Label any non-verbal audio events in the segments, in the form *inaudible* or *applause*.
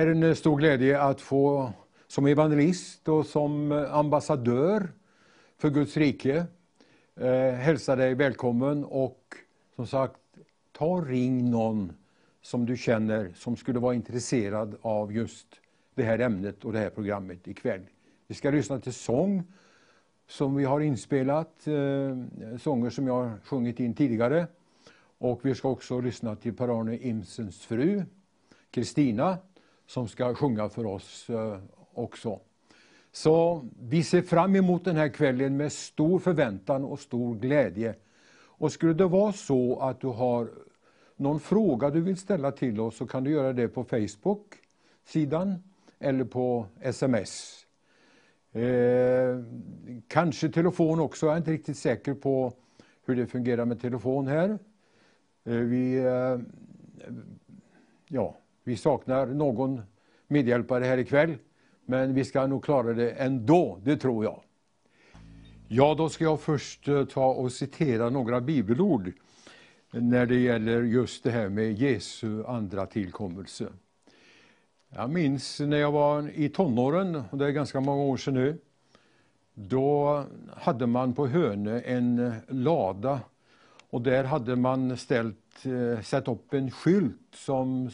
är en stor glädje att få som evangelist och som eh, ambassadör för Guds rike eh, hälsa dig välkommen och som sagt, ta ring någon som du känner som skulle vara intresserad av just det här ämnet och det här programmet ikväll. Vi ska lyssna till sång som vi har inspelat, eh, sånger som jag har sjungit in tidigare. Och vi ska också lyssna till Per-Arne Imsens fru, Kristina, som ska sjunga för oss eh, också. Så vi ser fram emot den här kvällen med stor förväntan och stor glädje. Och skulle det vara så att du har någon fråga du vill ställa till oss så kan du göra det på Facebook-sidan eller på sms. Eh, kanske telefon också, jag är inte riktigt säker på hur det fungerar med telefon här. Eh, vi, eh, ja, vi saknar någon medhjälpare här ikväll, men vi ska nog klara det ändå, det tror jag. Ja, då ska jag först eh, ta och citera några bibelord när det gäller just det här med Jesu andra tillkommelse. Jag minns när jag var i tonåren, och det är ganska många år sedan nu, då hade man på Hönö en lada och där hade man ställt, eh, satt upp en skylt som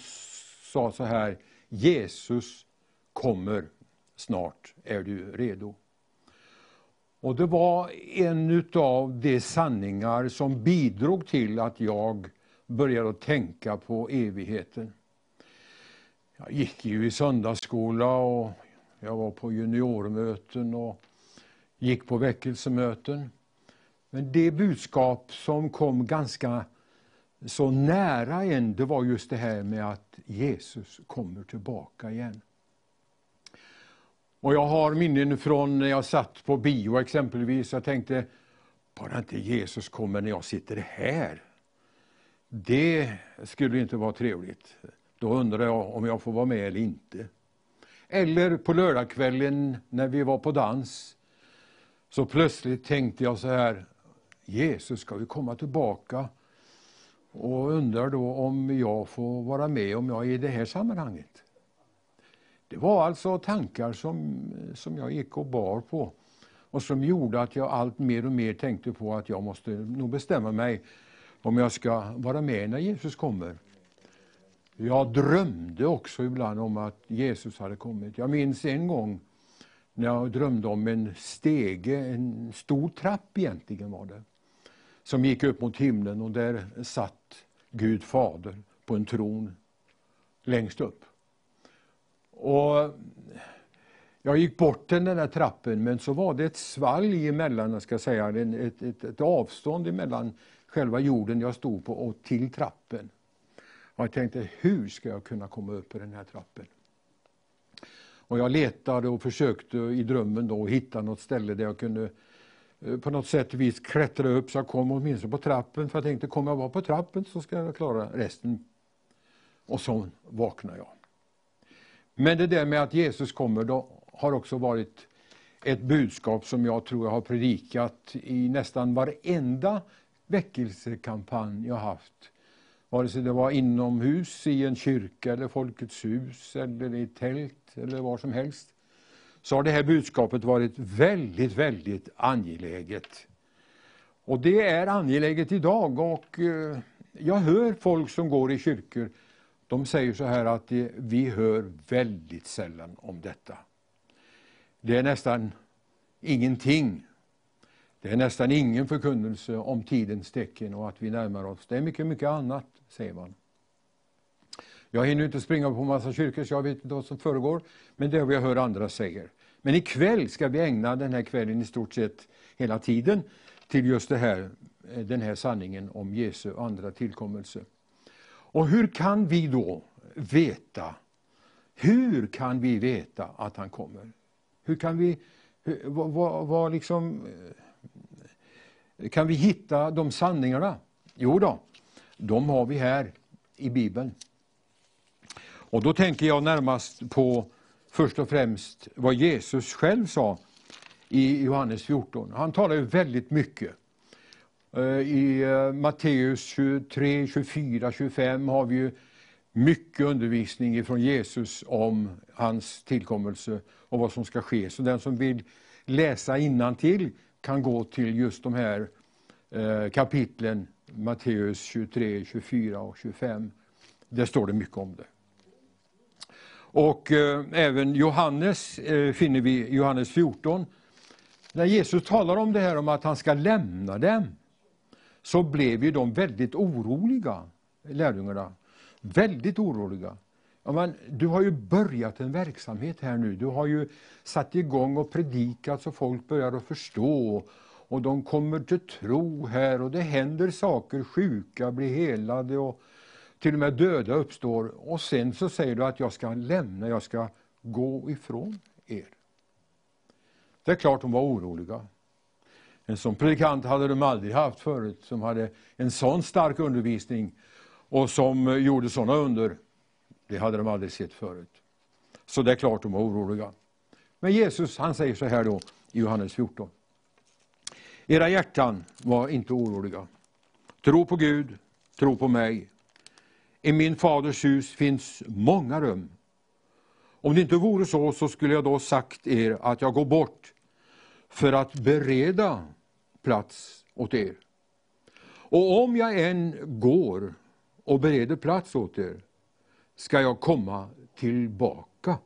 sa så här, Jesus kommer snart, är du redo? Och det var en av de sanningar som bidrog till att jag började tänka på evigheten. Jag gick ju i söndagsskola och jag var på juniormöten och gick på väckelsemöten. Men det budskap som kom ganska så nära en, det var just det här med att Jesus kommer tillbaka igen. Och jag har minnen från när jag satt på bio exempelvis. Jag tänkte, bara inte Jesus kommer när jag sitter här. Det skulle inte vara trevligt. Då undrar jag om jag får vara med eller inte. Eller på lördagskvällen när vi var på dans. Så plötsligt tänkte jag så här, Jesus ska vi komma tillbaka? Och undrar då om jag får vara med om jag är i det här sammanhanget. Det var alltså tankar som, som jag gick och bar på och som gjorde att jag allt mer och mer tänkte på att jag måste nog bestämma mig om jag ska vara med när Jesus kommer. Jag drömde också ibland om att Jesus hade kommit. Jag minns en gång när jag drömde om en stege, en stor trapp egentligen var det, som gick upp mot himlen och där satt Gud fader på en tron längst upp. Och jag gick bort den där trappen men så var det ett svalg emellan, jag ska säga, ett, ett, ett avstånd emellan själva jorden jag stod på och till trappen. Och jag tänkte, hur ska jag kunna komma upp på den här trappen? Och jag letade och försökte i drömmen då hitta något ställe där jag kunde eh, Eh, på något sätt och vis klättra upp så jag kom åtminstone på trappen. För jag tänkte, kommer jag vara på trappen så ska jag klara resten. Och så vaknade jag. Men det där med att Jesus kommer då har också varit ett budskap som jag tror jag har predikat i nästan varenda väckelsekampanj jag haft. Vare sig det var inomhus i en kyrka eller Folkets hus eller i tält eller var som helst. Så har det här budskapet varit väldigt, väldigt angeläget. Och det är angeläget idag och eh, jag hör folk som går i kyrkor de säger så här att vi hör väldigt sällan om detta. Det är nästan ingenting. Det är nästan ingen förkunnelse om tidens tecken och att vi närmar oss. Det är mycket, mycket annat, säger man. Jag hinner inte springa på massa kyrkor så jag vet inte vad som föregår, men det är vad jag hör andra säger. Men ikväll ska vi ägna den här kvällen i stort sett hela tiden till just det här, eh, den här sanningen om Jesu andra tillkommelse. Och hur kan vi då veta, hur kan vi veta att han kommer? Hur kan vi, vad, vad, vad liksom, eh, kan vi hitta de sanningarna? Jo då, de har vi här i Bibeln. Och då tänker jag närmast på först och främst vad Jesus själv sa i Johannes 14. Han talar ju väldigt mycket eh, I eh, Matteus 23, 24, 25 har vi ju mycket undervisning från Jesus om hans tillkommelse och vad som ska ske. Så den som vill läsa till kan gå till just de här eh, kapitlen, Matteus 23, 24 och 25. Där står det mycket om det. Och eh, även Johannes eh, finner vi Johannes 14. När Jesus talar om det här om att han ska lämna dem, så blev ju de väldigt oroliga, lärjungarna. Väldigt oroliga. Ja, men, du har ju börjat en verksamhet här nu. Du har ju satt igång och predikat så folk börjar att förstå. Och de kommer till tro här och det händer saker. Sjuka blir helade och till och med döda uppstår. Och sen så säger du att jag ska lämna, jag ska gå ifrån er. Det är klart de var oroliga. En sån predikant hade de aldrig haft förut, som hade en sån stark undervisning och som gjorde såna under. Det hade de aldrig sett förut. Så det är klart de var oroliga. Men Jesus han säger så här då i Johannes 14. Era hjärtan var inte oroliga. Tro på Gud, tro på mig. I min faders hus finns många rum. Om det inte vore så, så skulle jag då sagt er att jag går bort för att bereda plats åt er. Och om jag än går och bereder plats åt er, ska jag komma tillbaka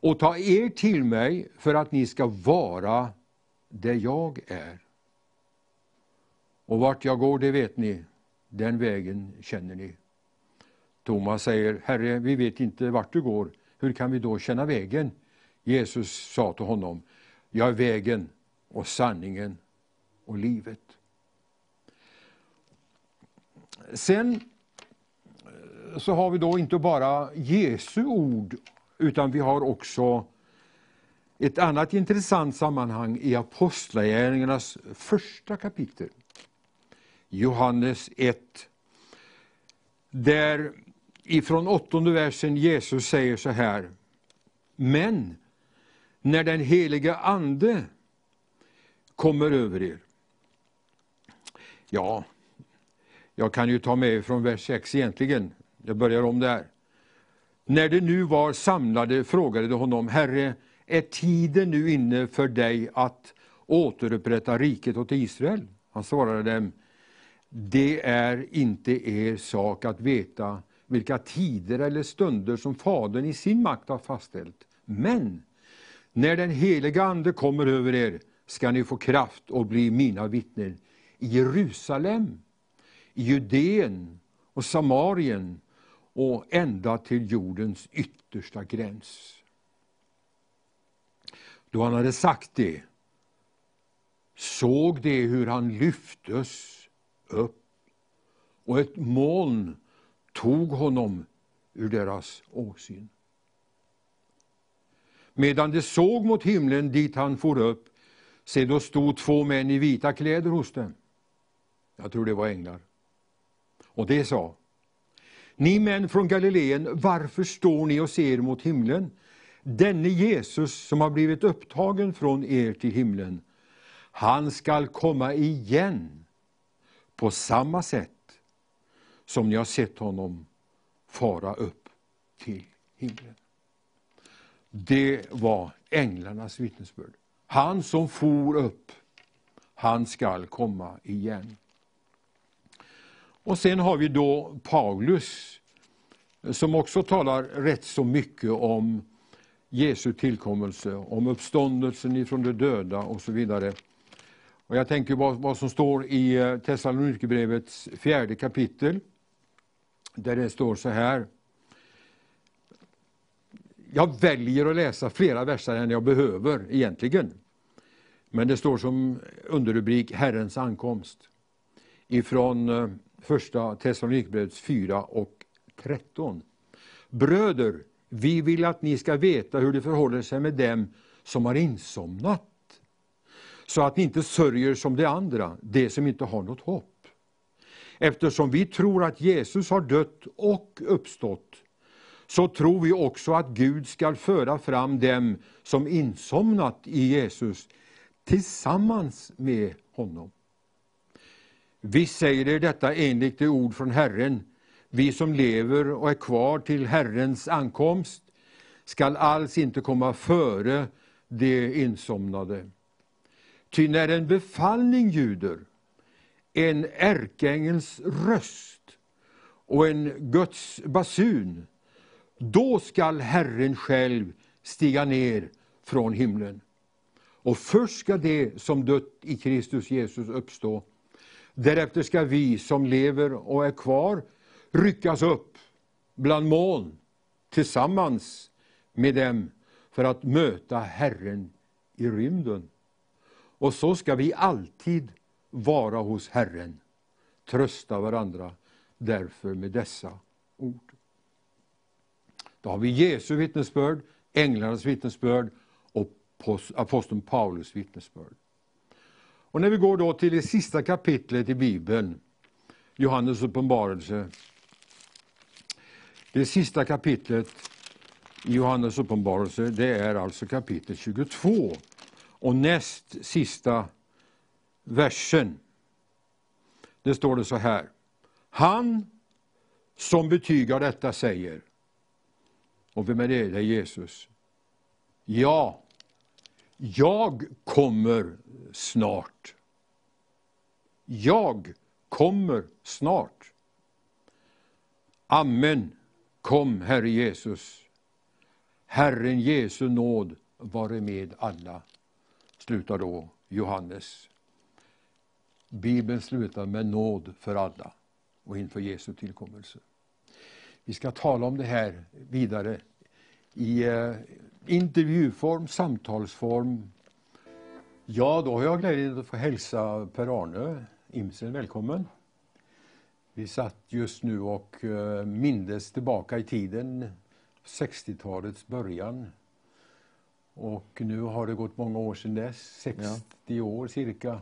och ta er till mig för att ni ska vara där jag är. Och vart jag går, det vet ni, den vägen känner ni. Thomas säger, Herre, vi vet inte vart du går, hur kan vi då känna vägen? Jesus sa till honom, jag är vägen och sanningen och livet. Sen eh, så har vi då inte bara Jesu ord, utan vi har också ett annat intressant sammanhang i Apostlagärningarnas första kapitel. Johannes 1. Där ifrån åttonde versen Jesus säger så här. Men när den helige Ande kommer över er. Ja, jag kan ju ta med från vers 6 egentligen. Jag börjar om där. När de nu var samlade frågade de honom, Herre, är tiden nu inne för dig att återupprätta riket åt Israel? Han svarade dem, det är inte er sak att veta vilka tider eller stunder som Fadern i sin makt har fastställt. Men när den heliga Ande kommer över er ska ni få kraft och bli mina vittnen i Jerusalem, i Judeen och Samarien och ända till jordens yttersta gräns. Då han hade sagt det såg de hur han lyftes upp och ett moln tog honom ur deras åsyn. Medan de såg mot himlen dit han for upp, se då stod två män i vita kläder hos dem. Jag tror det var änglar. Och det sa, ni män från Galileen, varför står ni och ser mot himlen? Denne Jesus som har blivit upptagen från er till himlen, han skall komma igen på samma sätt som ni har sett honom fara upp till himlen. Det var änglarnas vittnesbörd. Han som for upp, han skall komma igen. Och sen har vi då Paulus som också talar rätt så mycket om Jesu tillkommelse, om uppståndelsen ifrån de döda och så vidare. Och jag tänker på vad som står i eh, Thessalonikerbrevets fjärde kapitel, där det står så här. Jag väljer att läsa flera verser än jag behöver egentligen. Men det står som underrubrik Herrens ankomst ifrån eh, första Thessalonikerbrevets 4 och 13. Bröder, vi vill att ni ska veta hur det förhåller sig med dem som har insomnat, så att ni inte sörjer som de andra, de som inte har något hopp. Eftersom vi tror att Jesus har dött och uppstått, så tror vi också att Gud skall föra fram dem som insomnat i Jesus tillsammans med honom. Vi säger er detta enligt det ord från Herren. vi som lever och är kvar till Herrens ankomst skall alls inte komma före de insomnade. Ty när en befallning ljuder, en ärkeängels röst och en Guds basun, då skall Herren själv stiga ner från himlen. Och först ska det som dött i Kristus Jesus uppstå. Därefter ska vi som lever och är kvar ryckas upp bland moln tillsammans med dem för att möta Herren i rymden. Och så ska vi alltid vara hos Herren, trösta varandra därför med dessa ord. Då har vi Jesu vittnesbörd, änglarnas vittnesbörd och aposteln Paulus vittnesbörd. Och när vi går då till det sista kapitlet i Bibeln, Johannes uppenbarelse. Det sista kapitlet i Johannes uppenbarelse, det är alltså kapitel 22 och näst sista versen. Det står det så här. Han som betygar detta säger, och vem är det? Det är Jesus. Ja, jag kommer snart. Jag kommer snart. Amen. Kom, Herre Jesus. Herren Jesu nåd vare med alla. Slutar då Johannes. Bibeln slutar med nåd för alla och inför Jesu tillkommelse. Vi ska tala om det här vidare i eh, intervjuform, samtalsform. Ja, då har jag glädjen att få hälsa Per-Arne Imsen välkommen. Vi satt just nu och eh, mindes tillbaka i tiden, 60-talets början. Och nu har det gått många år sedan dess, 60 ja. år cirka.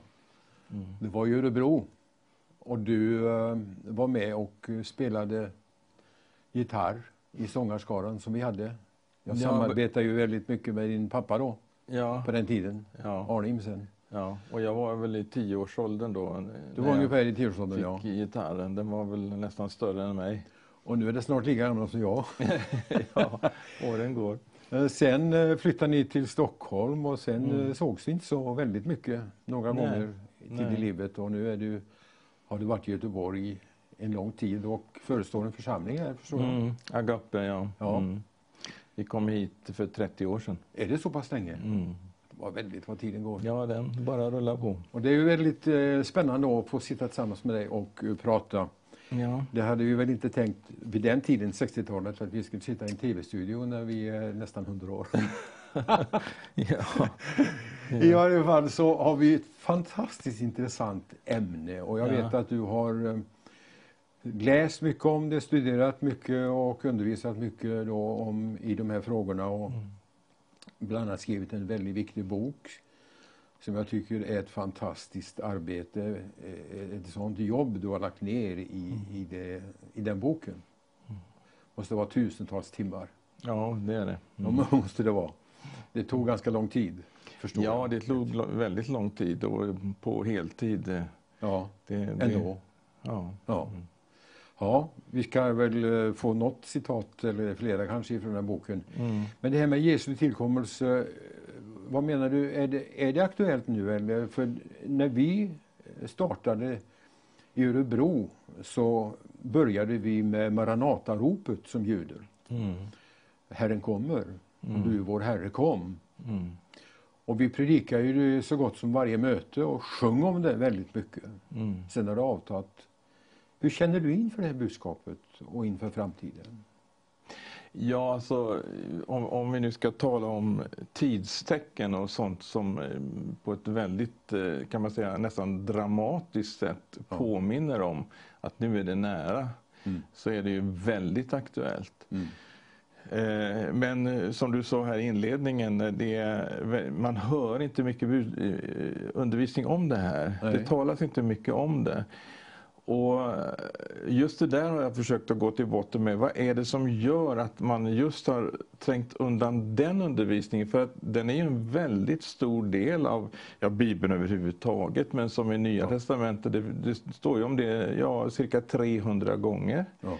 Mm. Det var i Örebro. Och du eh, var med och spelade gitarr i sångarskaran som vi hade. Jag ja, samarbetade ju väldigt mycket med din pappa då, ja. på den tiden, ja. Arne Imsen. Ja, och jag var väl i tioårsåldern då. Du var ungefär i tioårsåldern, ja. gitarren, den var väl nästan större än mig. Och nu är det snart lika gammal som jag. *laughs* ja, åren går. Eh, sen eh, flyttade ni till Stockholm och sen mm. Eh, sågs vi inte så väldigt mycket några Nej. gånger tid i livet och nu är du, har du varit i Göteborg en lång tid och förestår en församling här förstår jag. Mm. Agape, ja. ja. Mm. Vi kom hit för 30 år sedan. Är det så pass länge? Mm. Det var väldigt vad tiden går. Ja, den bara rullar på. Och det är ju väldigt eh, spännande att få sitta tillsammans med dig och uh, prata. Ja. Det hade vi väl inte tänkt vid den tiden, 60-talet, att vi skulle sitta i en tv-studio när vi är nästan 100 år. *laughs* ja. I alla fall så har vi ett fantastiskt intressant ämne och jag ja. vet att du har eh, läst mycket om det, studerat mycket och undervisat mycket då om, i de här frågorna och mm. bland annat skrivit en väldigt viktig bok som jag tycker är ett fantastiskt arbete, eh, ett sånt jobb du har lagt ner i, mm. i, det, i den boken. Mm. måste vara tusentals timmar. Ja, det är det. Mm. Ja, *laughs* måste det vara. Det tog ganska lång tid. Förstår ja, jag. det tog väldigt lång tid och på heltid. Ja, det, det, ändå. Ja. ja. Mm. Ja, vi ska väl eh, få något citat, eller flera kanske, från den boken. Mm. Men det här med Jesu tillkommelse, eh, vad menar du, är det, är det aktuellt nu? Eller? För när vi startade i Örebro så började vi med Maranata-ropet som ljuder. Mm. Herren kommer, mm. du vår Herre kom. Mm. Och vi predikar ju så gott som varje möte och sjöng om det väldigt mycket. Mm. Sen har det avtagit hur känner du inför det här budskapet och inför framtiden? Ja, alltså om, om, vi nu ska tala om tidstecken och sånt som eh, på ett väldigt, eh, kan man säga, nästan dramatiskt sätt ja. påminner om att nu är det nära, mm. så är det ju väldigt aktuellt. Mm. Eh, men som du sa här i inledningen, det, man hör inte mycket undervisning om det här. Nej. Det talas inte mycket om det. Och just det där har jag försökt att gå till botten med. Vad är det som gör att man just har trängt undan den undervisningen? För att den är ju en väldigt stor del av ja, Bibeln överhuvudtaget. Men som i Nya ja. Testamentet, det, det, står ju om det ja, cirka 300 gånger. Ja.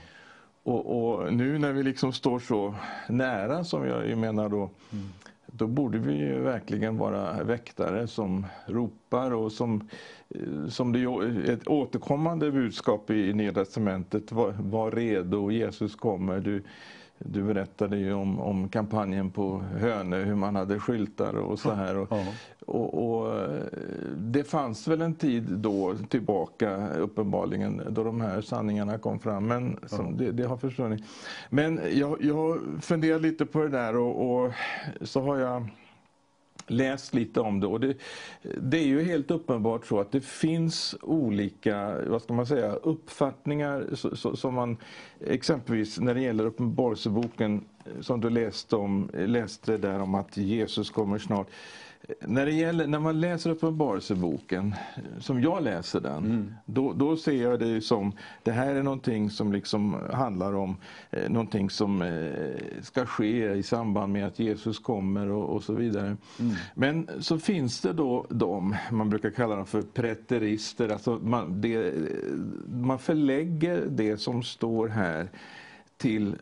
Och, och, nu när vi liksom står så nära som jag menar då, mm. då borde vi ju verkligen vara väktare som ropar och som, eh, som det är ett återkommande budskap i Nya Testamentet, var, var redo, Jesus kommer. Du, du berättade ju om, om kampanjen på Hönö, hur man hade skyltar och så här. Och, och, och, det fanns väl en tid då tillbaka uppenbarligen då de här sanningarna kom fram, men ja. det, det, har försvunnit. Men jag, jag funderar lite på det där och, och så har jag läst lite om det och det, det, är ju helt uppenbart så att det finns olika vad ska man säga, uppfattningar så, så, som man exempelvis när det gäller Uppenbarelseboken som du läste, om, läste där om att Jesus kommer snart. När, det gäller, när man läser Uppenbarelseboken, som jag läser den, mm. då, då ser jag det som, det här är någonting som liksom handlar om eh, någonting som eh, ska ske i samband med att Jesus kommer och, och så vidare. Mm. Men så finns det då de, man brukar kalla dem för preterister, alltså man, det, man förlägger det som står här till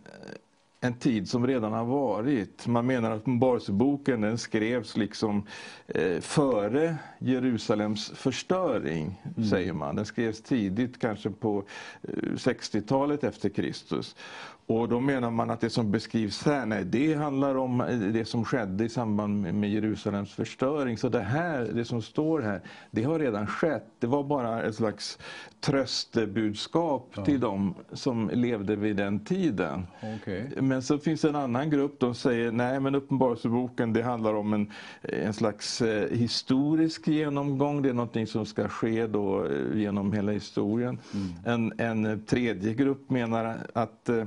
en tid som redan har varit. Man menar att Uppenbarelseboken den skrevs liksom eh, före Jerusalems förstöring, mm. säger man. Den skrevs tidigt, kanske på eh, 60-talet efter Kristus. Och då menar man att det som beskrivs här, nej, det handlar om det som skedde i samband med Jerusalems förstöring. Så det här, det som står här, det har redan skett. Det var bara ett slags tröstebudskap ja. till dem som levde vid den tiden. Okay. Men så finns det en annan grupp, de säger nej men Uppenbarelseboken det handlar om en, en slags eh, historisk genomgång. Det är någonting som ska ske då eh, genom hela historien. Mm. En, en tredje grupp menar att eh, Eh,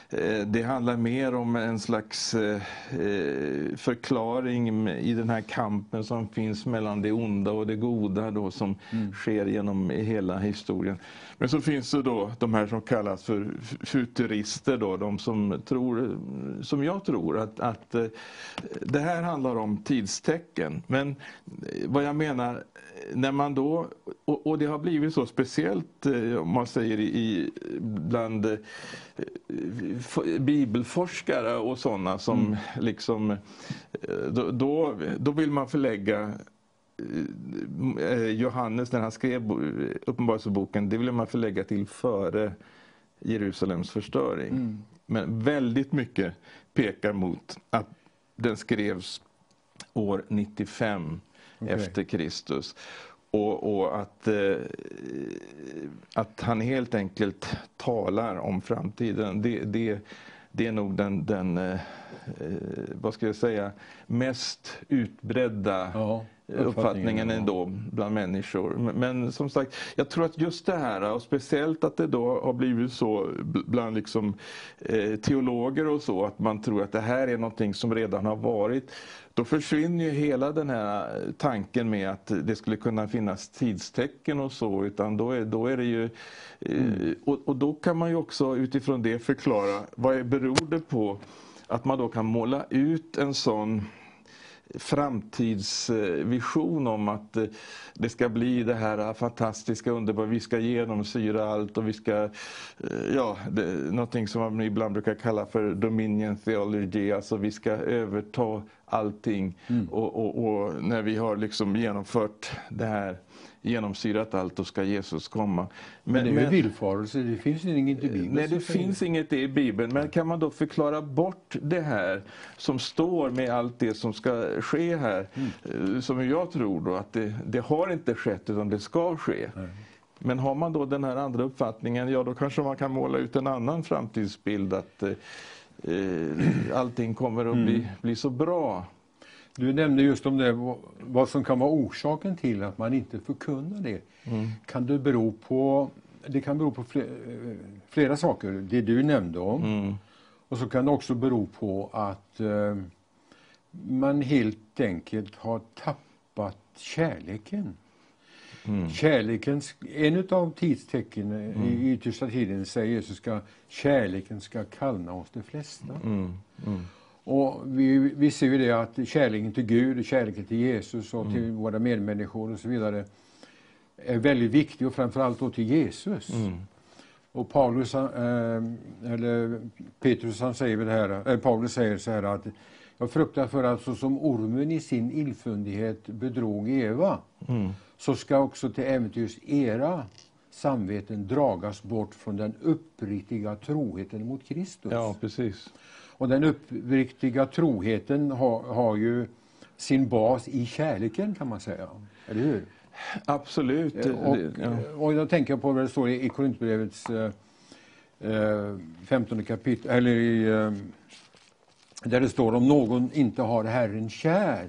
det handlar mer om en slags eh, eh, förklaring i den här kampen som finns mellan det onda och det goda då, som mm. sker genom hela historien. Men så finns det då de här som kallas för futurister, då, de som tror, som jag tror, att, att det här handlar om tidstecken. Men vad jag menar, när man då, och, och det har blivit så speciellt om man säger i, bland bibelforskare och sådana som mm. liksom, då, då, då, vill man förlägga eh, Johannes när han skrev Uppenbarelseboken, det vill man förlägga till före Jerusalems förstöring. Mm. Men väldigt mycket pekar mot att den skrevs år 95 okay. efter Kristus. Och, och att, eh, att han helt enkelt talar om framtiden, det, det, det är nog den, den eh, eh vad ska jag säga, mest utbredda ja, uppfattningen ändå bland människor. Men, men, som sagt, jag tror att just det här, och speciellt att det då har blivit så bland liksom, eh, teologer och så, att man tror att det här är någonting som redan har varit. Då försvinner ju hela den här tanken med att det skulle kunna finnas tidstecken och så, utan då är, då är det ju... Mm. Och, och, då kan man ju också utifrån det förklara, vad beror det på att man då kan måla ut en sån framtidsvision om att eh, det ska bli det här fantastiska, underbara, vi ska genomsyra allt och vi ska, eh, ja, det, någonting som man ibland brukar kalla för Dominion Theology, alltså vi ska överta allting mm. och, och, och, när vi har liksom genomfört det här genomsyrat allt och ska Jesus komma. Men, men det är ju villfarelse, det finns inget i Bibeln. Nej, det finns inget i Bibeln. Men kan man då förklara bort det här som står med allt det som ska ske här? Mm. Eh, som jag tror då att det, det, har inte skett utan det ska ske. Nej. Men har man då den här andra uppfattningen, ja då kanske man kan måla ut en annan framtidsbild att eh, eh allting kommer att mm. bli, bli så bra. Du nämnde just om det, vad som kan vara orsaken till att man inte förkunnar det. Mm. Kan det bero på, det kan bero på flera, flera saker, det du nämnde om. Mm. Och så kan det också bero på att eh, man helt enkelt har tappat kärleken. Mm. Kärleken, en av tidstecknen mm. i yttersta tiden säger Jesus ska kärleken ska kallna hos de flesta. Mm. Och vi, vi ser ju det att kärleken till Gud, kärleken till Jesus och mm. till våra medmänniskor och så vidare är väldigt viktig och framförallt då till Jesus. Mm. Och Paulus, eh, eller Petrus han säger väl här, eller Paulus säger så här att jag fruktar för att så som ormen i sin illfundighet bedrog Eva, Mm. så ska också till äventyrs era samveten dragas bort från den uppriktiga troheten mot Kristus. Ja, precis. Och den uppriktiga troheten har, har ju sin bas i kärleken kan man säga. Eller hur? Absolut. Eh, Och, ja. och jag tänker på vad det står i, Korintierbrevets eh, eh, 15 kapitel, eller i, eh, där det står om någon inte har Herren kär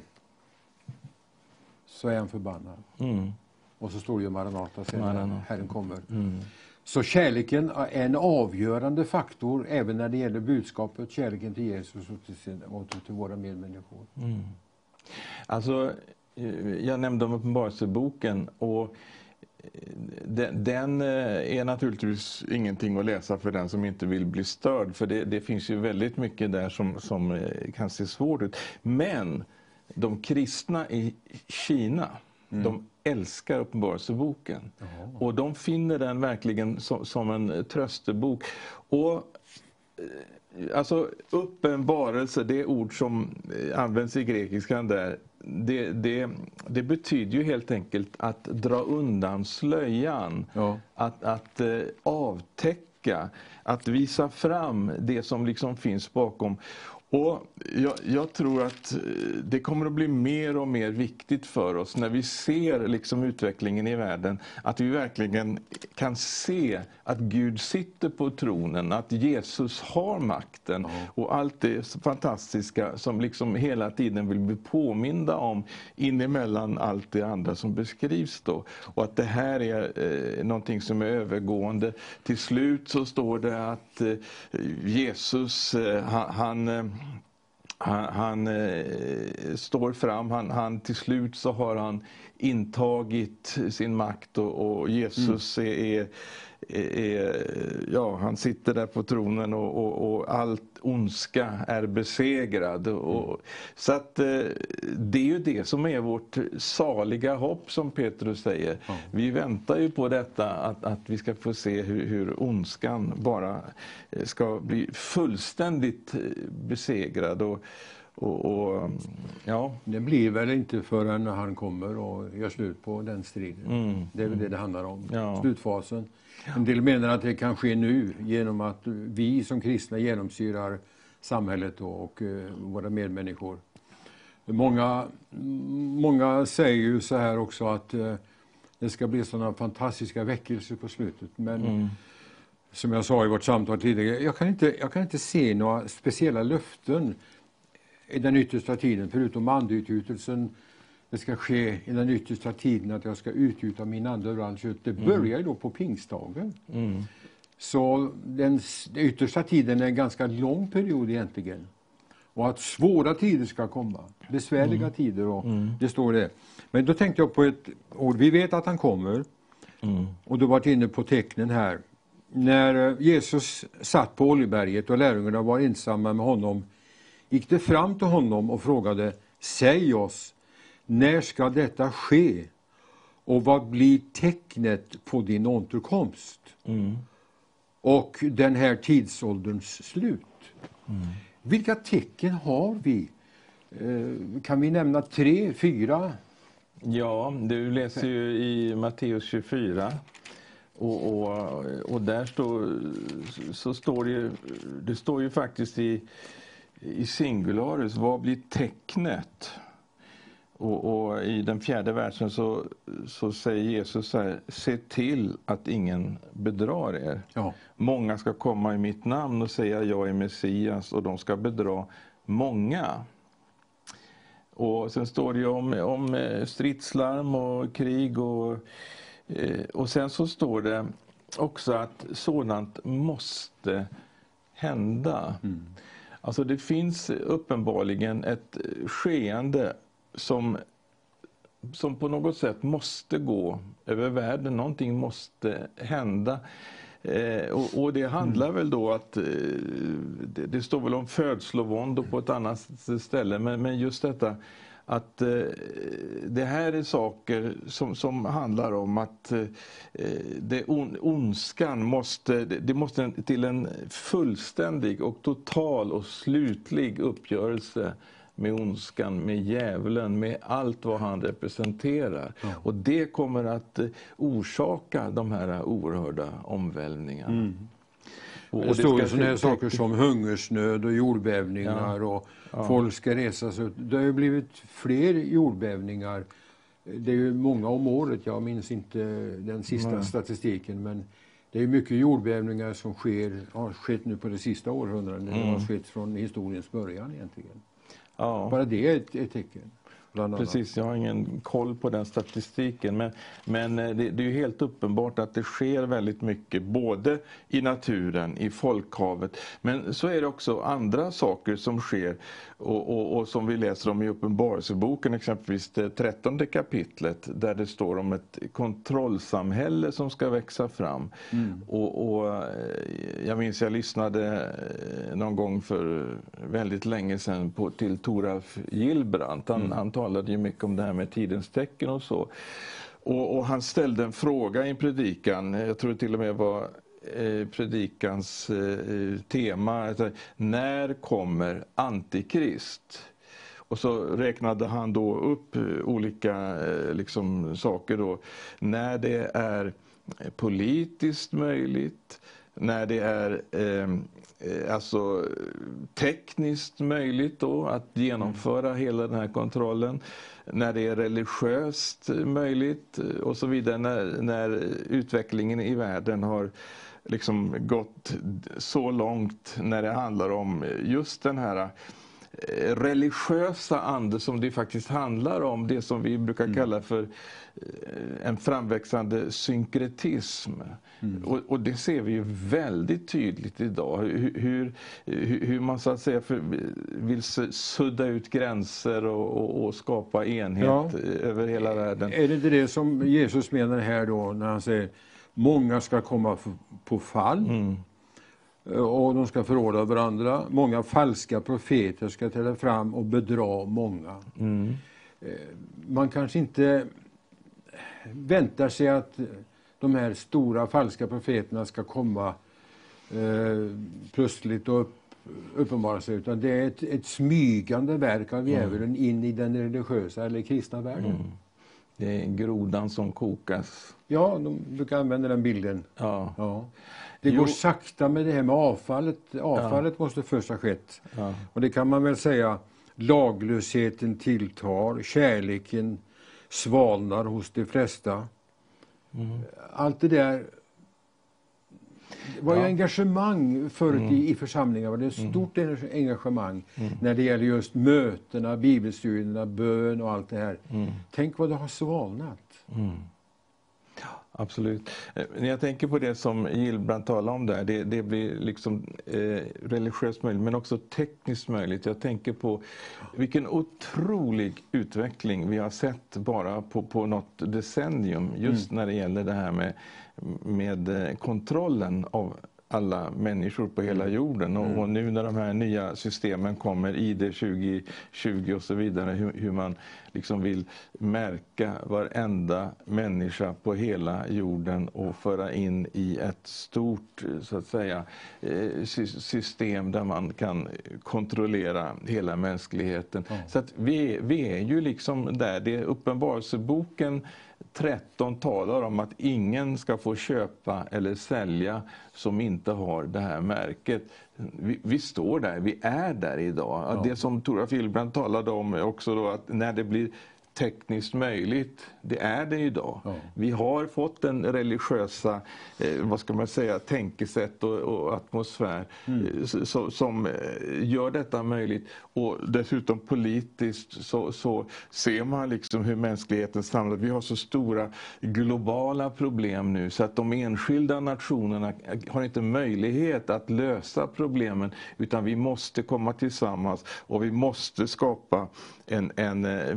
så är han förbannad. Mm. Och så står det ju Maranata Maranata. Herren kommer. Mm. Så kärleken är en avgörande faktor även när det gäller budskapet, kärleken till Jesus och till, sin, och till våra medmänniskor. Mm. Alltså, eh, jag nämnde om Uppenbarelseboken och eh, den, den eh, är naturligtvis ingenting att läsa för den som inte vill bli störd. För det, det finns ju väldigt mycket där som, som kan se svårt ut. Men de kristna i Kina, de älskar Uppenbarelseboken. Och de finner den verkligen som, som en tröstebok. Och Alltså uppenbarelse, det ord som eh, används i grekiskan där, det, det, det betyder ju helt enkelt att dra undan slöjan. Ja. Att, att eh, avtäcka, att visa fram det som liksom finns bakom. Och jag, jag tror att eh, det kommer att bli mer och mer viktigt för oss när vi ser liksom utvecklingen i världen, att vi verkligen kan se att Gud sitter på tronen, att Jesus har makten och allt det fantastiska som liksom hela tiden vill bli påminda om inemellan allt det andra som beskrivs då. Och att det här är eh, någonting som är övergående. Till slut så står det att eh, Jesus, eh, han, han han, eh, står fram, han, han, till slut så har han intagit sin makt och, och Jesus är, är, är, ja, han sitter där på tronen och, och, och allt ondska är besegrad. Och, så att eh, det är ju det som är vårt saliga hopp som Petrus säger. Vi väntar ju på detta att, att vi ska få se hur, hur ondskan bara eh, ska bli fullständigt eh, besegrad. Och, och, och, ja, Det blir väl inte förrän han kommer och gör slut på den striden. Mm, Det är väl det det handlar om. Ja. Slutfasen. En del menar att det kan ske nu genom att vi som kristna genomsyrar samhället och, eh, våra medmänniskor. Många, många säger ju så här också att eh, det ska bli sådana fantastiska väckelser på slutet. Men mm, som jag sa i vårt samtal tidigare, jag kan inte, jag kan inte se några speciella löften i den yttersta tiden, förutom andeutgjutelsen. Det ska ske i den yttersta tiden att jag ska utgjuta min ande över allt kött. Det börjar ju då på pingstdagen. mm, Så den, den yttersta tiden är en ganska lång period egentligen. Och att svåra tider ska komma, besvärliga tider, och det står det. Men då tänkte jag på ett ord, vi vet att han kommer, mm, och du har varit inne på tecknen här. När eh, Jesus satt på Oljeberget och lärjungarna var ensamma med honom gick de fram till honom och frågade Säg oss, när ska detta ske? Och vad blir tecknet på din återkomst? mm. Och den här tidsålderns slut? Vilka tecken har vi? Eh, Kan vi nämna tre, fyra? Ja, du läser ju i Matteus 24. Och, och, och där står, så står det ju, det står ju faktiskt i, i singularis, vad blir tecknet? Och, och i den fjärde versen så, så säger Jesus så här, se till att ingen bedrar er. Ja. Många ska komma i mitt namn och säga jag är Messias och de ska bedra många. Och sen står det om, om eh, stridslarm och krig och, eh, och sen så står det också att sådant måste hända. Alltså det finns uppenbarligen ett skeende som, som på något sätt måste gå över världen. Någonting måste hända. Eh, och, och det handlar väl då att, eh, det, det står väl om födslovåndor på ett annat ställe, men, men just detta att eh, det här är saker som, som handlar om att eh, det on, ondskan måste, det måste till en fullständig och total och slutlig uppgörelse med ondskan, med djävulen, med allt vad han representerar. Ja. Och det kommer att eh, orsaka de här oerhörda omvälvningarna. Mm. Och, det står ju sådana saker som hungersnöd och jordbävningar ja. och ja. folk ska resa sig Det har ju blivit fler jordbävningar. Det är ju många om året, jag minns inte den sista Nej. statistiken men det är mycket jordbävningar som sker, har skett nu på det sista århundradet. Mm. Det har skett från historiens början egentligen. Ja. Bara det är ett, ett tecken. Precis, jag har ingen koll på den statistiken. Men, men eh, det, det, är helt uppenbart att det sker väldigt mycket både i naturen, i folkhavet. Men så är det också andra saker som sker och, och, och som vi läser om i Uppenbarelseboken, exempelvis det trettonde kapitlet där det står om ett kontrollsamhälle som ska växa fram. Mm. Och, och, eh, jag minns jag lyssnade eh, någon gång för väldigt länge sedan på, till Toralf Gillbrant. Han, mm. han talade ju mycket om det här med tidens tecken och så. Och, och, han ställde en fråga i en predikan, jag tror det till och med var predikans eh, tema, alltså, när kommer Antikrist? Och så räknade han då upp eh, olika eh, liksom, saker då. När det är politiskt möjligt, när det är eh, eh, alltså, tekniskt möjligt då att genomföra mm. hela den här kontrollen, när det är religiöst möjligt och så vidare, när, när utvecklingen i världen har liksom gått så långt när det handlar om just den här eh, religiösa ande som det faktiskt handlar om, det som vi brukar mm. kalla för eh, en framväxande synkretism. Mm. Och, och, det ser vi ju väldigt tydligt idag, hur, hur, hur man så att säga för, vill sudda ut gränser och, och, och skapa enhet ja. över hela världen. Är det inte det som Jesus menar här då när han säger många ska komma på fall mm. och de ska förråda varandra. Många falska profeter ska träda fram och bedra många. Mm. Man kanske inte väntar sig att de här stora falska profeterna ska komma eh, plötsligt och upp, uppenbara sig, utan det är ett, ett smygande verk av djävulen mm. in i den religiösa eller kristna världen. Det är grodan som kokas. Ja, de brukar använda den bilden. Ja. ja. Det jo. går sakta med det här med avfallet. Avfallet ja. måste först ha skett. Ja. Och det kan man väl säga, laglösheten tilltar, kärleken svalnar hos de flesta. Mm. Allt det där det var ju engagemang förut mm. i, i församlingar. Det var mm. stort mm. engagemang mm. när det gäller just mötena, bibelstudierna, bön och allt det här. Mm. Tänk vad det har svalnat. Mm. Absolut. Eh, när jag tänker på det som Gillbrand talade om där, det, det blir liksom eh, religiöst möjligt men också tekniskt möjligt. Jag tänker på vilken otrolig utveckling vi har sett bara på, på något decennium just mm. när det gäller det här med, med eh, kontrollen av alla människor på hela mm. jorden. Och, mm. och, nu när de här nya systemen kommer, ID 2020 och så vidare, hur, hur, man liksom vill märka varenda människa på hela jorden och föra in i ett stort så att säga, eh, system där man kan kontrollera hela mänskligheten. Mm. Så att vi, vi är ju liksom där, det är Uppenbarelseboken 13 talar om att ingen ska få köpa eller sälja som inte har det här märket. Vi, vi står där, vi är där idag. Ja. Det som Tora Filbrand talade om också då att när det blir tekniskt möjligt. Det är det idag. Ja. Vi har fått den religiösa eh, vad ska man säga, tänkesätt och, och atmosfär mm. Eh, så, som eh, gör detta möjligt. Och dessutom politiskt så, så ser man liksom hur mänskligheten samlas. Vi har så stora globala problem nu så att de enskilda nationerna har inte möjlighet att lösa problemen utan vi måste komma tillsammans och vi måste skapa en, en eh,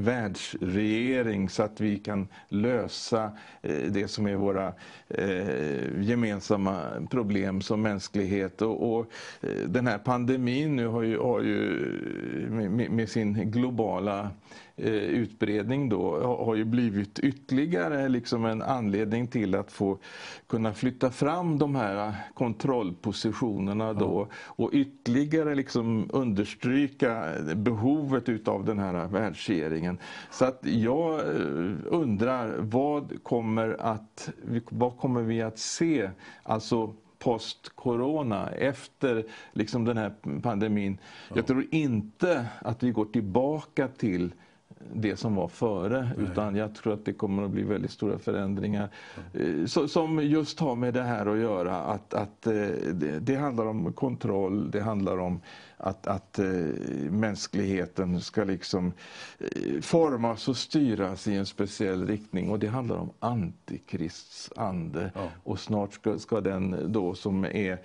regering så att vi kan lösa eh, det som är våra eh, gemensamma problem som mänsklighet. Och, och eh, den här pandemin nu har ju, har ju med, med, sin globala eh, utbredning då har ju blivit ytterligare liksom en anledning till att få kunna flytta fram de här kontrollpositionerna då och ytterligare liksom understryka behovet utav den här världsregeringen. Så att jag eh, undrar vad kommer, att, vad kommer vi att se alltså post-corona, efter liksom den här pandemin. Ja. Jag tror inte att vi går tillbaka till det som var före. Nej. Utan jag tror att det kommer att bli väldigt stora förändringar. Mm. Så, som just har med det här att göra. Att, att eh, det, det, handlar om kontroll, det handlar om att, att eh, mänskligheten ska liksom formas och styras i en speciell riktning. Och det handlar om antikrists ande. Ja. Och snart ska, ska den då som är,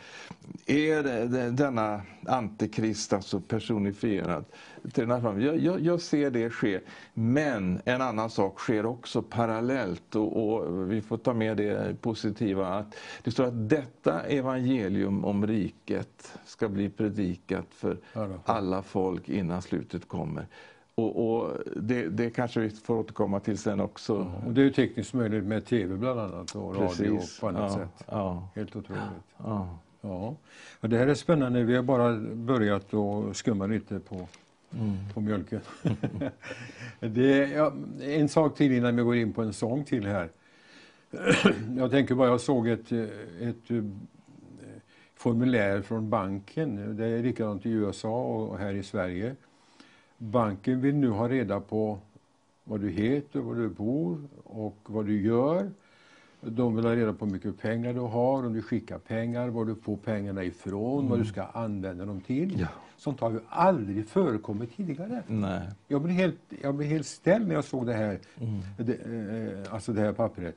är denna antikrist, alltså personifierad, jag, jag, jag, ser det ske. Men en annan sak sker också parallellt och, och, vi får ta med det positiva. Att det står att detta evangelium om riket ska bli predikat för alla folk innan slutet kommer. Och, och det, det, kanske vi får återkomma till sen också. Ja, och det är ju tekniskt möjligt med tv bland annat och Precis. radio och på annat ja, sätt. Ja. Helt otroligt. Ja. Ja. det här är spännande. Vi har bara börjat att skumma lite på mm. på mjölken. *laughs* det, ja, en sak till innan vi går in på en sång till här. *clears throat* jag tänker bara, jag såg ett, ett eh, formulär från banken. Det är likadant i USA och här i Sverige. Banken vill nu ha reda på vad du heter, var du bor och vad du gör. De vill ha reda på hur mycket pengar du har, om du skickar pengar, var du får pengarna ifrån, mm. vad du mm. ska använda dem till. Ja. Sånt har ju aldrig förekommit tidigare. Nej. Jag, blev helt, jag blev helt ställd när jag såg det här, mm. det, eh, alltså det här pappret.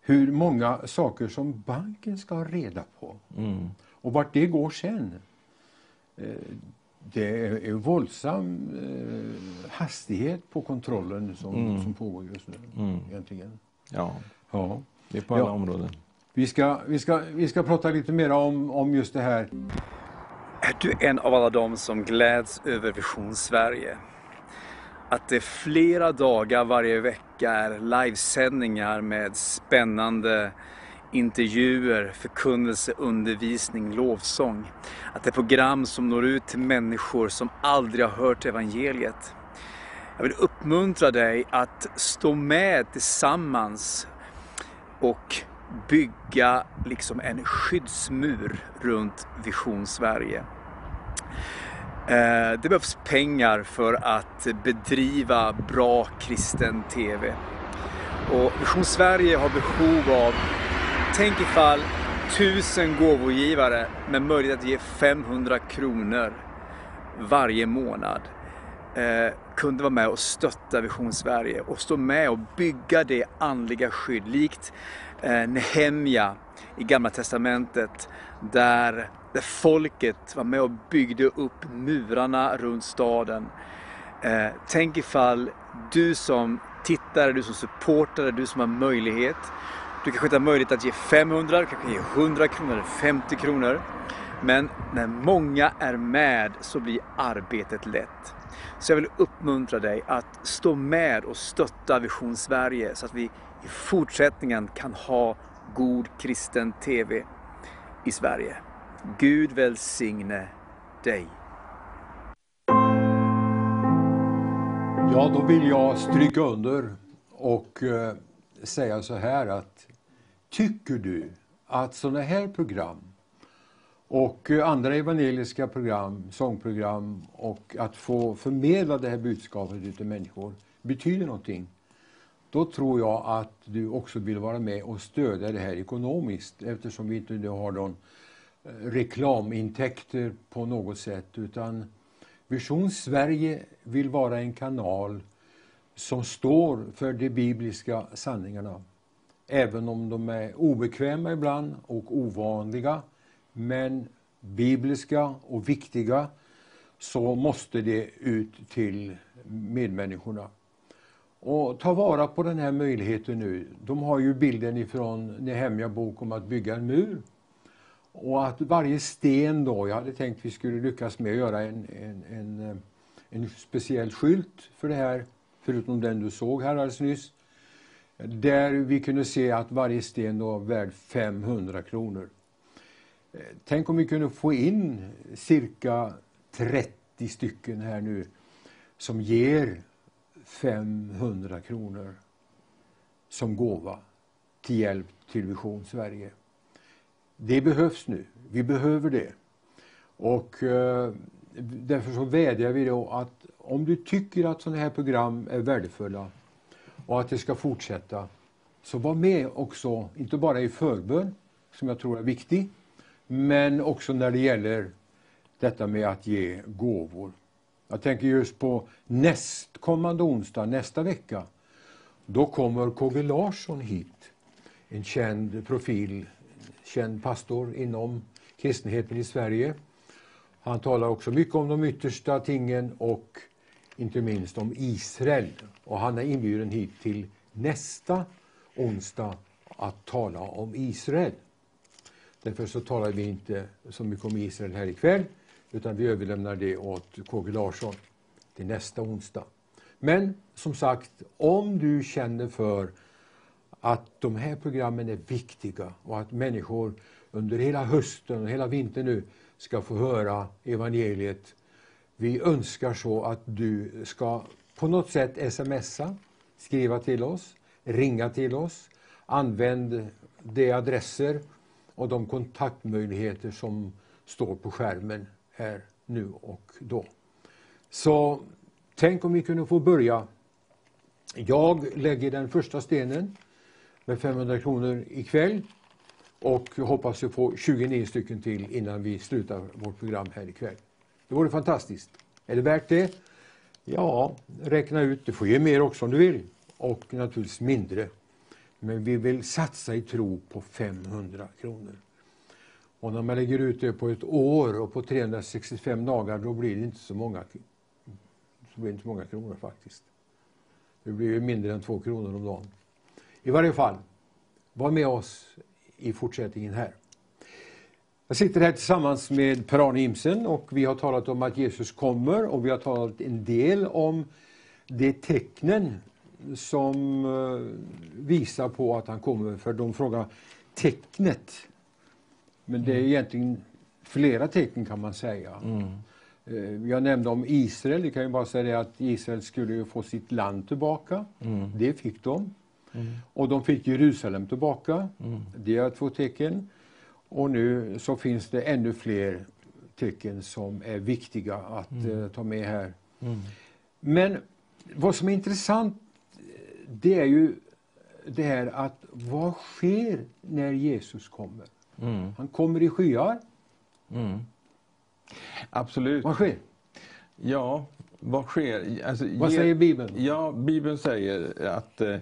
Hur många saker som banken ska ha reda på. Mm. Och vart det går sen. Eh, det är en våldsam eh, hastighet på kontrollen som, mm. som pågår just nu. Mm. Egentligen. Ja. ja, det är på alla ja. områden. Vi ska, vi, ska, vi ska prata lite mer om, om just det här. Är du en av alla dem som gläds över Vision Sverige? Att det flera dagar varje vecka är livesändningar med spännande intervjuer, förkunnelse, undervisning, lovsång. Att det är program som når ut till människor som aldrig har hört evangeliet. Jag vill uppmuntra dig att stå med tillsammans och bygga liksom en skyddsmur runt Vision Sverige. Eh, det behövs pengar för att bedriva bra kristen TV. Och Vision Sverige har behov av, tänk ifall tusen gåvogivare med möjlighet att ge 500 kronor varje månad eh, kunde vara med och stötta Vision Sverige och stå med och bygga det andliga skydd likt eh, Nehemja i Gamla Testamentet där, där folket var med och byggde upp murarna runt staden. Eh, tänk ifall du som tittare, du som supportare, du som har möjlighet. Du kanske inte har möjlighet att ge 500, du kanske ge 100 kronor eller 50 kronor. Men när många är med så blir arbetet lätt. Så jag vill uppmuntra dig att stå med och stötta Vision Sverige så att vi i fortsättningen kan ha god kristen TV i Sverige. Gud välsigne dig. Ja, då vill jag stryka under och eh, säga så här att tycker du att sådana här program och eh, andra evangeliska program, sångprogram och att få förmedla det här budskapet ut till människor betyder någonting då tror jag att du också vill vara med och stödja det här ekonomiskt eftersom vi inte nu har någon eh, reklamintäkter på något sätt utan Vision Sverige vill vara en kanal som står för de bibliska sanningarna. Även om de är obekväma ibland och ovanliga men bibliska och viktiga så måste det ut till medmänniskorna. Och ta vara på den här möjligheten nu. De har ju bilden ifrån Nehemja bok om att bygga en mur. Och att varje sten då, jag hade tänkt vi skulle lyckas med att göra en, en, en, eh, en speciell skylt för det här förutom den du såg här alldeles nyss. Där vi kunde se att varje sten var värd 500 kronor. Tänk om vi kunde få in cirka 30 stycken här nu som ger 500 kronor som gåva till hjälp till Vision Sverige. Det behövs nu. Vi behöver det. Och eh, därför så vädjar vi då att om du tycker att sådana här program är värdefulla och att det ska fortsätta, så var med också, inte bara i förbön, som jag tror är viktig, men också när det gäller detta med att ge gåvor. Jag tänker just på nästkommande onsdag, nästa vecka. Då kommer KG Larsson hit, en känd profil, känd pastor inom kristenheten i Sverige. Han talar också mycket om de yttersta tingen och inte minst om Israel. Och han är inbjuden hit till nästa onsdag att tala om Israel. Därför så talar vi inte så mycket om Israel här ikväll utan vi överlämnar det åt KG Larsson till nästa onsdag. Men som sagt, om du känner för att de här programmen är viktiga och att människor under hela hösten och hela vintern nu ska få höra evangeliet. Vi önskar så att du ska på något sätt smsa, skriva till oss, ringa till oss. Använd de adresser och de kontaktmöjligheter som står på skärmen här nu och då. Så tänk om vi kunde få börja. Jag lägger den första stenen med 500 kronor ikväll och hoppas att få 29 stycken till innan vi slutar vårt program här ikväll. Det vore fantastiskt. Är det värt det? Ja, räkna ut. Du får ge mer också om du vill. Och naturligtvis mindre. Men vi vill satsa i tro på 500 kronor. Och när man lägger ut det på ett år och på 365 dagar då blir det inte så många, så blir det inte så många kronor faktiskt. Det blir ju mindre än två kronor om dagen. I varje fall, var med oss i fortsättningen här. Jag sitter här tillsammans med Per-Arne Imsen och vi har talat om att Jesus kommer och vi har talat en del om de tecknen som eh, visar på att han kommer. För de frågar tecknet. Men det är mm. egentligen flera tecken kan man säga. Mm. Eh, jag nämnde om Israel. Det kan ju bara säga att Israel skulle få sitt land tillbaka. Mm. Det fick de. Mm. Och de fick Jerusalem tillbaka. Mm. Det är två tecken. Och nu så finns det ännu fler tecken som är viktiga att mm. uh, ta med här. Men vad som är intressant det är ju det här att vad sker när Jesus kommer? Mm. Han kommer i skyar. Mm. Absolut. Vad sker? Ja, vad sker? Alltså, vad säger Bibeln? Ja, Bibeln säger att eh,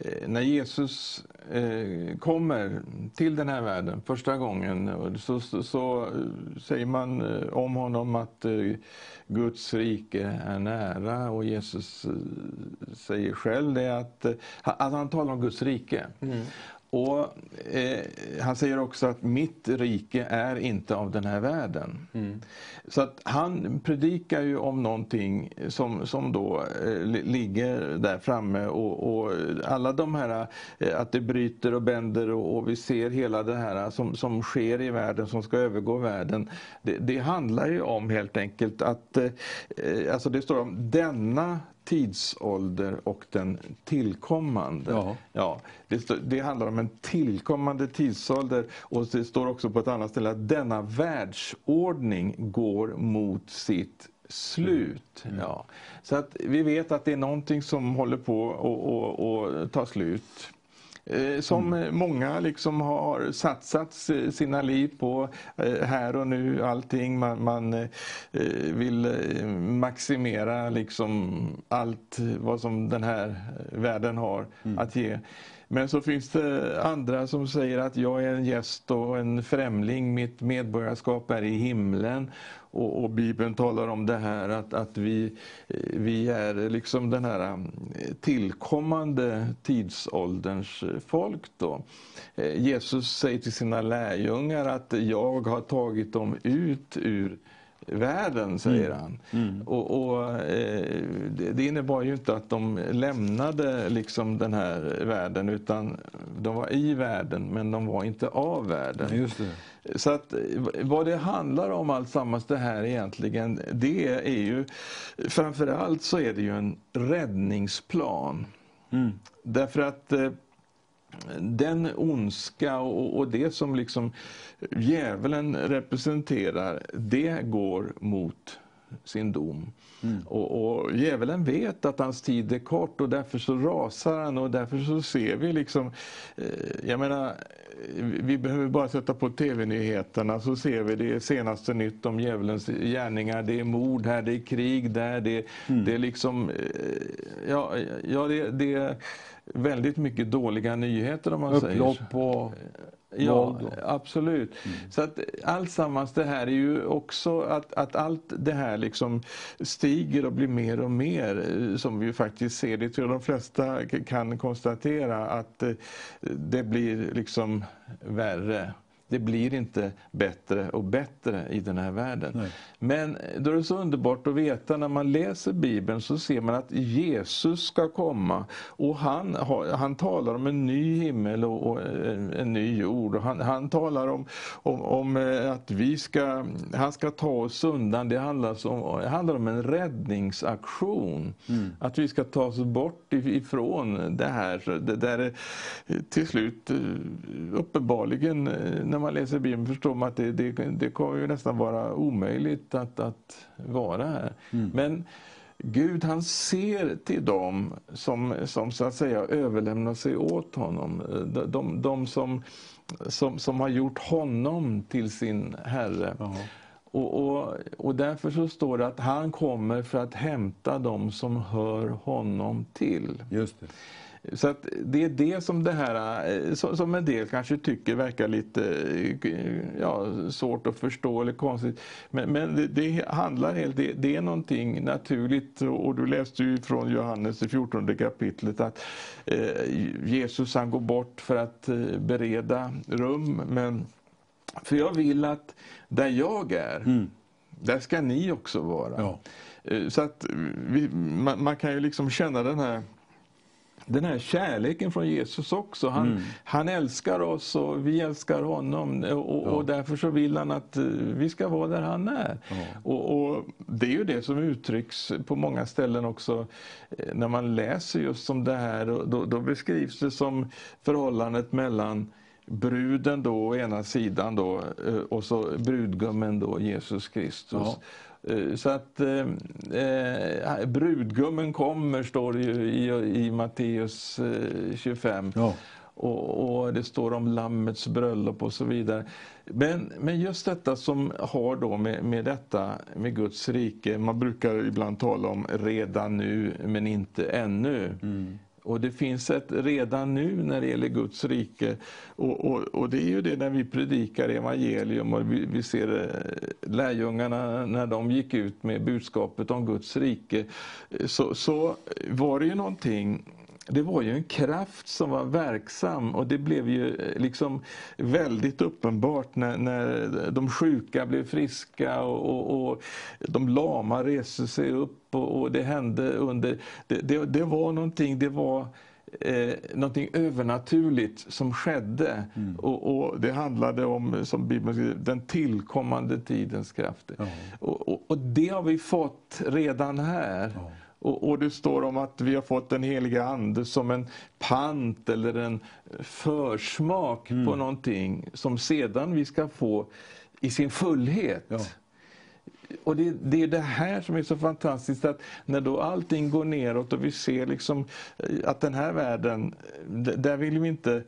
Eh, när Jesus eh, kommer till den här världen första gången så, så, så eh, säger man om honom att Guds rike är nära och Jesus säger själv det att, att alltså han talar om Guds rike. Mm. Och eh, Han säger också att mitt rike är inte av den här världen. Mm. Så att han predikar ju om någonting som, som då eh, ligger där framme och, och, alla de här, eh, att det bryter och bänder och, och, vi ser hela det här som, som sker i världen som ska övergå världen. Det, det handlar ju om helt enkelt att, eh, alltså det står om denna tidsålder och den tillkommande. Ja. Ja, det, det, handlar om en tillkommande tidsålder och det står också på ett annat ställe att denna världsordning går mot sitt slut. Mm. Ja. Så att vi vet att det är någonting som håller på att ta slut. Eh, som mm. många liksom har satsat sina liv på eh, här och nu. Allting man, man eh, vill maximera liksom allt vad som den här världen har mm. att ge. Men så finns det andra som säger att jag är en gäst och en främling, mitt medborgarskap är i himlen. Och, och Bibeln talar om det här att, att vi, vi är liksom den här eh, tillkommande tidsålderns folk. Då. Eh, Jesus säger till sina lärjungar att jag har tagit dem ut ur världen, säger han. Mm. Och, och eh, det, innebar ju inte att de lämnade liksom den här världen utan de var i världen men de var inte av världen. Så att vad det handlar om alltsammans det här egentligen, det är ju framförallt så är det ju en räddningsplan. Mm. Därför att eh, den ondska och, och, det som liksom djävulen representerar, det går mot sin dom. Mm. Och, och djävulen vet att hans tid är kort och därför så rasar han och därför så ser vi liksom, eh, jag menar, vi behöver bara sätta på tv-nyheterna så ser vi det senaste nytt om djävulens gärningar. Det är mord här, det är krig där, det, mm. det är liksom, eh, ja, ja det, det väldigt mycket dåliga nyheter om man Upplopp säger så. och Ja, absolut. Mm. Så att alltsammans det här är ju också att, att allt det här liksom stiger och blir mer och mer eh, som vi faktiskt ser. Det tror jag de flesta kan konstatera att eh, det blir liksom värre. Det blir inte bättre och bättre i den här världen. Nej. Men då är det så underbart att veta när man läser Bibeln så ser man att Jesus ska komma och han, han talar om en ny himmel och en ny jord. Och han, han talar om, om, om, eh, att vi ska, han ska ta oss undan. Det handlar om, det handlar om en räddningsaktion. Mm. Att vi ska ta oss bort ifrån det här. Det där till slut eh, uppenbarligen eh, när man läser Bibeln förstår man att det, det, det kommer ju nästan vara omöjligt att, att vara här. Mm. Men Gud han ser till dem som, som så att säga överlämnar sig åt honom. De, de, de som, som, som har gjort honom till sin Herre. Och, och, och därför så står det att han kommer för att hämta dem som hör honom till. Just det. Så att det är det som det här, eh, som en del kanske tycker verkar lite eh, ja, svårt att förstå eller konstigt. Men, men det, det, handlar helt, det, det är någonting naturligt och du läste ju från Johannes i 14 kapitlet att eh, Jesus han går bort för att eh, bereda rum. Men för jag vill att där jag är, mm. där ska ni också vara. Ja. Så att vi, man, man, kan ju liksom känna den här den här kärleken från Jesus också. Han, mm. han älskar oss och vi älskar honom och, ja. och, därför så vill han att eh, vi ska vara där han är. Ja. Och, och, Det är ju det som uttrycks på många ställen också eh, när man läser just om det här. Då, då beskrivs det som förhållandet mellan bruden då å ena sidan då, eh, och så brudgummen då Jesus Kristus. Ja. Eh, så att eh, eh, brudgummen kommer, står det ju i, i Matteus eh, 25. Ja. Och, och, det står om Lammets bröllop och så vidare. Men, men just detta som har då med, med detta med Guds rike, man brukar ibland tala om redan nu men inte ännu. Mm. Och det finns ett redan nu när det gäller Guds rike. Och, och, och det är ju det när vi predikar evangelium och vi, vi ser eh, lärjungarna när de gick ut med budskapet om Guds rike. Eh, så, så var det ju någonting det var ju en kraft som var verksam och det blev ju eh, liksom väldigt uppenbart när, när de sjuka blev friska och, och, och de lama reste sig upp och, och det hände under... Det, det, det, var någonting, det var eh, någonting övernaturligt som skedde mm. och, och, det handlade om, som Bibeln skriver, den tillkommande tidens krafter. Mm. Och, och, det har vi fått redan här. Mm. Och, och, det står om att vi har fått den heliga ande som en pant eller en försmak mm. på någonting som sedan vi ska få i sin fullhet. Ja. Och det, det, är det här som är så fantastiskt att när då allting går neråt och vi ser liksom att den här världen, där vill vi inte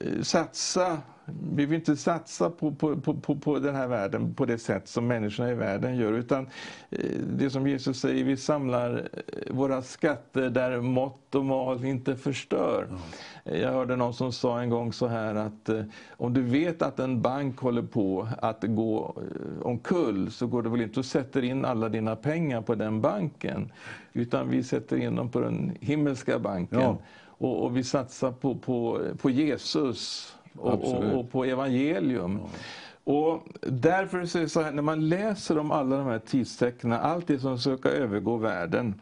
eh, satsa vi vill inte satsa på, på, på, på den här världen på det sätt som människorna i världen gör. Utan eh, det som Jesus säger, vi samlar eh, våra skatter där mått och mal inte förstör. Jag hörde någon som sa en gång så här att eh, om du vet att en bank håller på att gå omkull så går det väl inte att sätta in alla dina pengar på den banken. Utan vi sätter in dem på den himmelska banken. Ja. Och, och, vi satsar på, på, på Jesus och, och, och på evangelium. Ja. Och därför så så här, när man läser om alla de här tidstecknen, allt det som ska övergå världen,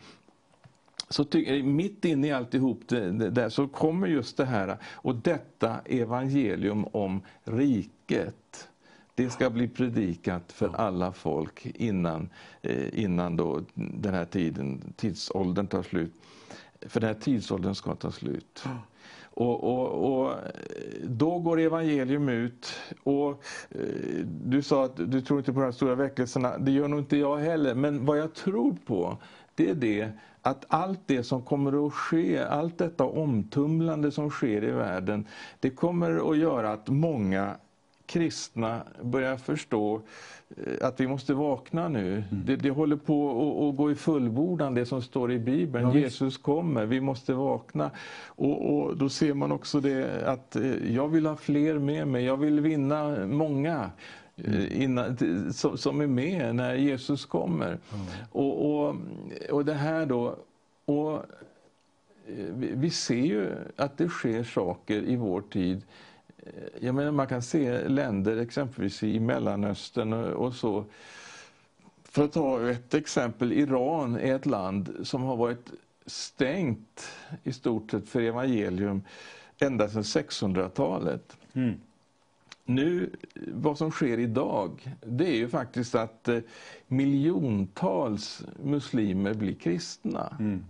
så ty, mitt inne i alltihop det, det, där så kommer just det här, och detta evangelium om riket. Det ska bli predikat för alla folk innan, eh, innan då den här tiden, tidsåldern tar slut. För den här tidsåldern ska ta slut. Och, och, och, eh, då går evangelium ut. Och eh, Du sa att du tror inte på de här stora väckelserna. Det gör nog inte jag heller. Men vad jag tror på, det är det att allt det som kommer att ske, allt detta omtumlande som sker i världen, det kommer att göra att många kristna börjar förstå eh, att vi måste vakna nu. Mm. Det, det, håller på att, gå i fullbordan, det som står i Bibeln. Ja, Jesus kommer, vi måste vakna. Och, och, Då ser man också det att eh, jag vill ha fler med mig, jag vill vinna många. Mm. Innan, som, som, är med när Jesus kommer. Mm. Och, och, och det här då, och vi, vi ser ju att det sker saker i vår tid jag menar, man kan se länder exempelvis i Mellanöstern och så. För att ta ett exempel, Iran är ett land som har varit stängt i stort sett för evangelium ända sedan 600-talet. Mm. Nu, vad som sker idag, det är ju faktiskt att eh, miljontals muslimer blir kristna. Mm.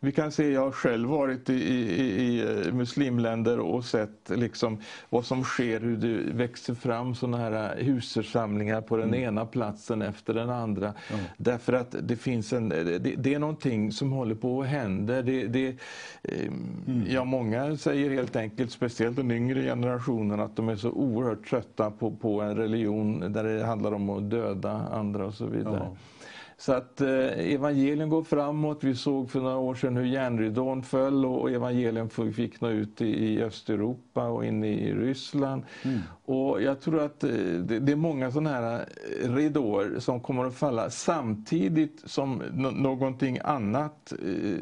Vi kan se, jag har själv varit i, i, i eh, muslimländer och sett liksom vad som sker, hur det växer fram sådana här husförsamlingar på den mm. ena platsen efter den andra. Mm. Därför att det finns en, det, det, är någonting som håller på att hända. Det, det, eh, mm. Ja, många säger helt enkelt, speciellt den yngre generationen, att de är så oerhört trötta på, på en religion där det handlar om att döda andra och så vidare. Ja. Så att eh, evangelien går framåt. Vi såg för några år sedan hur järnridån föll och evangelien fick nå ut i, Östeuropa och in i Ryssland. Mm. Och jag tror att eh, det, är många sådana här eh, ridåer som kommer att falla samtidigt som någonting annat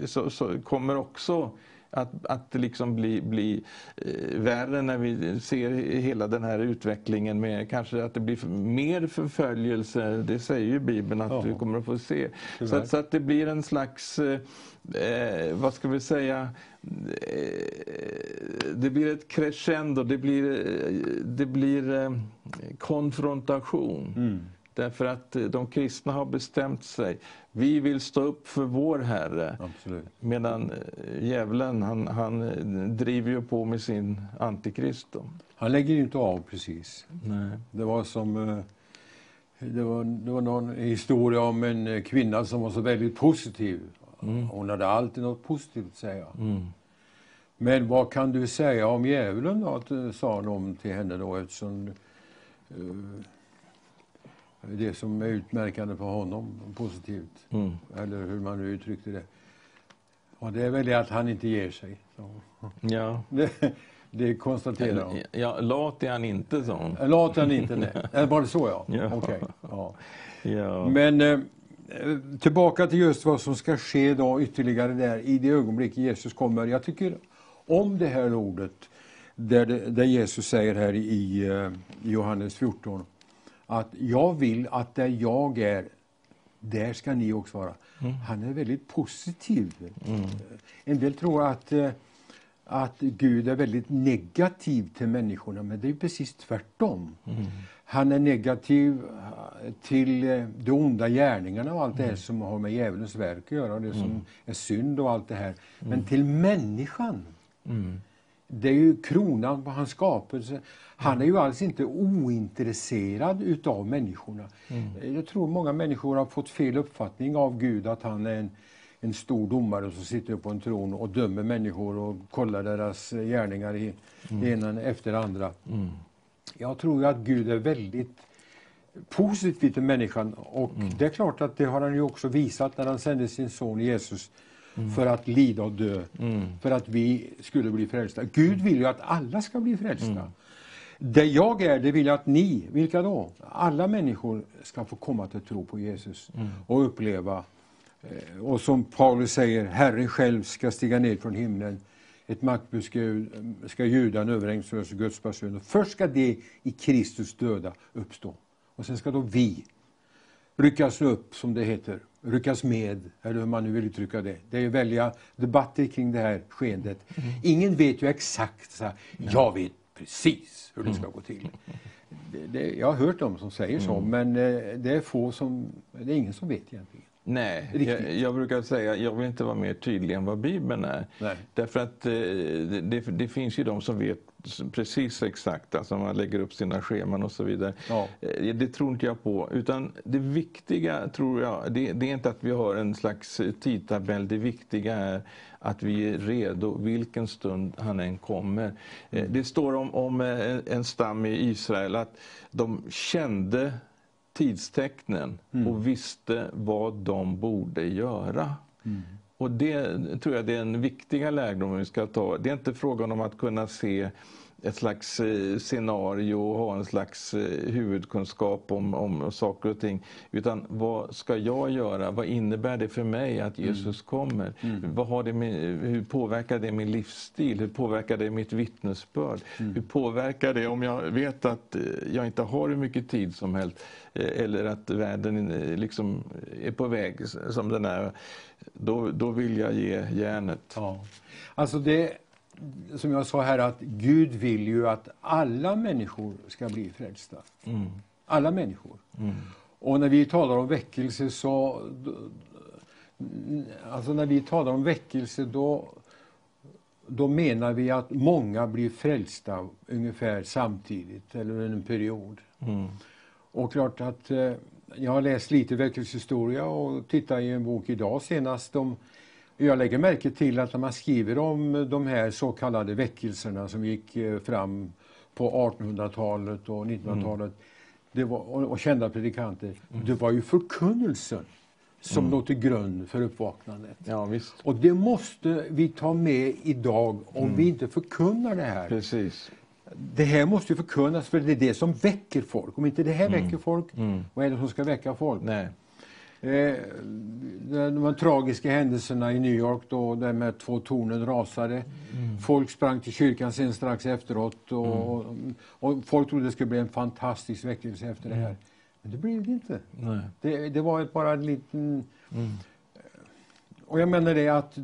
så kommer också att, att det liksom blir bli, eh, värre när vi ser hela den här utvecklingen med kanske att det blir mer förföljelse. Det säger ju Bibeln att ja. vi kommer att få se. Så, så, att det blir en slags, eh, eh, vad ska vi säga, eh, det blir ett crescendo, det blir, det blir konfrontation. Mm. Därför att eh, de kristna har bestämt sig. Vi vill stå upp för vår Herre. Absolut. Medan eh, djävulen han, han eh, driver ju på med sin antikrist. Han lägger ju inte av precis. Nej. Det var som det var, det var någon historia om en kvinna som var så väldigt positiv. Mm. Hon hade alltid något positivt att säga. Mm. Men vad kan du säga om djävulen då? sa de till henne då eftersom uh, det som är utmärkande för honom positivt. Mm. Eller hur man nu uttryckte det. Och det är väl det att han inte ger sig. Så. Ja. *laughs* Det, det konstaterar hon. Ja, lat är han inte, sa hon. Lat är han inte, nej. *laughs* Var det så, ja? ja. Okay. ja. ja. Men eh, tillbaka till just vad som ska ske då ytterligare där i det ögonblick Jesus kommer. Jag tycker om det här ordet där, där Jesus säger här i, eh, i Johannes 14 att jag vill att där jag är, där ska ni också vara. Mm. Han är väldigt positiv. Mm. En del tror att, eh, att Gud är väldigt negativ till människorna, men det är precis tvärtom. Mm. Han är negativ eh, till eh, de onda gärningarna och allt det här mm. som har med djävulens verk att göra, det som mm. är synd och allt det här. Men mm. till människan det är ju kronan på hans skapelse. Han är ju alls inte ointresserad utav människorna. Mm. Jag tror många människor har fått fel uppfattning av Gud, att han är en, en stor domare som sitter på en tron och dömer människor och kollar deras gärningar i mm. ena efter andra. Mm. Jag tror att Gud är väldigt positiv till människan och mm. det är klart att det har han ju också visat när han sände sin son Jesus mm. för att lida och dö, mm. för att vi skulle bli frälsta. Gud vill ju att alla ska bli frälsta. Mm. Det jag är, det vill jag att ni, vilka då? Alla människor ska få komma till tro på Jesus mm. och uppleva. Eh, och som Paulus säger, Herren själv ska stiga ner från himlen ett maktbud ska, ska judarna överängsföras och Guds person. Först ska det i Kristus döda uppstå. Och sen ska då vi ryckas upp, som det heter, ryckas med, eller hur man nu vill uttrycka det. Det är välja debatter kring det här skeendet. Ingen vet ju exakt, så här, jag vet precis hur det ska gå till. Det, det, jag har hört dem som säger så, mm. men eh, det är få som, det är ingen som vet egentligen. Nej, jag, jag, brukar säga jag vill inte vara mer tydlig än vad Bibeln är. Nej. Därför att eh, det, det, finns ju de som vet precis exakt, alltså man lägger upp sina scheman och så vidare. Ja. Eh, det tror inte jag på. Utan det viktiga tror jag, det, det, är inte att vi har en slags tidtabell. Det viktiga är att vi är redo vilken stund han än kommer. Mm. Det står om, om en stam i Israel att de kände tidstecknen mm. och visste vad de borde göra. Mm. Och det tror jag det är en viktiga lärdom vi ska ta. Det är inte frågan om att kunna se ett slags eh, scenario och ha en slags eh, huvudkunskap om, om saker och ting. Utan vad ska jag göra? Vad innebär det för mig att mm. Jesus kommer? Mm. Vad har det med, hur påverkar det min livsstil? Hur påverkar det mitt vittnesbörd? Mm. Hur påverkar det om jag vet att eh, jag inte har hur mycket tid som helst eller att världen liksom är på väg som den är? Då, då vill jag ge järnet. Ja. Alltså det som jag sa här, att Gud vill ju att alla människor ska bli frälsta. Mm. Alla människor. Mm. Och när vi talar om väckelse så... Alltså när vi talar om väckelse då, då menar vi att många blir frälsta ungefär samtidigt eller under en period. Mm. Och klart att eh, jag har läst lite väckelsehistoria och tittat i en bok idag senast om jag lägger märke till att när man skriver om de här så kallade väckelserna som gick eh, fram på 1800-talet och 1900-talet mm. och, och kända predikanter, mm. det var ju förkunnelsen som mm. låg till grund för uppvaknandet. Ja, visst. Och det måste vi ta med idag om mm. vi inte förkunnar det här. Precis. Det här måste ju förkunnas för det är det som väcker folk. Om inte det här mm. väcker folk, mm. vad är det som ska väcka folk? Nej. Eh, de tragiska händelserna i New York då, där med två tornen rasade. Mm. Folk sprang till kyrkan sen strax efteråt och, mm. och folk trodde det skulle bli en fantastisk väckelse efter det här. Mm. Men det blev det inte. Det, det, var bara en liten... Mm. Och jag menar det att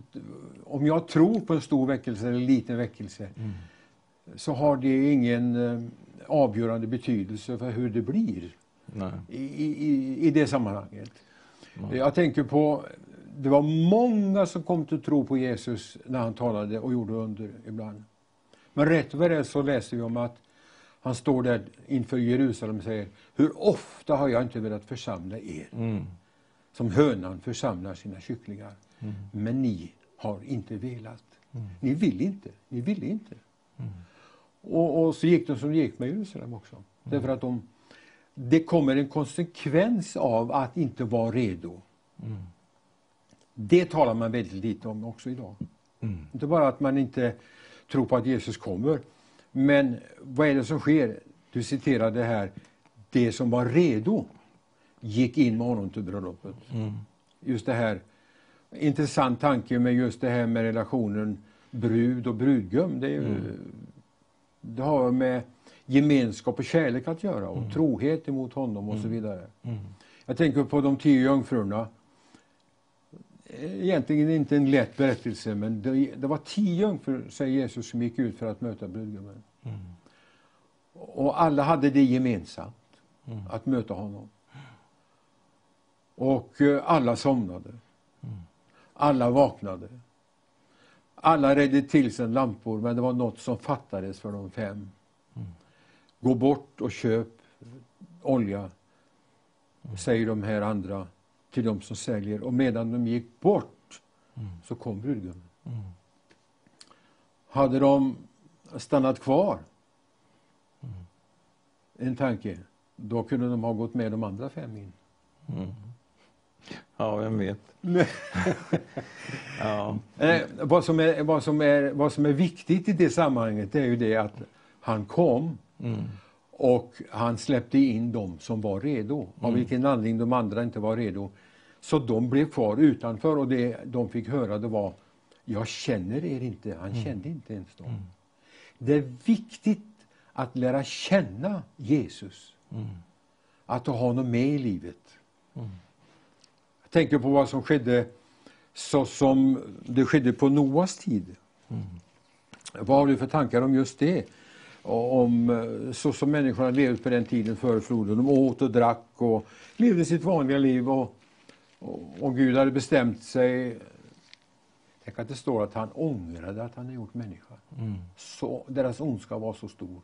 om jag tror på en stor väckelse eller en liten väckelse mm. så har det ingen eh, avgörande betydelse för hur det blir i, i, i det sammanhanget. Mm. Jag tänker på, det var många som kom till tro på Jesus när han talade och gjorde under ibland. Men rätt vad det så läser vi om att han står där inför Jerusalem och säger, hur ofta har jag inte velat församla er? Mm. Som hönan församlar sina kycklingar. Mm. Men ni har inte velat. Mm. Ni vill inte, ni ville inte. Mm. Och, och, så gick det som det gick med Jerusalem också. Mm. Därför att de det kommer en konsekvens av att inte vara redo. Mm. Det talar man väldigt lite om också idag. Mm. Inte bara att man inte tror på att Jesus kommer, men vad är det som sker? Du citerade här, det som var redo gick in med honom till bröllopet. Mm. Just det här, intressant tanke med just det här med relationen brud och brudgum. Det, är, mm. det har med gemenskap och kärlek att göra och mm. trohet emot honom och så mm. vidare. Mm. Jag tänker på de tio jungfrurna. Egentligen inte en lätt berättelse men det, det var tio jungfrur, säger Jesus, som gick ut för att möta brudgummen. Mm. Och alla hade det gemensamt, mm. att möta honom. Och eh, alla somnade. Mm. Alla vaknade. Alla redde till sig lampor, men det var något som fattades för de fem. Gå bort och köp olja, säger de här andra till de som säljer. Och medan de gick bort så kom brudgummen. Hade de stannat kvar, en tanke, då kunde de ha gått med de andra fem in. Mm. Ja, vem vet. *laughs* ja. eh, vad, som är, vad, som är, vad som är viktigt i det sammanhanget är ju det att han kom Mm. Och han släppte in dem som var redo. Mm. Av vilken anledning de andra inte var redo. Så de blev kvar utanför och det de fick höra det var jag känner er inte. Han kände inte ens dem. Det är viktigt att lära känna Jesus. Att ha honom med i livet. Jag tänker på vad som skedde så som det skedde på Noas tid. Vad har du för tankar om just det? Om eh, så som människorna levde på den tiden före floden. De åt och drack och levde sitt vanliga liv. Och, och, och Gud hade bestämt sig. Tänk att det står att han ångrade att han hade gjort människa. Mm. Så, deras ondska var så stor.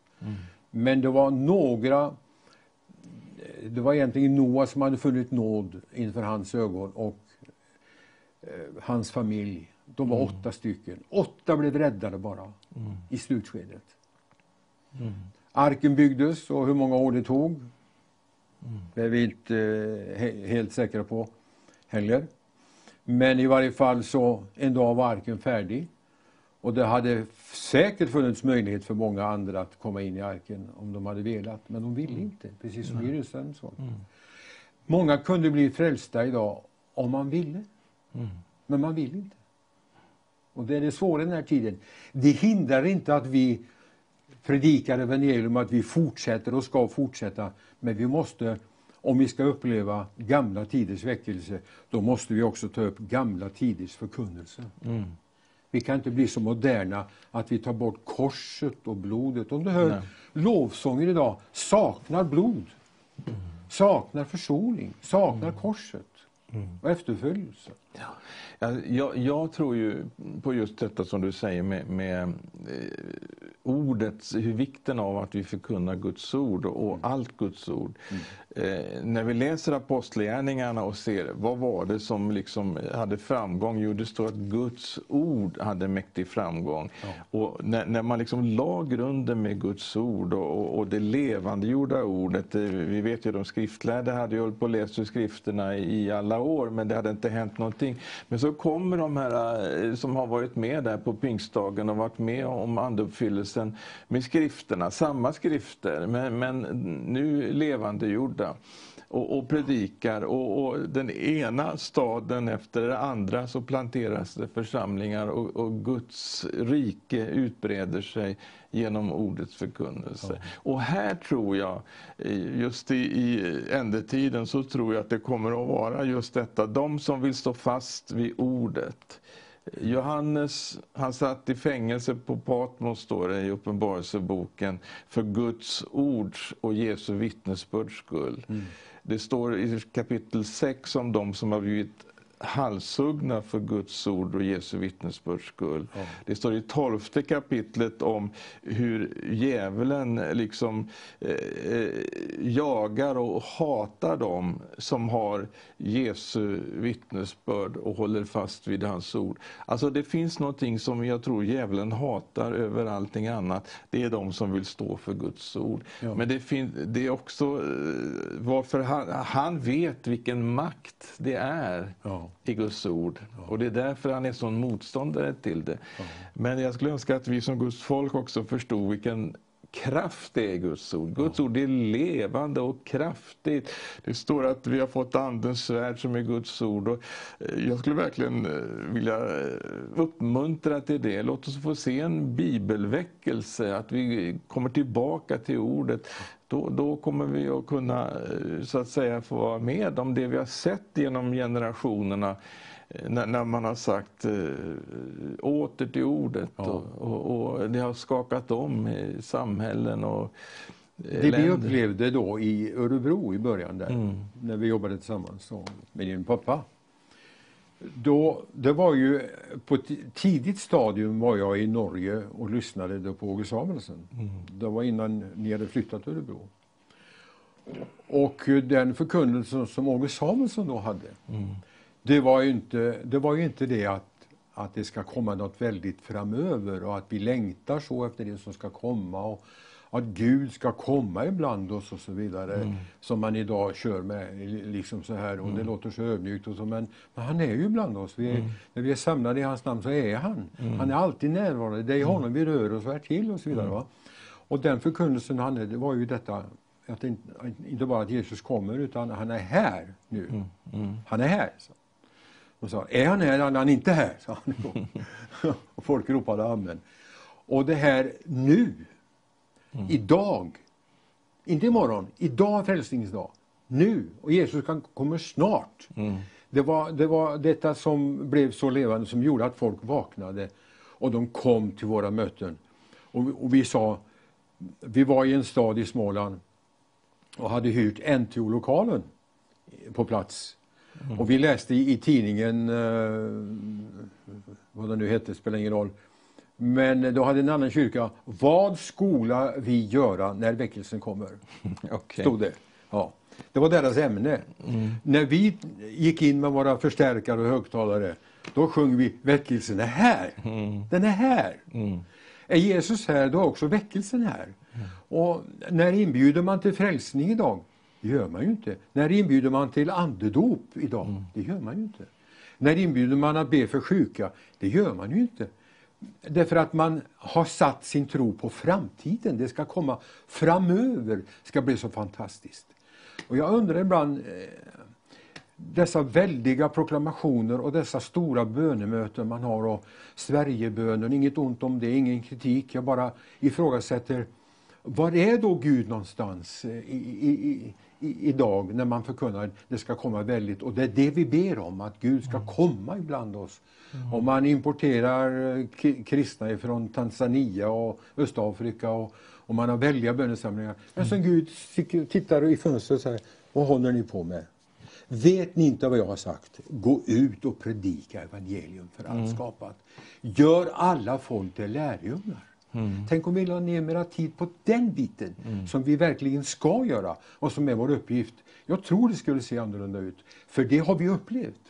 Men det var några det var egentligen Noa som hade funnit nåd inför hans ögon och eh, hans familj. De var åtta stycken. Åtta blev räddade bara i slutskedet. Arken byggdes och hur många år det tog det är vi inte eh, he helt säkra på heller. Men i varje fall så en dag var arken färdig. Och det hade säkert funnits möjlighet för många andra att komma in i arken om de hade velat, men de ville inte, precis som Jerusalems folk. Många kunde bli frälsta idag om man ville, men man vill inte. Och det är det svåra i den här tiden. Det hindrar inte att vi predikar evangelium, att vi fortsätter och ska fortsätta, men vi måste om vi ska uppleva gamla tiders väckelse, då måste vi också ta upp gamla tiders förkunnelse. Vi kan inte bli så moderna att vi tar bort korset och blodet. Om du hör Nej. lovsånger idag, saknar blod, saknar försoning, saknar korset och efterföljelse. Ja, jag, jag tror ju på just detta som du säger med, med eh, ordet, hur vikten av att vi förkunnar Guds ord och allt Guds ord. Eh, när vi läser apostlagärningarna och ser vad var det som liksom hade framgång? Jo, det står att Guds ord hade mäktig framgång. Och när, när man liksom la grunden med Guds ord och, och, och det levandegjorda ordet. eh, Vi vet ju de skriftlärda hade ju hållit på och läst ur skrifterna i alla år men det hade inte hänt någonting. Men så kommer de här eh, som har varit med där på pingstdagen och varit med om andeuppfyllelsen med skrifterna, samma skrifter men, men nu levandegjorda och, och predikar och, och den ena staden efter den andra så planteras det församlingar och, och Guds rike utbreder sig genom ordets förkunnelse. Och här tror jag, just i, i ändetiden så tror jag att det kommer att vara just detta, de som vill stå fast vid ordet. Johannes, han satt i fängelse på Patmos, står det i Uppenbarelseboken, för Guds ords och Jesu vittnesbörds skull. Det står i kapitel 6 om de som har blivit halshuggna för Guds ord och Jesu vittnesbörds skull. Det står i tolfte kapitlet om hur djävulen liksom eh, eh, jagar och hatar dem som har Jesu vittnesbörd och håller fast vid hans ord. Alltså det finns någonting som jag tror djävulen hatar över allting annat. Det är de som vill stå för Guds ord. Ja. Men det, det är också eh, varför han, han vet vilken makt det är Ja i Guds ord. Och det är därför han är sån motståndare till det. Men jag skulle önska att vi som Guds folk också förstod vilken kraft det är i Guds ord. Guds ord är levande och kraftigt. Det står att vi har fått andens svärd som är Guds ord. Och eh, jag skulle verkligen eh, vilja eh, uppmuntra till det. Låt oss få se en bibelväckelse, att vi kommer tillbaka till ordet. Då, då kommer vi att kunna eh, så att säga få vara med om det vi har sett genom generationerna. eh, När, när man har sagt eh, åter till ordet Ja. och, och, och det har skakat om i samhällen och Det vi länder. upplevde då i Örebro i början där, Mm. när vi jobbade tillsammans då, med din pappa. Då, det var ju på ett tidigt stadium var jag i Norge och lyssnade då på Åge Samuelsen. Mm. Det var innan ni hade flyttat till Örebro. Och den förkunnelsen som Åge Samuelsson då hade, Mm. det var ju inte det, var ju inte det att, att det ska komma något väldigt framöver och att vi längtar så efter det som ska komma och att Gud ska komma ibland oss och så vidare. Som man idag kör med liksom så här och det låter så ödmjukt och så men, men han är ju bland oss. Vi är, När vi är samlade i hans namn så är han. Han är alltid närvarande. Det är i honom vi rör oss och är till och så vidare. Va? Och den förkunnelsen han hade, det var ju detta att inte, bara att Jesus kommer utan han är här nu. Han är här. Så. De sa, är han här eller är han inte här? Sa han *laughs* och folk ropade amen. Och det här nu, mm. idag, inte imorgon, idag frälsningens dag. Nu, och Jesus kommer snart. Mm. Det, var, det var detta som blev så levande som gjorde att folk vaknade och de kom till våra möten. Och, och vi sa, vi var i en stad i Småland och hade hyrt NTO-lokalen på plats. Mm. Och vi läste i, i tidningen, eh, vad det nu hette, spelar ingen roll. Men då hade en annan kyrka, vad skola vi göra när väckelsen kommer? *laughs* okay. Stod det. Ja. Det var deras ämne. Mm. När vi gick in med våra förstärkare och högtalare, då sjöng vi väckelsen är här. Mm. Den är här. Mm. Är Jesus här, då är också väckelsen här. Mm. Och när inbjuder man till frälsning idag? Det gör man ju inte. När inbjuder man till andedop idag? Mm. Det gör man ju inte. När inbjuder man att be för sjuka? Det gör man ju inte. Därför att man har satt sin tro på framtiden. Det ska komma framöver, det ska bli så fantastiskt. Och jag undrar ibland, eh, dessa väldiga proklamationer och dessa stora bönemöten man har och Sverigebönen, inget ont om det, ingen kritik. Jag bara ifrågasätter, var är då Gud någonstans eh, i, i, i, idag när man förkunnar det ska komma väldigt, och det är det vi ber om, att Gud ska mm. komma ibland oss. Mm. Om man importerar eh, kristna från Tanzania och Östafrika och, och man har väldiga bönesamlingar. Men som mm. Gud tittar i fönstret och säger, vad håller ni på med? Vet ni inte vad jag har sagt? Gå ut och predika evangelium för allt mm. skapat. Gör alla folk till lärjungar. Mm. Tänk om vi la ner mera tid på den biten mm. som vi verkligen ska göra och som är vår uppgift. Jag tror det skulle se annorlunda ut, för det har vi upplevt.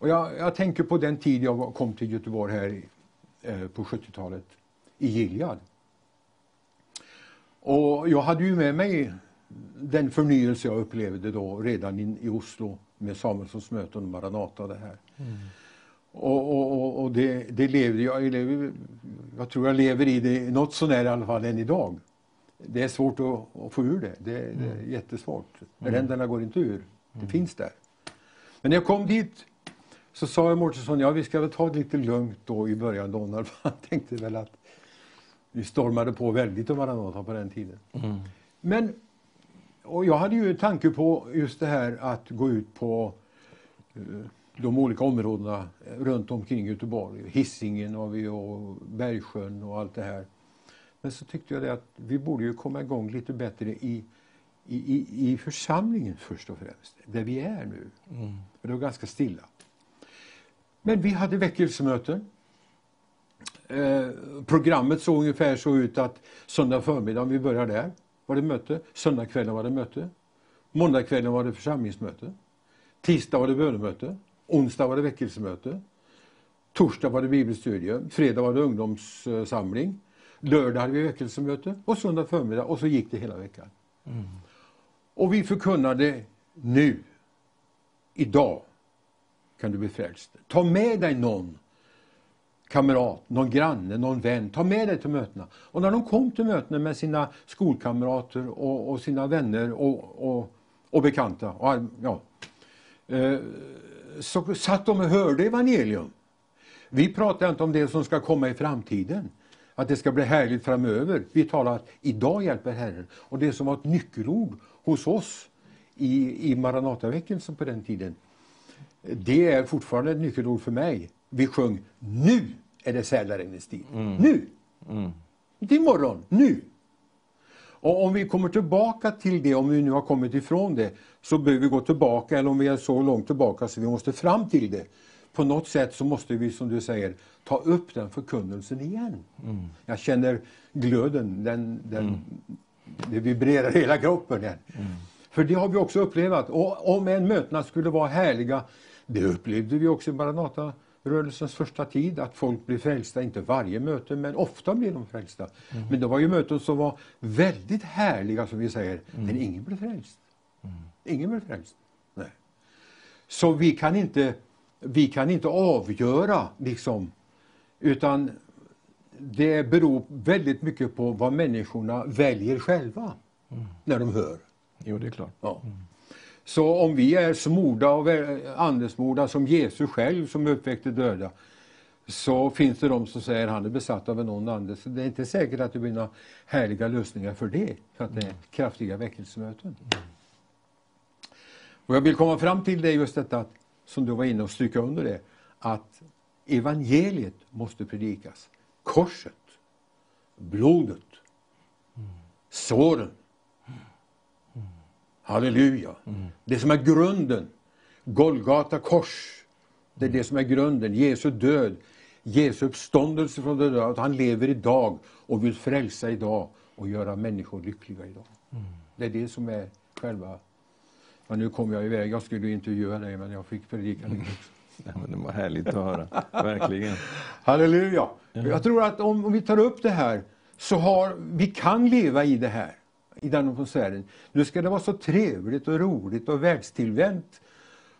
Och jag, jag tänker på den tid jag kom till Göteborg här eh, på 70-talet, i Gilead. Och jag hade ju med mig den förnyelse jag upplevde då redan in, i Oslo med Samuelssons möten och Maranata. Det här. Mm. Och, och, och det, det levde jag, jag, lever, jag tror jag lever i det något sånär i alla fall än idag. Det är svårt att, att få ur det. Det, mm. det är mm. jättesvårt. Mm. Ränderna går inte ur. Det mm. finns där. Men när jag kom dit så sa jag Mårtensson, ja vi ska väl ta det lite lugnt då i början. Donald. *laughs* Han tänkte väl att vi stormade på väldigt om Maranata på den tiden. Mm. Men, och jag hade ju en tanke på just det här att gå ut på uh, de olika områdena runt omkring Göteborg. Hisingen och, vi och Bergsjön och allt det här. Men så tyckte jag att vi borde ju komma igång lite bättre i, i, i, i församlingen först och främst, där vi är nu. Mm. För det var ganska stilla. Men vi hade väckelsemöten. Eh, programmet såg ungefär så ut att söndag förmiddag, vi börjar där, var det möte. Söndagskvällen var det möte. Måndagskvällen var det församlingsmöte. Tisdag var det bönemöte. Onsdag var det väckelsemöte. Torsdag var det bibelstudium. Fredag var det ungdomssamling. Lördag hade vi väckelsemöte och söndag förmiddag och så gick det hela veckan. Mm. Och vi förkunnade nu, idag, kan du bli frälst. Ta med dig någon kamrat, någon granne, någon vän. Ta med dig till mötena. Och när de kom till mötena med sina skolkamrater och, och sina vänner och, och, och bekanta, och, ja, eh, så satt de och hörde evangelium. Vi pratar inte om det som ska komma i framtiden, att det ska bli härligt framöver. Vi talar att idag hjälper Herren. Och det som var ett nyckelord hos oss i, i Maranataväckelsen på den tiden, det är fortfarande ett nyckelord för mig. Vi sjöng nu är det sälregnets tid. Mm. Nu! Mm. Inte imorgon, nu! Och om vi kommer tillbaka till det, om vi nu har kommit ifrån det, så behöver vi gå tillbaka, eller om vi är så långt tillbaka så vi måste fram till det. På något sätt så måste vi, som du säger, ta upp den förkunnelsen igen. Mm. Jag känner glöden, den, den, mm. det vibrerar hela kroppen igen. Mm. För det har vi också upplevt. Och om en mötena skulle vara härliga, det upplevde vi också i Maranata rörelsens första tid, att folk blev frälsta, inte varje möte, men ofta blev de frälsta. Mm. Men det var ju möten som var väldigt härliga, som vi säger, mm. men ingen blev frälst. Mm. Ingen blev frälst. Nej. Så vi kan inte, vi kan inte avgöra, liksom, utan det beror väldigt mycket på vad människorna väljer själva mm. när de hör. Jo, det är klart. Ja. Så om vi är smorda och andesmorda som Jesus själv som uppväckte döda, så finns det de som säger att han är besatt av en ond ande. Så det är inte säkert att det blir några härliga lösningar för det, för att det är kraftiga väckelsemöten. Och jag vill komma fram till det just detta, som du var inne och stryka under det, att evangeliet måste predikas. Korset, blodet, såren. Halleluja. Det som är grunden. Golgata kors. Det är det som är grunden. Jesu död, Jesu uppståndelse från de döda. Att han lever idag och vill frälsa idag och göra människor lyckliga idag. Det är det som är själva... Ja, nu kom jag iväg. Jag skulle intervjua dig, men jag fick predika lite också. *laughs* Ja, det var härligt att höra, verkligen. Halleluja! Jag tror att om, om vi tar upp det här så har vi kan leva i det här, i den atmosfären. Nu ska det vara så trevligt och roligt och världstillvänt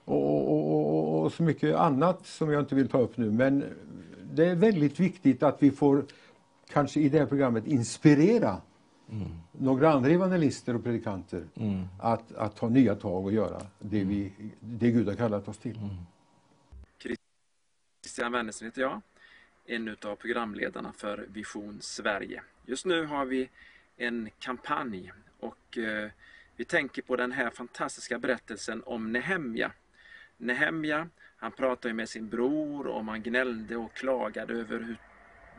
och, och, och, och, så mycket annat som jag inte vill ta upp nu. Men det är väldigt viktigt att vi får, kanske i det här programmet, inspirera mm. några andra evangelister och predikanter mm. att, att ta nya tag och göra det, vi, det Gud har kallat oss till. Mm. Christian Wennersen heter jag, en av programledarna för Vision Sverige. Just nu har vi en kampanj och eh, vi tänker på den här fantastiska berättelsen om Nehemja. Nehemja, han pratade med sin bror och man gnällde och klagade över hur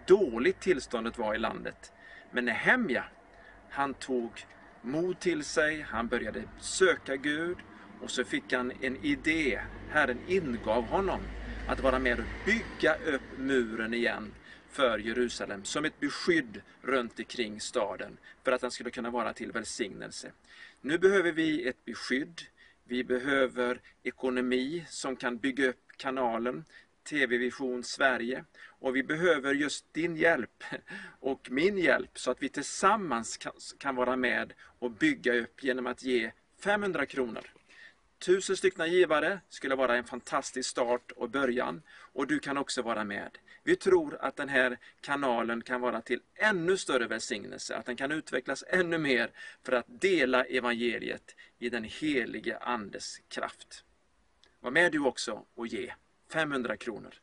dåligt tillståndet var i landet. Men Nehemja, han tog mod till sig, han började söka Gud och så fick han en idé. Herren ingav honom att vara med och bygga upp muren igen för Jerusalem som ett beskydd runt omkring staden för att den skulle kunna vara till välsignelse. Nu behöver vi ett beskydd. Vi behöver ekonomi som kan bygga upp kanalen TV Vision Sverige och vi behöver just din hjälp *laughs* och min hjälp så att vi tillsammans kan, kan vara med och bygga upp genom att ge 500 kronor Tusen stycken givare skulle vara en fantastisk start och början och du kan också vara med. Vi tror att den här kanalen kan vara till ännu större välsignelse, att den kan utvecklas ännu mer för att dela evangeliet i den helige Andes kraft. Var med du också och ge 500 kronor.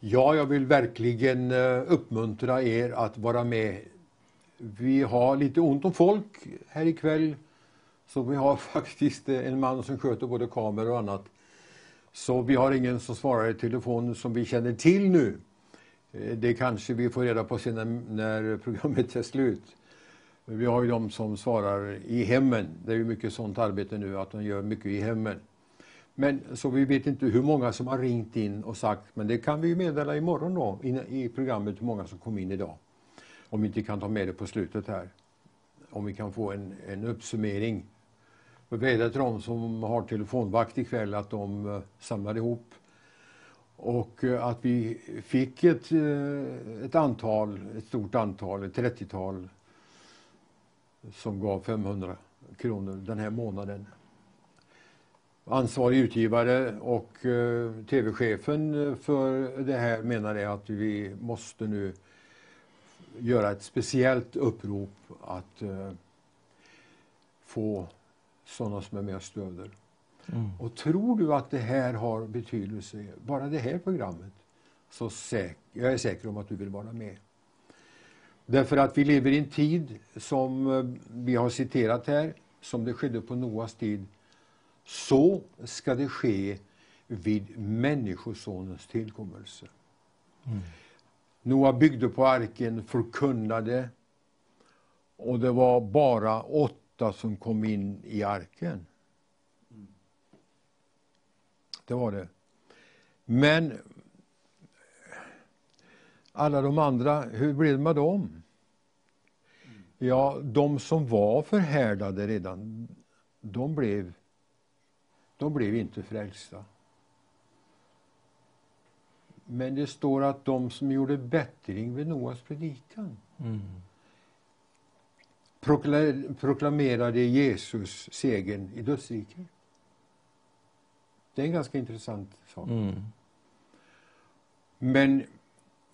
Ja, jag vill verkligen eh, uppmuntra er att vara med. Vi har lite ont om folk här ikväll så vi har *laughs* faktiskt en man som sköter både kameror och annat. Så vi har ingen som svarar i telefon som vi känner till nu. Eh, det kanske vi får reda på sen när programmet är slut. Vi har ju de som svarar i hemmen. Det är ju mycket sånt arbete nu att de gör mycket i hemmen. Men så vi vet inte hur många som har ringt in och sagt, men det kan vi ju meddela imorgon då i, programmet hur många som kom in idag. Om vi inte kan ta med det på slutet här. Om vi kan få en, en uppsummering och vädjar till dem som har telefonvakt ikväll att de eh, samlar ihop. Och eh, att vi fick ett, eh, ett antal, ett stort antal, ett 30-tal som gav 500 kronor den här månaden. Ansvarig utgivare och tv-chefen för det här menade att vi måste nu göra ett speciellt upprop att få sådana som är med och stöder. Mm. Och tror du att det här har betydelse, bara det här programmet, så säk jag är säker om att du vill vara med. Därför att vi lever i en tid som eh, vi har citerat här, som det skedde på Noas tid. Så ska det ske vid Människosonens tillkommelse. Mm. Noa byggde på arken, förkunnade och det var bara åtta åtta som kom in i arken. Det var det. Men alla de andra, hur blev det med dem? Ja, de som var förhärdade redan, de blev, de blev inte frälsta. Men det står att de som gjorde bättring vid Noas predikan, mm proklamerade Jesus segern i dödsriket. Det är en ganska intressant sak. Mm. Men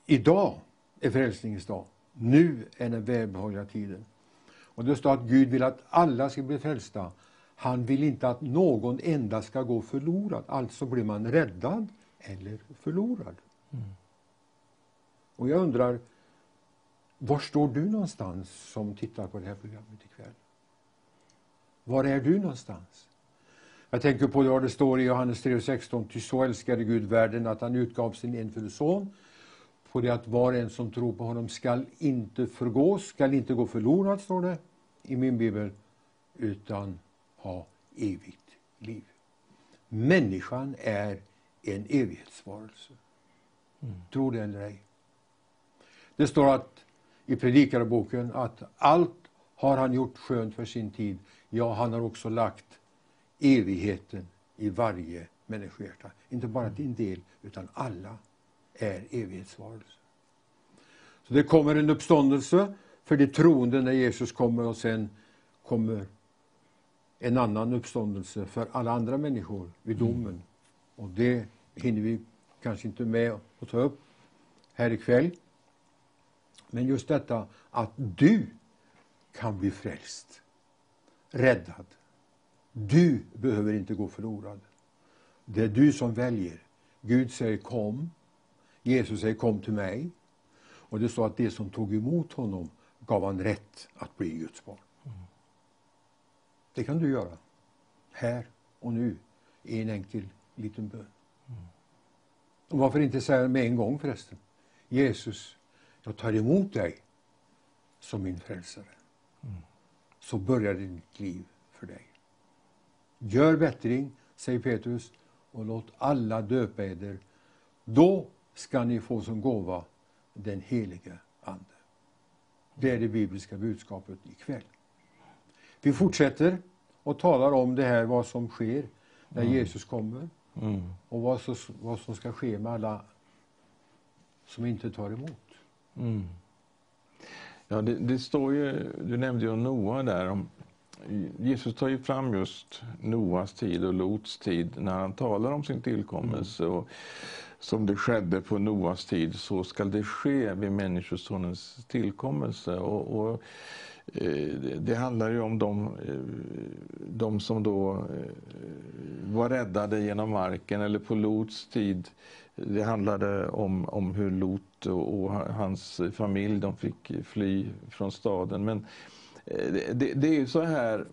idag är frälsningens dag. Nu är den välbehagliga tiden. Och det står att Gud vill att alla ska bli frälsta. Han vill inte att någon enda ska gå förlorad. Alltså blir man räddad eller förlorad. Mm. Och jag undrar, var står du någonstans som tittar på det här programmet ikväll? Var är du någonstans? Jag tänker på vad det står i Johannes 3.16. Ty så älskade Gud världen att han utgav sin enfödde son på det att var en som tror på honom skall inte förgås, skall inte gå förlorad, står det i min bibel, utan ha evigt liv. Människan är en evighetsvarelse. Mm. Tro det eller ej. Det står att i Predikarboken att allt har han gjort skönt för sin tid. Ja, han har också lagt evigheten i varje människohjärta. Inte bara till en del, utan alla är evighetsvarelser. Så det kommer en uppståndelse för de troende när Jesus kommer och sen kommer en annan uppståndelse för alla andra människor vid mm. domen. Och det hinner vi kanske inte med att ta upp här ikväll. Men just detta att du kan bli frälst, räddad. Du behöver inte gå förlorad. Det är du som väljer. Gud säger kom. Jesus säger kom till mig. Och det står att det som tog emot honom gav han rätt att bli Guds barn. Det kan du göra. Här och nu i en enkel liten bön. Och varför inte säga med en gång förresten? Jesus, jag tar emot dig som min frälsare. Mm. Så börjar ditt liv för dig. Gör bättring, säger Petrus, och låt alla döpa eder. Då ska ni få som gåva den helige Ande. Det är det bibliska budskapet ikväll. Vi fortsätter och talar om det här, vad som sker när mm. Jesus kommer. Mm. Och vad, så, vad som ska ske med alla som inte tar emot. Mm. Ja, det, det, står ju, du nämnde ju Noa där. Om, Jesus tar ju fram just Noas tid och Lots tid när han talar om sin tillkommelse. Mm. Och som det skedde på Noas tid så skall det ske vid Människosonens tillkommelse. Och, och eh, det handlar ju om de, eh, de som då eh, var räddade genom marken eller på Lots tid. Det handlade om, om hur Lot och, och hans familj de fick fly från staden. Men det, det, är ju så här,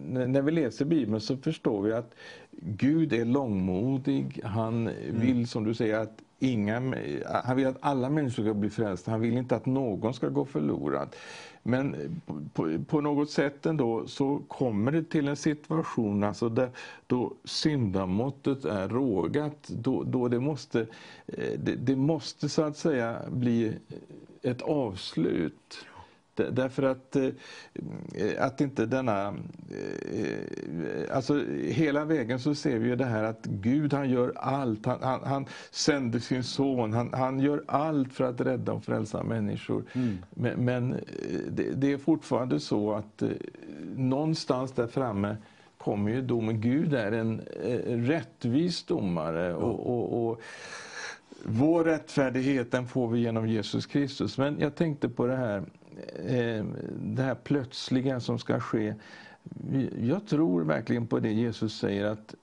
när vi läser Bibeln så förstår vi att Gud är långmodig. Han mm. vill som du säger att inga, eh, han vill att alla människor ska bli frälsta. Han vill inte att någon ska gå förlorad. Men eh, på, på, något sätt ändå så kommer det till en situation alltså där, då syndamåttet är rågat. Då, då det, måste, eh, det, det måste så att säga bli ett avslut. Därför att, eh, att inte denna... Eh, alltså hela vägen så ser vi ju det här att Gud han gör allt. Han, han, han sänder sin son. Han, han gör allt för att rädda och frälsa människor. Mm. Men, men eh, det, det, är fortfarande så att någonstans där framme kommer ju domen. Gud är en rättvis domare. och, och, och vår rättfärdighet den får vi genom Jesus Kristus. Men jag tänkte på det här det här plötsliga som ska ske. Jag tror verkligen på det Jesus säger att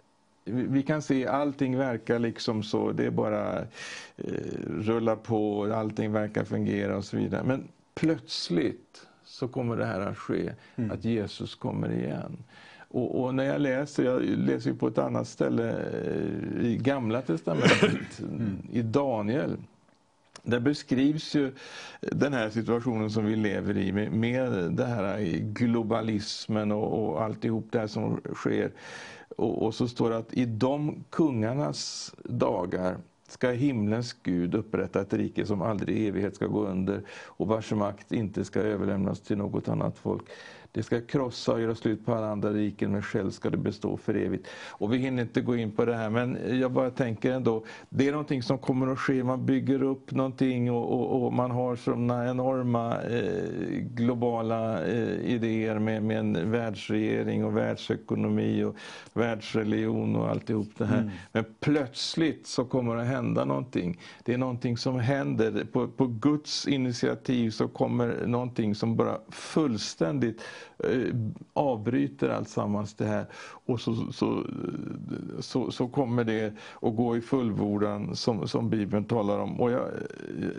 vi kan se allting verkar liksom så, det är bara eh, rulla på, allting verkar fungera och så vidare. Men plötsligt så kommer det här att ske, mm. att Jesus kommer igen. Och, och, när jag läser, jag läser på ett annat ställe eh, i Gamla Testamentet, mm. i Daniel. Där beskrivs ju den här situationen som vi lever i med, med det här globalismen och, och alltihop det här som sker. Och, och, så står det att i de kungarnas dagar ska himlens Gud upprätta ett rike som aldrig i evighet ska gå under och vars makt inte ska överlämnas till något annat folk. Det ska krossa och göra slut på alla andra riken, men själv ska det bestå för evigt. Och vi hinner inte gå in på det här, men jag bara tänker ändå, det är någonting som kommer att ske. Man bygger upp någonting och, och, och man har sådana enorma eh, globala eh, idéer med, med en världsregering och världsekonomi och världsreligion och alltihop det här. Mm. Men plötsligt så kommer det att hända någonting. Det är någonting som händer. På, på Guds initiativ så kommer någonting som bara fullständigt Eh, avbryter alltsammans det här och så, så, så, så, kommer det att gå i fullbordan som, som Bibeln talar om. Och jag,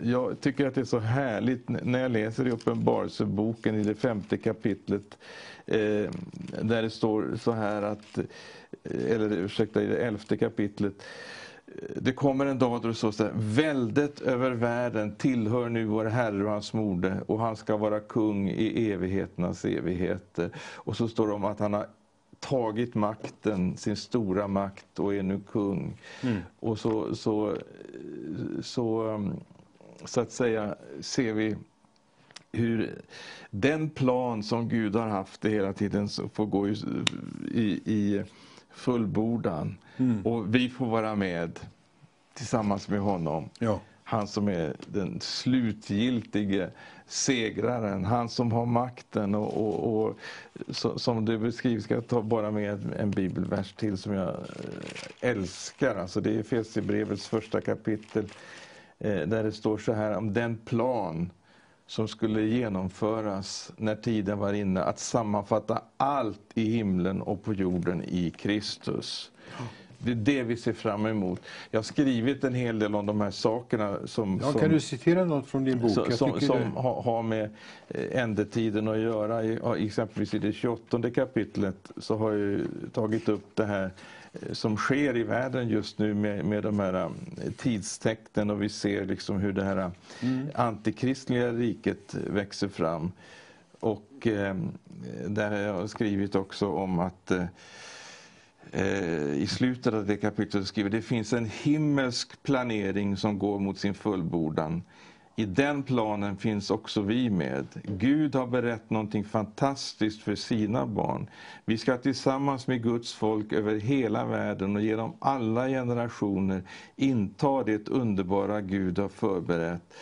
jag tycker att det är så härligt när jag läser i Uppenbarelseboken i det femte kapitlet eh, där det står så här att, eh, eller ursäkta i det elfte kapitlet det kommer en dag då det står så här, väldet över världen tillhör nu vår Herre och hans moder och han ska vara kung i evigheternas evigheter. Och så står det om att han har tagit makten, sin stora makt och är nu kung. Mm. Och så, så, så, um, så att säga ser vi hur den plan som Gud har haft hela tiden får gå i, i, i fullbordan. Mm. Och vi får vara med tillsammans med honom. Ja. Han som är den slutgiltige segraren, han som har makten. Och, och, och så, som du beskriver, ska jag ta bara med en bibelvers till som jag eh, älskar. Alltså det är Efesierbrevets första kapitel eh, där det står så här om den plan som skulle genomföras när tiden var inne att sammanfatta allt i himlen och på jorden i Kristus. Det är det vi ser fram emot. Jag har skrivit en hel del om de här sakerna. Som, ja, som, kan du citera något från din bok? Som, som, som det... har, med eh, ändetiden att göra. I, exempelvis i det 28 kapitlet så har jag tagit upp det här eh, som sker i världen just nu med, med de här eh, tidstecknen och vi ser liksom hur det här mm. antikristliga riket växer fram. Och eh, där har jag skrivit också om att Eh, Eh, i slutet av det kapitlet skriver det finns en himmelsk planering som går mot sin fullbordan. I den planen finns också vi med. Gud har berättat någonting fantastiskt för sina barn. Vi ska tillsammans med Guds folk över hela världen och genom alla generationer inta det underbara Gud har förberett.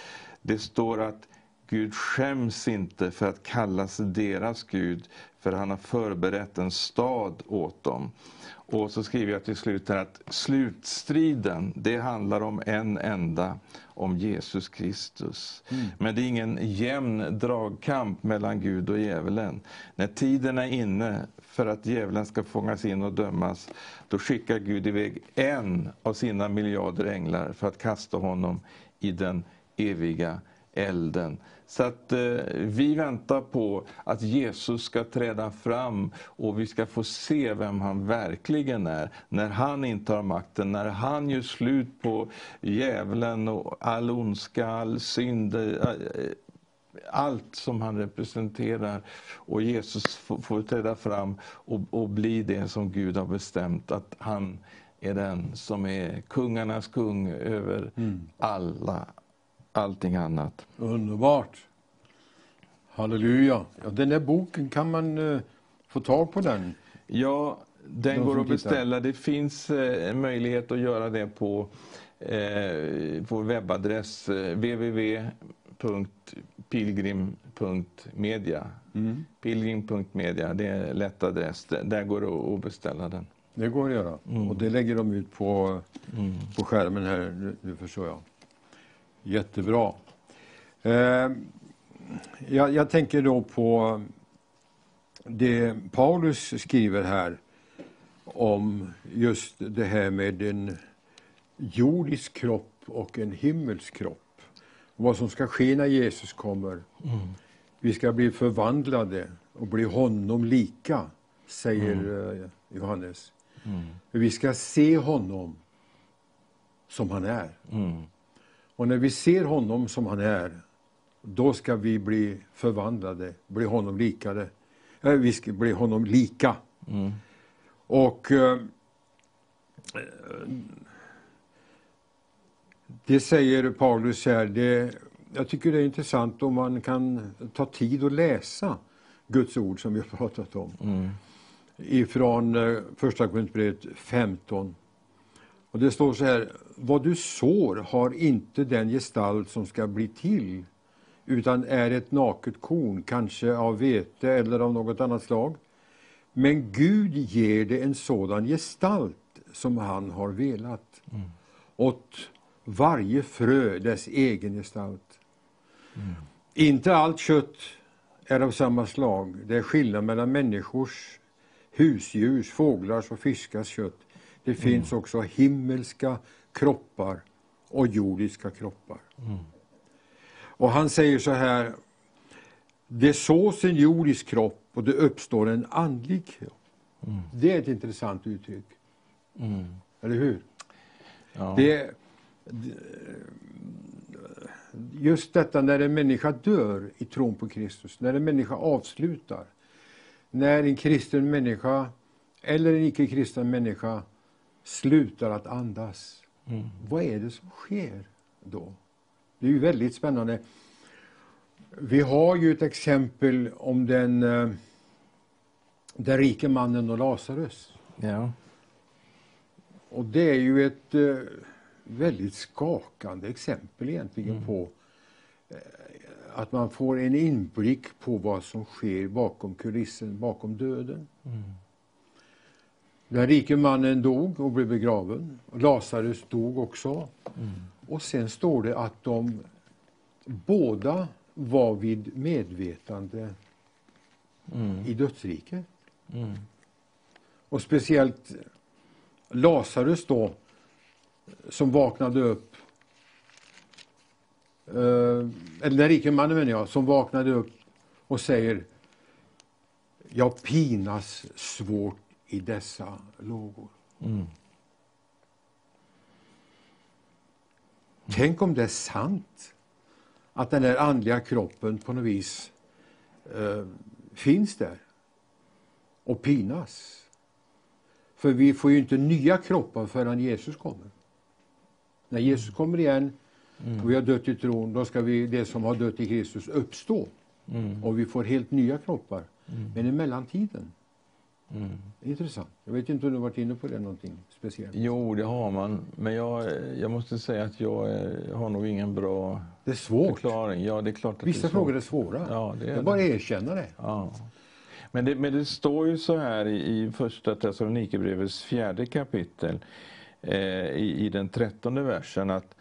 Det står att Gud skäms inte för att kallas deras Gud, för han har förberett en stad åt dem. Och så skriver jag till slut här att slutstriden, det handlar om en enda, om Jesus Kristus. Mm. Men det är ingen jämn dragkamp mellan Gud och djävulen. När tiden är inne för att djävulen ska fångas in och dömas, då skickar Gud iväg en av sina miljarder änglar för att kasta honom i den eviga elden. Så att eh, vi väntar på att Jesus ska träda fram och vi ska få se vem han verkligen är. När han intar makten, när han gör slut på djävulen och all ondska, all synd. Eh, allt som han representerar. Och Jesus får, får träda fram och, och bli det som Gud har bestämt. Att han är den som är kungarnas kung över mm. alla allting annat. Underbart. Halleluja. Ja, den där boken, kan man uh, få tag på den? Ja, den De går att beställa. Det finns uh, möjlighet att göra det på, uh, på webbadress www.pilgrim.media. Mm. Pilgrim.media, det är en lätt adress. Där går det att beställa den. Det går att göra. Mm. Och det lägger de ut på, mm. på skärmen här, nu, nu förstår jag. Jättebra. Eh, jag, jag, tänker då på det Paulus skriver här om just det här med en jordisk kropp och en himmelsk kropp. Vad som ska ske när Jesus kommer. Mm. Vi ska bli förvandlade och bli honom lika, säger mm. Eh, Johannes. Mm. Vi ska se honom som han är. Och när vi ser honom som han är, då ska vi bli förvandlade, bli honom likade. Äh, vi ska bli honom lika. Mm. Och eh, det säger Paulus här, det, jag tycker det är intressant om man kan ta tid att läsa Guds ord som vi har pratat om. Mm. Ifrån eh, första Korinthierbrevet 15. Och det står så här, vad du sår har inte den gestalt som ska bli till, utan är ett naket korn, kanske av vete eller av något annat slag. Men Gud ger det en sådan gestalt som han har velat. Mm. Åt varje frö dess egen gestalt. Mm. Inte allt kött är av samma slag. Det är skillnad mellan människors, husdjurs, fåglars och fiskars kött. Det mm. finns också himmelska kroppar och jordiska kroppar. Mm. Och han säger så här, det sås en jordisk kropp och det uppstår en andlig kropp. Mm. Det är ett intressant uttryck. Mm. Eller hur? Ja. Det, just detta när en människa dör i tron på Kristus, när en människa avslutar, när en kristen människa eller en icke-kristen människa slutar att andas. Mm. Vad är det som sker då? Det är ju väldigt spännande. Vi har ju ett exempel om den, eh, den rike mannen och Lazarus. Ja. Och det är ju ett eh, väldigt skakande exempel egentligen mm. på eh, att man får en inblick på vad som sker bakom kulissen, bakom döden. Mm. Den rike mannen dog och blev begraven. Lazarus dog också. Mm. Och sen står det att de båda var vid medvetande mm. i dödsriket. Mm. Och speciellt Lazarus då, som vaknade upp eh, eller den rike mannen menar jag, som vaknade upp och säger Jag pinas svårt i dessa lågor. Mm. Tänk om det är sant att den där andliga kroppen på något vis eh, finns där och pinas. För vi får ju inte nya kroppar förrän Jesus kommer. När Jesus kommer igen mm. och vi har dött i tron, då ska vi, det som har dött i Kristus uppstå. Mm. Och vi får helt nya kroppar. Mm. Men i mellantiden, mm. intressant. Jag vet inte om du varit inne på det någonting speciellt? Jo, det har man. Men jag, jag måste säga att jag, har nog ingen bra det är svårt. förklaring. Ja, det är klart att Vissa det är frågor är svåra. Ja, det är det. bara erkänna det. Ja. Men det, men det står ju så här i, i första Thessalonikerbrevets fjärde kapitel eh, i, i den trettonde versen att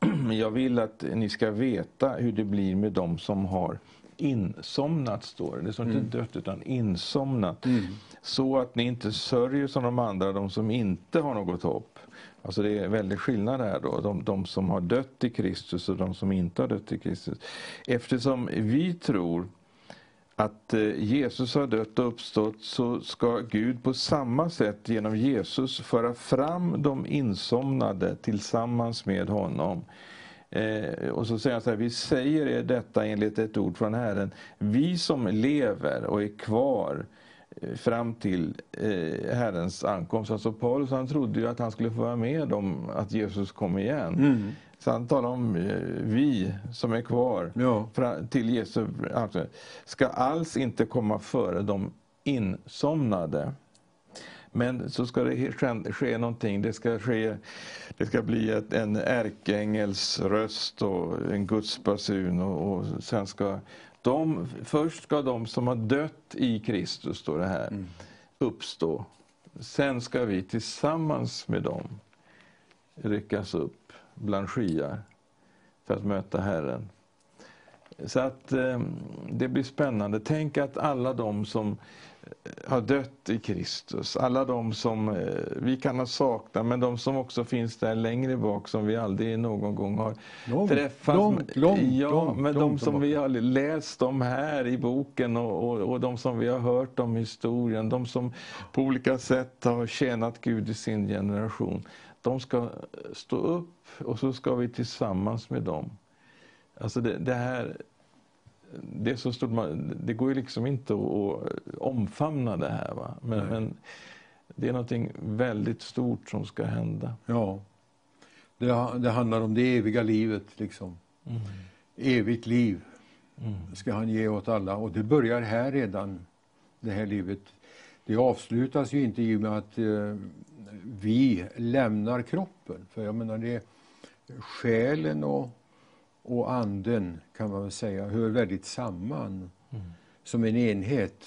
*clears throat* jag vill att ni ska veta hur det blir med dem som har insomnat, står det. Det står inte mm. dött utan insomnat. Mm. Så att ni inte sörjer som de andra, de som inte har något hopp. Alltså det är väldigt skillnad här då, de, de som har dött i Kristus och de som inte har dött i Kristus. Eftersom vi tror att eh, Jesus har dött och uppstått så ska Gud på samma sätt genom Jesus föra fram de insomnade tillsammans med honom. Eh, och så säger han så här, vi säger er detta enligt ett ord från Herren. Vi som lever och är kvar eh, fram till eh, Herrens ankomst. Alltså Paulus han trodde ju att han skulle få vara med om att Jesus kom igen. Mm. Så han talar om eh, vi som är kvar ja. till Jesu alltså, ska alls inte komma före de insomnade. Men så ska det ske, ske någonting. Det ska, ske, det ska bli ett, en ärkeängels röst och en Guds basun. Och, och sen ska de, först ska de som har dött i Kristus, står det här, mm. uppstå. Sen ska vi tillsammans med dem ryckas upp bland skyar för att möta Herren. Så att eh, det blir spännande. Tänk att alla de som har dött i Kristus, alla de som eh, vi kan ha saknat, men de som också finns där längre bak som vi aldrig någon gång har långt, träffat. Långt, långt, ja, långt, men långt, de som vi har läst om här i boken och, och, och, de som vi har hört om historien, de som på olika sätt har tjänat Gud i sin generation de ska stå upp och så ska vi tillsammans med dem. Alltså det, det här, det är så stort, det går ju liksom inte att omfamna det här. Va? Men, men, det är någonting väldigt stort som ska hända. Ja, det, det handlar om det eviga livet liksom. Mm. Evigt liv ska han ge åt alla. Och det börjar här redan, det här livet. Det avslutas ju inte i och med att eh, vi lämnar kroppen. För jag menar, det själen och, och anden kan man säga hör väldigt samman mm. som en enhet.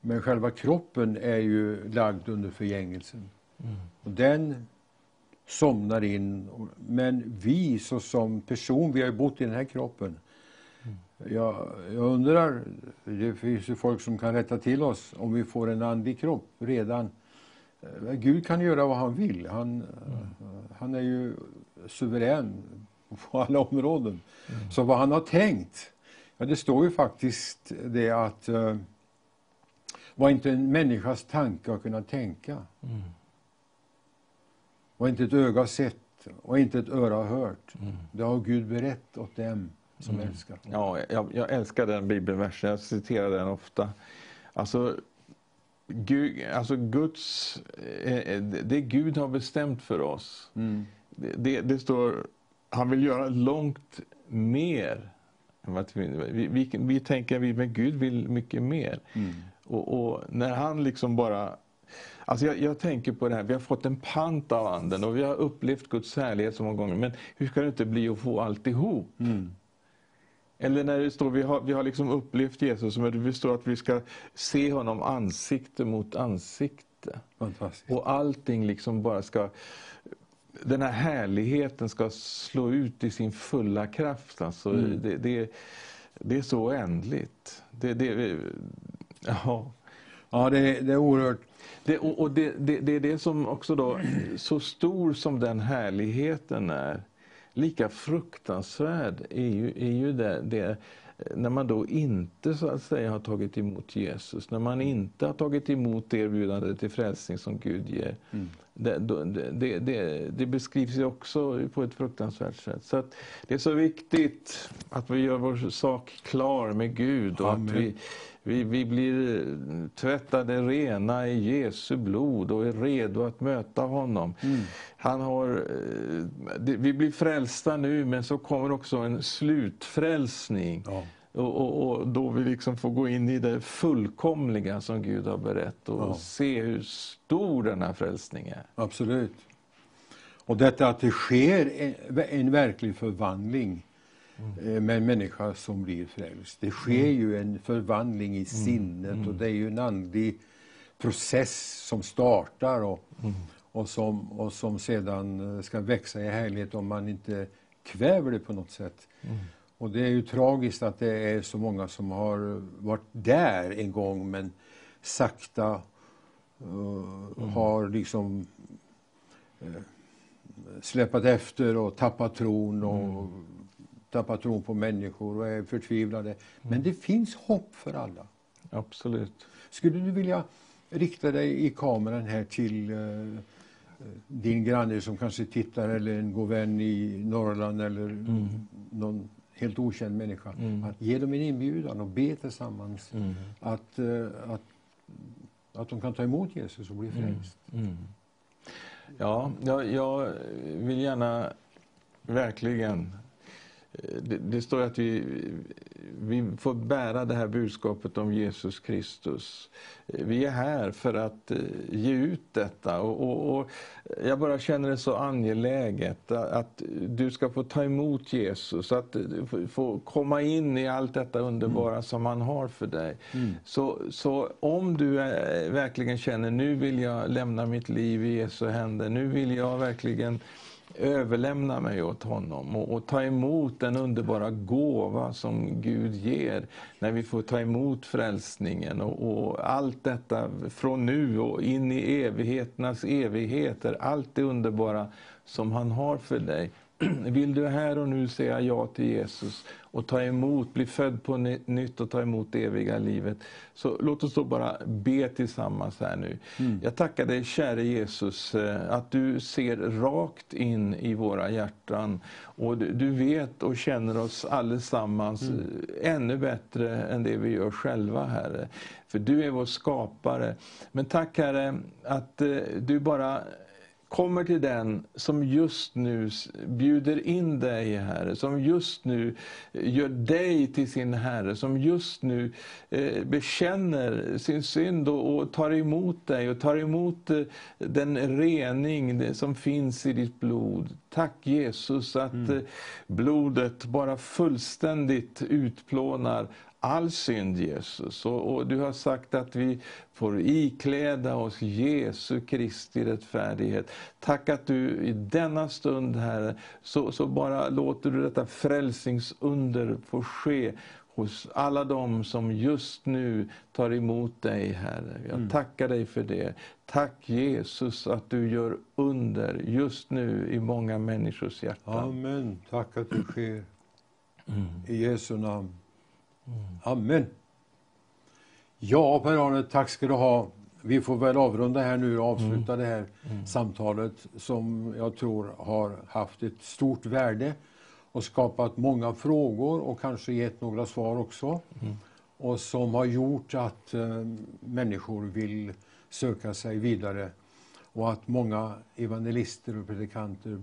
Men själva kroppen är ju lagd under förgängelsen. Mm. Och den somnar in. Men vi så som person, vi har ju bott i den här kroppen. Mm. Jag, jag undrar, det finns ju folk som kan rätta till oss om vi får en andlig kropp redan. Eh, Gud kan göra vad han vill. Han, mm. han är ju suverän *laughs* på alla områden. Mm. Så vad han har tänkt, ja det står ju faktiskt det att uh, vad inte en människas tanke har kunnat tänka. Mm. Vad inte ett öga sett och inte ett öra hört. Mm. Det har Gud berättat åt dem som mm. älskar Ja, jag, jag, älskar den bibelversen, jag citerar den ofta. Alltså, Gud, alltså Guds, eh, eh, det Gud har bestämt för oss, mm. det, det, det, står, han vill göra långt mer. Vi, vi, vi tänker, vi, men Gud vill mycket mer. Mm. Och, och, när han liksom bara Alltså jag, jag, tänker på det här, vi har fått en pant av anden och vi har upplevt Guds härlighet så många gånger. Men hur ska det inte bli att få alltihop? Mm. Eller när det står, vi har, vi har liksom upplevt Jesus, men det står att vi ska se honom ansikte mot ansikte. Och allting liksom bara ska, den här härligheten ska slå ut i sin fulla kraft. Alltså, mm. det, det, det, är så oändligt. Det, det, ja. ja, det, det är oerhört det, och, och det, det, är det som också då, så stor som den härligheten är, lika fruktansvärd är ju, är ju det när man då inte så att säga har tagit emot Jesus, när man inte har tagit emot erbjudandet till frälsning som Gud ger. Mm. Det, det, det, det, beskrivs ju också på ett fruktansvärt sätt. Så det är så viktigt att vi gör vår sak klar med Gud och Amen. att vi, vi, vi blir tvättade rena i Jesu blod och är redo att möta honom. Mm. Han har, eh, vi blir frälsta nu men så kommer också en slutfrälsning. Ja. Och, och, och, då vi liksom får gå in i det fullkomliga som Gud har berättat och ja. se hur stor den här frälsningen är. Absolut. Och detta att det sker en, en verklig förvandling mm. med en människa som blir frälst. Det sker mm. ju en förvandling i mm. sinnet och mm. det är ju en andlig process som startar och, mm. och, som, och som sedan eh, ska växa i härlighet om man inte kväver det på något sätt. Och det är ju tragiskt att det är så många som har varit där en gång men sakta uh, har liksom uh, släpat efter och tappat tron och tappat tron på människor och är förtvivlade. Men mm. det finns hopp för alla. Absolut. Skulle du vilja rikta dig i kameran här till uh, din granne som kanske tittar eller en god vän i Norrland eller mm. någon helt okänd människa. Mm. Att ge dem en inbjudan och be tillsammans mm. att, uh, att, att de kan ta emot Jesus och bli mm. frälst. Mm. Ja, jag, jag vill gärna verkligen det, det, står att vi, vi får bära det här budskapet om Jesus Kristus. Vi är här för att eh, ge ut detta och, och, och jag bara känner det så angeläget att du ska få ta emot Jesus, att få komma in i allt detta underbara mm. som han har för dig. Mm. Så, så om du är, verkligen känner nu vill jag lämna mitt liv i Jesu händer, nu vill jag verkligen överlämna mig åt honom och, och, ta emot den underbara gåva som Gud ger när vi får ta emot frälsningen och, och allt detta från nu och in i evigheternas evigheter. Allt det underbara som han har för dig. *clears throat* Vill du här och nu säga ja till Jesus och ta emot, bli född på nytt och ta emot det eviga livet. Så låt oss då bara be tillsammans här nu. Mm. Jag tackar dig käre Jesus eh, att du ser rakt in i våra hjärtan och du vet och känner oss allesammans mm. Eh, ännu bättre än det vi gör själva Herre. För du är vår skapare. Men tack Herre att eh, du bara kommer till den som just nu bjuder in dig, Herre, som just nu gör dig till sin Herre, som just nu eh, bekänner sin synd och, och, tar emot dig och tar emot eh, den rening som finns i ditt blod. Tack Jesus att mm. Eh, blodet bara fullständigt utplånar all synd, Jesus. Och, och, du har sagt att vi får ikläda oss Jesu Kristi rättfärdighet. Tack att du i denna stund, Herre, så, så bara låter du detta frälsningsunder få ske hos alla dem som just nu tar emot dig, Herre. Jag mm. tackar dig för det. Tack Jesus att du gör under just nu i många människors hjärtan. Amen. Tack att det sker. Mm. I Jesu namn. Amen. Ja, Per-Arne, tack ska du ha. Vi får väl avrunda här nu och avsluta mm. det här mm. samtalet som jag tror har haft ett stort värde och skapat många frågor och kanske gett några svar också. Mm. Och som har gjort att eh, människor vill söka sig vidare och att många evangelister och predikanter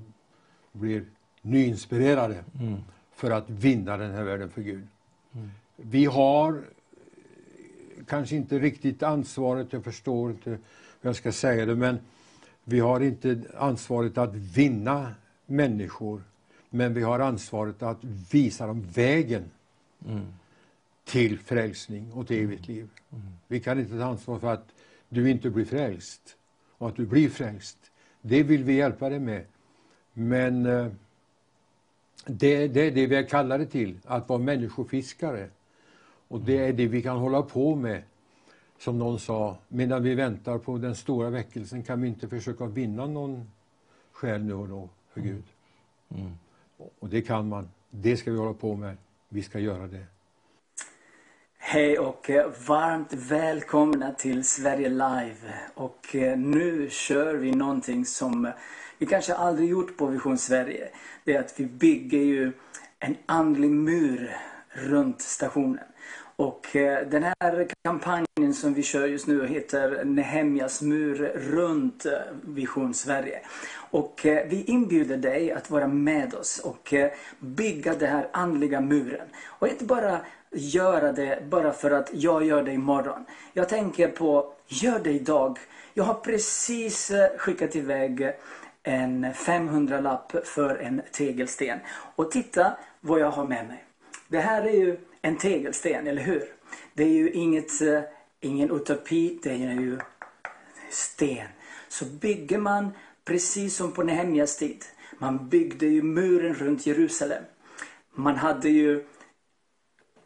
blir nyinspirerade mm. för att vinna den här världen för Gud. Vi har kanske inte riktigt ansvaret, jag förstår inte hur jag ska säga det, men vi har inte ansvaret att vinna människor, men vi har ansvaret att visa dem vägen mm. till frälsning och till evigt liv. Mm. Vi kan inte ta ansvar för att du inte blir frälst och att du blir frälst. Det vill vi hjälpa dig med. Men eh, det, det är det vi är kallade till, att vara människofiskare. Och det är det vi kan hålla på med. Som någon sa, medan vi väntar på den stora väckelsen kan vi inte försöka vinna någon själ nu och då för mm. Gud. Mm. Och det kan man. Det ska vi hålla på med. Vi ska göra det. Hej och eh, varmt välkomna till Sverige Live. Och eh, nu kör vi någonting som vi kanske aldrig gjort på Vision Sverige. Det är att vi bygger ju en andlig mur runt stationen. Och eh, den här kampanjen som vi kör just nu heter Nehemjas mur runt eh, Vision Sverige. Och eh, vi inbjuder dig att vara med oss och bygga den här andliga muren. Och inte bara göra det bara för att jag gör det imorgon. Jag tänker på, gör det idag. Jag har precis skickat iväg en 500-lapp för en tegelsten. Och titta vad jag har med mig. Det här är ju en tegelsten, eller hur? Det är ju inget, eh, ingen utopi, det är ju sten. Så bygger man precis som på Nehemjas tid. Man byggde ju muren runt Jerusalem. Man hade ju,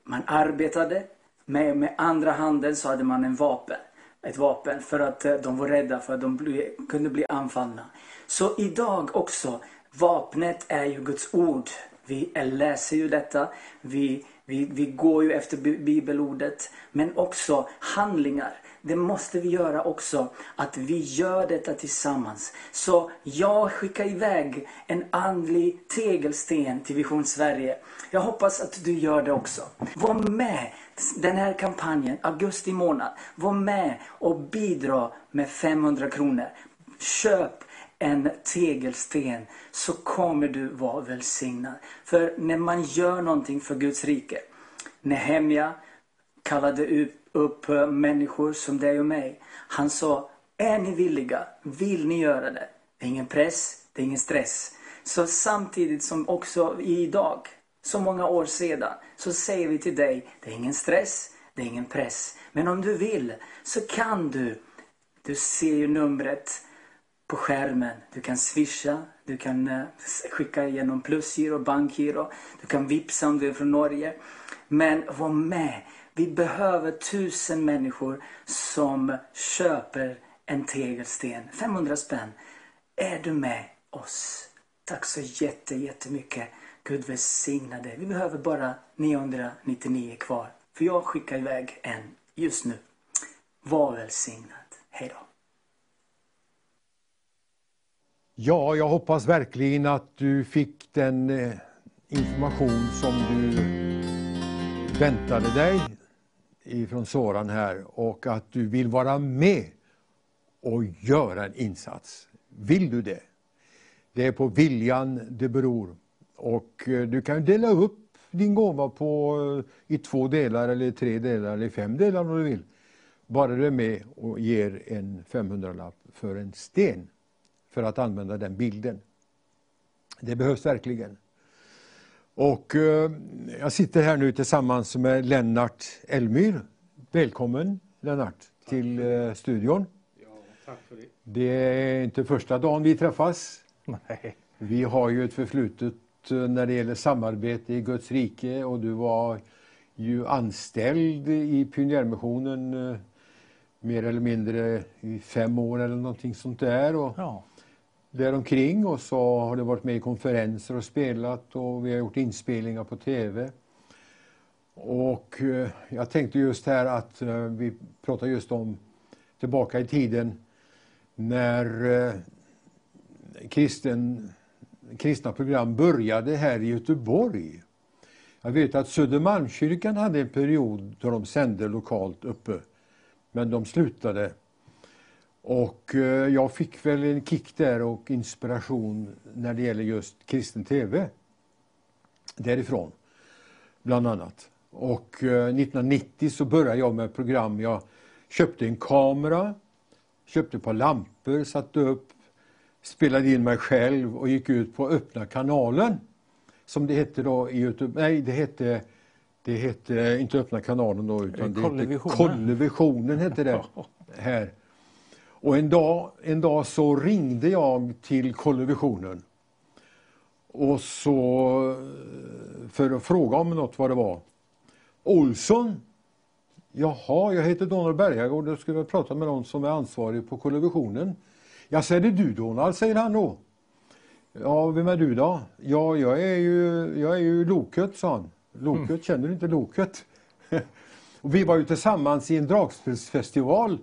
man arbetade med, med andra handen så hade man en vapen. Ett vapen för att eh, de var rädda för att de bli, kunde bli anfallna. Så idag också, vapnet är ju Guds ord. Vi läser ju detta. Vi vi, vi går ju efter bibelordet. Men också handlingar. Det måste vi göra också. Att vi gör detta tillsammans. Så jag skickar iväg en andlig tegelsten till Vision Sverige. Jag hoppas att du gör det också. Var med den här kampanjen, augusti månad. Var med och bidra med 500 kronor. Köp en tegelsten så kommer du vara välsignad. För när man gör någonting för Guds rike. Nehemja kallade upp eh, människor som dig och mig. Han sa, är ni villiga? Vill ni göra det? Det är ingen press, det är ingen stress. Så samtidigt som också idag, så många år sedan, så säger vi till dig, det är ingen stress, det är ingen press. Men om du vill så kan du, du ser ju numret på skärmen. Du kan swisha, du kan eh, skicka genom plusgiro, bankgiro, du kan vipsa om du är från Norge. Men var med. Vi behöver tusen människor som köper en tegelsten. 500 spänn. Är du med oss? Tack så jätte, jättemycket. Gud välsigna dig. Vi behöver bara 999 kvar. För jag skickar iväg en just nu. Var välsignad. Hej då. Ja, jag hoppas verkligen att du fick den eh, information som du väntade dig ifrån Soran här och att du vill vara med och göra en insats. vill du det. Det är på viljan det beror. Och eh, du kan dela upp din gåva på, eh, i två delar, eller tre delar, eller fem delar om du vill. Bara du är med och ger en 500-lapp för en sten, för att använda den bilden. Det behövs verkligen. Och eh, jag sitter här nu tillsammans med Lennart Elmyr. Välkommen Lennart till eh, studion. Ja, tack för det. Det är inte första dagen vi träffas. Nej. Vi har ju ett förflutet eh, när det gäller samarbete i Guds rike och du var ju anställd i Pionjärmissionen eh, mer eller mindre i fem år eller någonting sånt där. Och Ja däromkring och så har du varit med i konferenser och spelat och vi har gjort inspelningar på TV. Och eh, jag tänkte just här att eh, vi pratar just om tillbaka i tiden när eh, kristen, kristna program började här i Göteborg. Jag vet att Södermalmskyrkan hade en period då de sände lokalt uppe, men de slutade. Och eh, jag fick väl en kick där och inspiration när det gäller just kristen TV. Därifrån, bland annat. Och eh, 1990 så började jag med program. Jag köpte en kamera, köpte ett par lampor, satte upp, spelade in mig själv och gick ut på öppna kanalen. Som det hette då i Youtube. Nej, det hette, det hette inte öppna kanalen då utan det hette Kollevisionen. Kollevisionen hette det *laughs* här. Och en dag, en dag så ringde jag till Kollevisionen. Och så eh, för att fråga om något vad det var. Olsson? Jaha, jag heter Donald Bergagård och skulle prata med någon som är ansvarig på Kollevisionen. Ja, så är det du Donald, säger han då. Ja, vem är du då? Ja, jag är ju, jag är ju Loket, sa han. Loket, känner du inte Loket? och *laughs* vi var ju tillsammans i en dragspelsfestival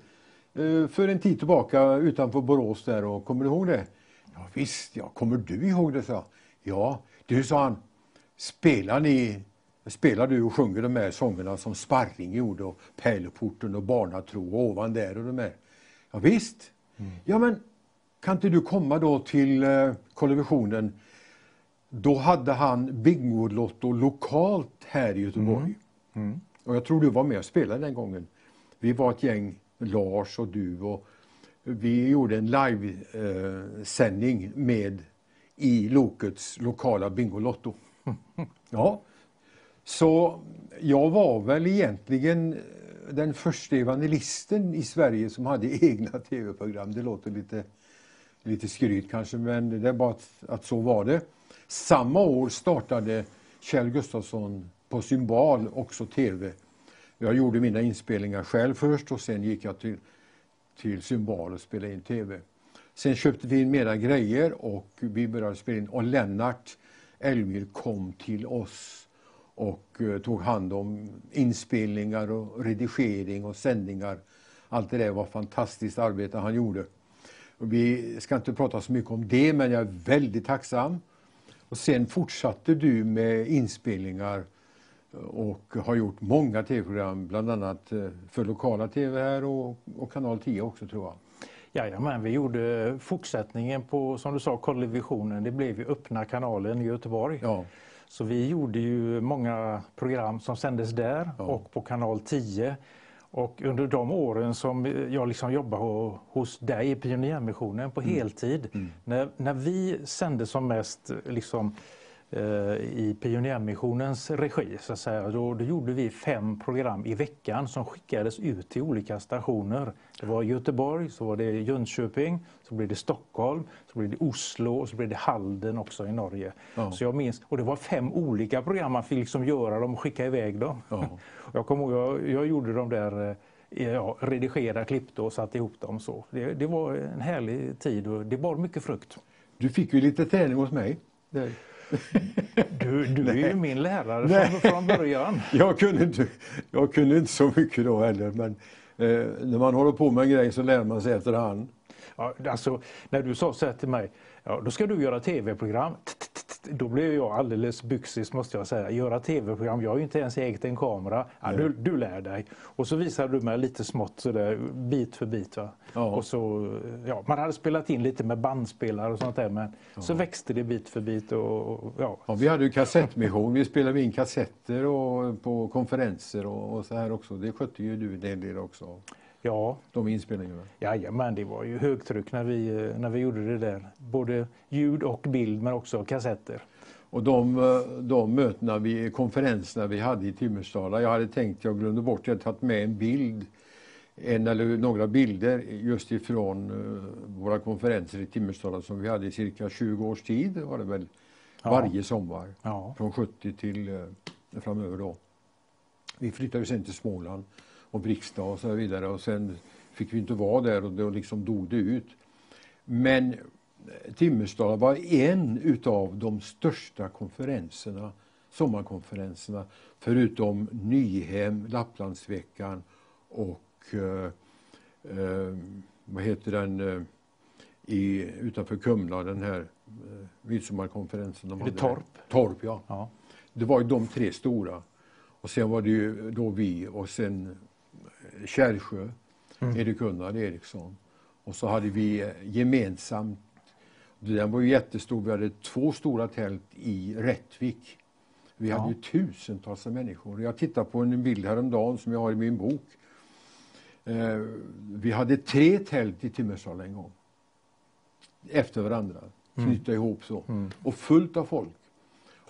för en tid tillbaka utanför Borås där och kommer du ihåg det? Ja, visst, ja, kommer du ihåg det? sa jag. Ja, du sa han, spelar ni Spelar du och sjunger de här sångerna som Sparring gjorde och Pärleporten och Barnatro och Ovan där och de här? Ja, visst. Ja, men kan inte du komma då till eh, Kollevisionen? Då hade han Bingolotto lokalt här i Göteborg. Och jag tror du var med och spelade den gången. Vi var ett gäng, Lars och du och vi gjorde en livesändning med i Lokets lokala Bingolotto. *laughs* Ja. Så jag var väl egentligen den första evangelisten i Sverige som hade *laughs* egna tv-program. Det låter lite, lite skryt kanske, men det är bara att, att så var det. Samma år startade Kjell Gustafsson på Symbol också tv. Jag gjorde mina inspelningar själv först och sen gick jag till, till Symbol och spelade in tv. Sen köpte vi in mera grejer och vi började spela in och Lennart Elmyr kom till oss och eh, tog hand om inspelningar och redigering och sändningar. Allt det där var fantastiskt arbete han gjorde. Och vi ska inte prata så mycket om det, men jag är väldigt tacksam. Och sen fortsatte du med inspelningar och har gjort många tv-program, bland annat eh, för lokala tv här och, och kanal 10 också tror jag. Jajamän, vi gjorde fortsättningen på, som du sa, Kollevisionen. Det blev ju öppna kanalen i Göteborg. Ja, Så vi gjorde ju många program som sändes där Ja. och på kanal 10. Och under de åren som jag liksom jobbade ho- hos dig i Pionjärmissionen på heltid, när, när vi sände som mest liksom, i Pionjärmissionens regi, så att säga, då, då gjorde vi fem program i veckan som skickades ut till olika stationer. Det var Göteborg, så var det Jönköping, så blev det Stockholm, så blev det Oslo och så blev det Halden också i Norge. Ja. Så jag minns, och det var fem olika program, man fick liksom göra dem och skicka iväg dem. Ja. *laughs* Jag kommer jag, jag gjorde dem där, eh, ja, redigerade, klippte och satte ihop dem så. Det, det var en härlig tid och det bar mycket frukt. Du fick ju lite träning hos mig. Där. Du, du är ju min lärare från, från början. Jag kunde, inte, jag kunde inte så mycket då heller, men eh, när man håller på med en grej så lär man sig efterhand. Ja, alltså, när du sa så här till mig, ja, då ska du göra tv-program. Då blev jag alldeles byxis måste jag säga. Göra tv-program, jag har ju inte ens ägt en kamera. Ja, du, du lär dig. Och så visade du mig lite smått sådär, bit för bit. Va? Ja. Och så, ja, man hade spelat in lite med bandspelare och sånt där men så växte det bit för bit. Och, och, ja. Ja, vi hade ju kassettmission, vi spelade in kassetter och, på konferenser och, och så här också. Det skötte ju du en hel del också, Ja, de inspelningarna. jajamän, det var ju högtryck när vi, eh, när vi gjorde det där. Både ljud och bild men också kassetter. Och de, eh, de mötena, vi, konferenserna vi hade i Timmersdala, jag hade tänkt, jag glömde bort, jag hade tagit med en bild, en eller några bilder just ifrån eh, våra konferenser i Timmersdala som vi hade i cirka 20 års tid, var det väl, Ja. varje sommar. Ja. Från 70 till framöver då. Vi flyttade sen till Småland och Brikstad och så vidare och sen fick vi inte vara där och då liksom dog det ut. Men eh, Timmersdala var en utav de största konferenserna, sommarkonferenserna, förutom Nyhem, Lapplandsveckan och eh, eh, vad heter den eh, i, utanför Kumla, den här eh, midsommarkonferensen. de hade där. Torp? Torp, ja. Ja. Det var ju de tre stora. Och sen var det ju då vi och sen Kärrsjö, Erik Gunnar Eriksson. Och så hade vi eh, gemensamt, den var ju jättestor, vi hade två stora tält i Rättvik. Vi hade Ja. ju tusentals människor. Jag tittar på en bild häromdagen som jag har i min bok. Eh, vi hade tre tält i Timmersdala en gång. Efter varandra, knyta ihop så. Och fullt av folk.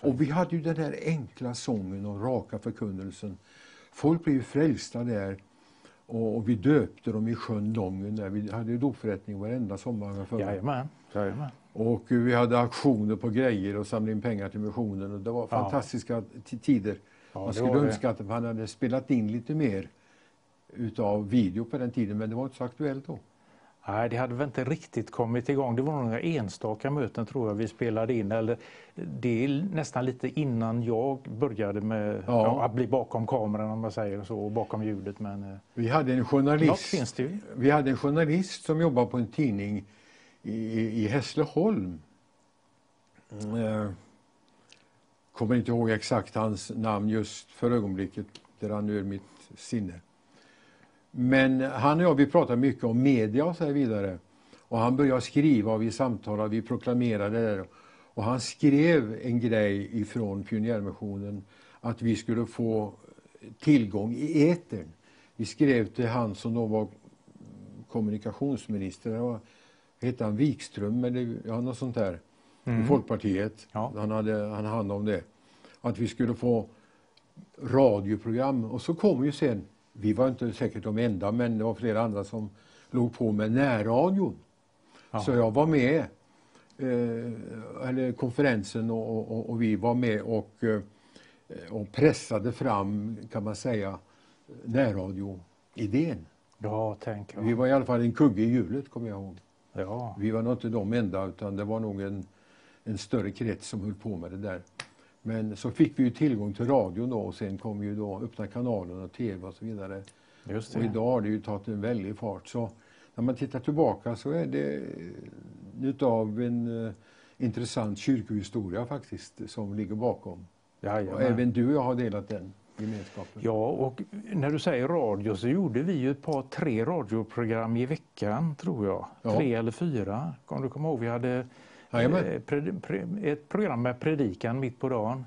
Och vi hade ju den här enkla sången och raka förkunnelsen. Folk blev ju frälsta där. Och, och vi döpte dem i sjön Lången där. Vi hade dopförrättning varenda sommar. Jajamän. Jajamän. Och vi hade auktioner på grejer och samlade in pengar till missionen. Och det var Ja. fantastiska t- tider. Ja, Man skulle önska att man hade spelat in lite mer utav video på den tiden, men det var inte så aktuellt då. Nej, det hade väl inte riktigt kommit igång. Det var några enstaka möten tror jag vi spelade in. Eller, det är nästan lite innan jag började med Ja. att bli bakom kameran om man säger så, och bakom ljudet. Men eh, Vi hade en journalist, finns det ju. vi hade en journalist som jobbade på en tidning i, i, Hässleholm. Eh, kommer inte ihåg exakt hans namn just för ögonblicket, där han nu är mitt sinne. Men han och jag, vi pratade mycket om media och så här vidare. Och han började skriva och vi samtalade, vi proklamerade där. Och han skrev en grej ifrån Pionjärmissionen att vi skulle få tillgång i etern. Vi skrev till han som då var kommunikationsminister, det hette han Wikström eller ja, något sånt där, i Folkpartiet. Ja. Han hade han hand om det. Att vi skulle få radioprogram och så kom ju sen, vi var inte säkert de enda men det var flera andra som låg på med närradion. Ja. Så jag var med, eh, eller konferensen och, och, och vi var med och, eh, och pressade fram, kan man säga, närradioidén. Ja, tänk. Vi Ja. var i alla fall en kugge i hjulet, kommer jag ihåg. Ja. Vi var nog inte de enda, utan det var nog en, en större krets som höll på med det där. Men så fick vi ju tillgång till radion då och sen kom ju då öppna kanalen och tv och så vidare. Just Och det. idag har det ju tagit en väldig fart. Så när man tittar tillbaka så är det utav en eh, intressant kyrkohistoria faktiskt som ligger bakom. Och Jajamän. även du och jag har delat den gemenskapen. Ja, och när du säger radio så gjorde vi ju ett par, tre radioprogram i veckan tror jag. Ja. Tre eller fyra. Om du kommer ihåg, vi hade Eh, ett program med predikan mitt på dagen.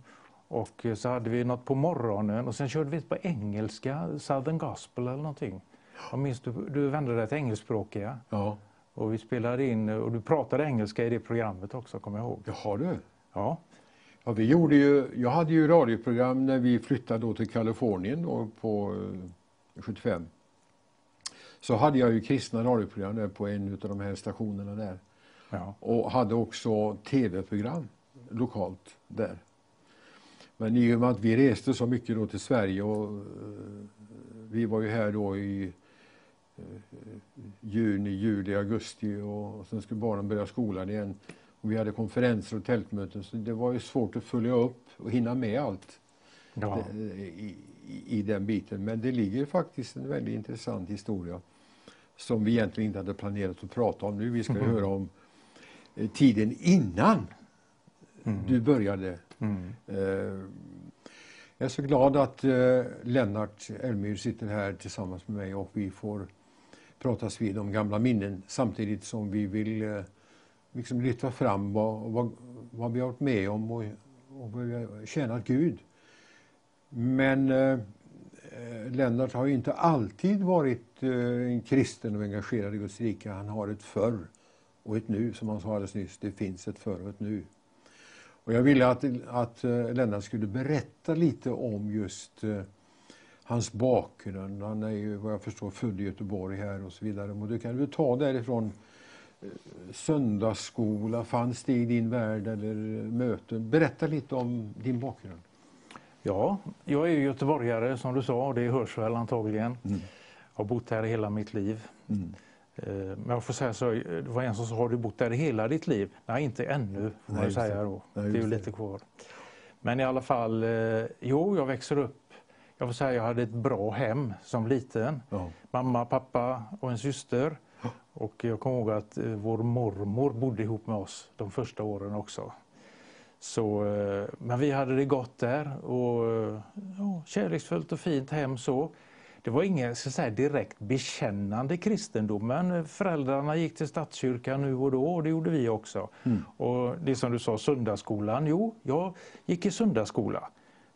Och eh, så hade vi något på morgonen och sen körde vi ett på engelska, Southern Gospel eller någonting. Jag minns du, du vände dig till engelskspråkiga Ja, och vi spelade in och du pratade engelska i det programmet också, kommer jag ihåg. har du. Ja, Ja, vi gjorde ju, jag hade ju radioprogram när vi flyttade då till Kalifornien då på eh, 75. Så hade jag ju kristna radioprogram där på en av de här stationerna där. Ja. Och hade också tv-program lokalt där. Men i och med att vi reste så mycket då till Sverige och eh, vi var ju här då i eh, juni, juli, augusti och, sen skulle barnen börja skolan igen. Och vi hade konferenser och tältmöten så det var ju svårt att följa upp och hinna med allt ja. det- i, i, den biten. Men det ligger faktiskt en väldigt intressant historia som vi egentligen inte hade planerat att prata om nu. Vi ska ju höra om eh, tiden innan du började. Mm. Eh, jag är så glad att eh, Lennart Elmyr sitter här tillsammans med mig och vi får pratas vid om gamla minnen samtidigt som vi vill eh, liksom lyfta fram vad, vad, vad vi har varit med om och, och vad vi har tjänat Gud. Men eh, Lennart har inte alltid varit eh, en kristen och engagerad i Guds rike. Han har ett förr och ett nu, som han sa alldeles nyss. Det finns ett förr och ett nu. Och jag ville att, att eh, Lennart skulle berätta lite om just eh, hans bakgrund. Han är ju vad jag förstår född i Göteborg här och så vidare. Och du kan väl ta därifrån eh, söndagsskola, fanns det i din värld eller möten? Berätta lite om din bakgrund. Ja, jag är ju göteborgare som du sa det hörs väl antagligen. Mm. Har bott här hela mitt liv. Mm. Eh, Men jag får säga så, det var en som sa, har du bott där hela ditt liv? Nej, inte ännu, får man säga då. Nej, det är ju lite kvar. Men i alla fall, eh, jo, jag växer upp. Jag får säga, jag hade ett bra hem som liten. Ja. Mamma, pappa och en syster. Och jag kommer ihåg att eh, vår mormor bodde ihop med oss de första åren också. Så, eh, men vi hade det gott där och eh, ja, kärleksfullt och fint hem så. Det var ingen så säga, direkt bekännande kristendom men föräldrarna gick till statskyrkan nu och då och det gjorde vi också. Och det som du sa, söndagsskolan. Jo, jag gick i söndagsskola.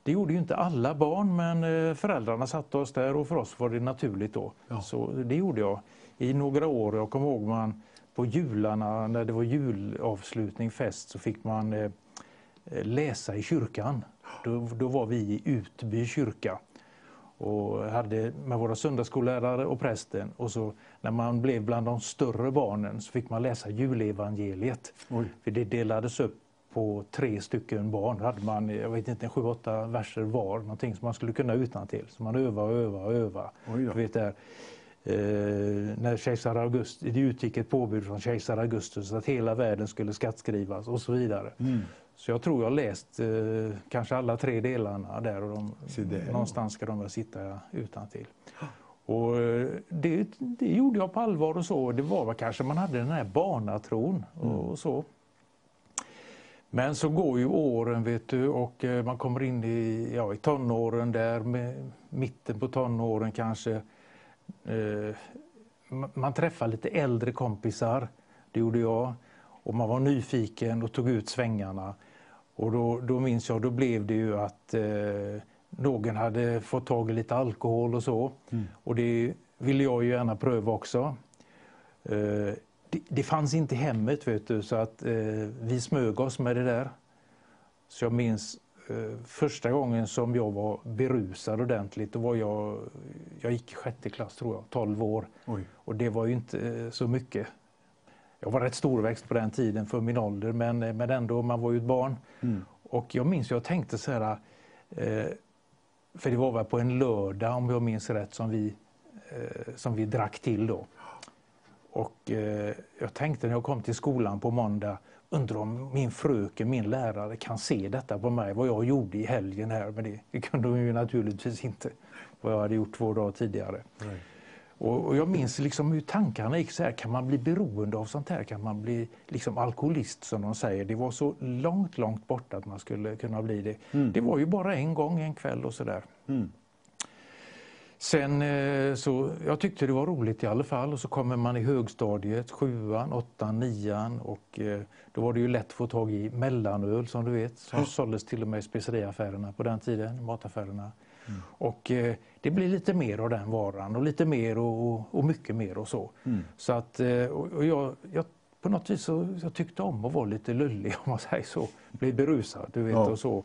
Det gjorde ju inte alla barn men eh, föräldrarna satte oss där och för oss var det naturligt då. Ja. Så det gjorde jag i några år. Jag kommer ihåg man på jularna när det var julavslutning, fest, så fick man eh, eh, läsa i kyrkan. Då, då var vi i Utby kyrka och hade med våra söndagsskollärare och prästen. Och så när man blev bland de större barnen så fick man läsa julevangeliet. Oj. För det delades upp på tre stycken barn. Då hade man, jag vet inte, sju, åtta verser var. Någonting som man skulle kunna utan till. Så man öva och öva och öva. Oj då. Du vet där, eh, när kejsar Augustus, det utgick ett påbud från kejsar Augustus att hela världen skulle skattskrivas och så vidare. Mm. Så jag tror jag läst eh, kanske alla tre delarna där och de, någonstans ska de väl sitta utan till. Och eh, det, det gjorde jag på allvar och så. Det var väl kanske man hade den här barnatron och, och så. Men så går ju åren vet du och eh, man kommer in i, ja, i tonåren där, med mitten på tonåren kanske. Eh, ma- man träffar lite äldre kompisar, det gjorde jag. Och man var nyfiken och tog ut svängarna. Och då, då minns jag, då blev det ju att eh, någon hade fått tag i lite alkohol och så. Och det ville jag ju gärna pröva också. Eh, det, det fanns inte hemmet vet du, så att eh, vi smög oss med det där. Så jag minns eh, första gången som jag var berusad ordentligt, då var jag, jag gick i sjätte klass tror jag, 12 år. Oj. Och det var ju inte eh, så mycket. Jag var rätt storväxt på den tiden för min ålder, men, eh, men ändå, man var ju ett barn. Och jag minns, jag tänkte så här, eh, för det var väl på en lördag om jag minns rätt som vi, eh, som vi drack till då. Och eh, jag tänkte när jag kom till skolan på måndag, undrar om min fröken, min lärare kan se detta på mig, vad jag gjorde i helgen här. Men det, det kunde hon ju naturligtvis inte, vad jag hade gjort två dagar tidigare. Nej. Och, och jag minns liksom hur tankarna gick så här, kan man bli beroende av sånt här? Kan man bli liksom alkoholist som de säger? Det var så långt, långt borta att man skulle kunna bli det. Det var ju bara en gång, en kväll och sådär. Mm. Sen eh, så, jag tyckte det var roligt i alla fall och så kommer man i högstadiet, sjuan, åttan, nian och eh, då var det ju lätt att få tag i mellanöl som du vet, som såldes till och med i speceriaffärerna på den tiden, mataffärerna. Och eh, det blir lite mer av den varan och lite mer och, och, mycket mer och så. Så att, eh, och, jag, jag, på något vis så jag tyckte om att vara lite lullig *laughs* om man säger så. Bli berusad, du vet Ja. och så.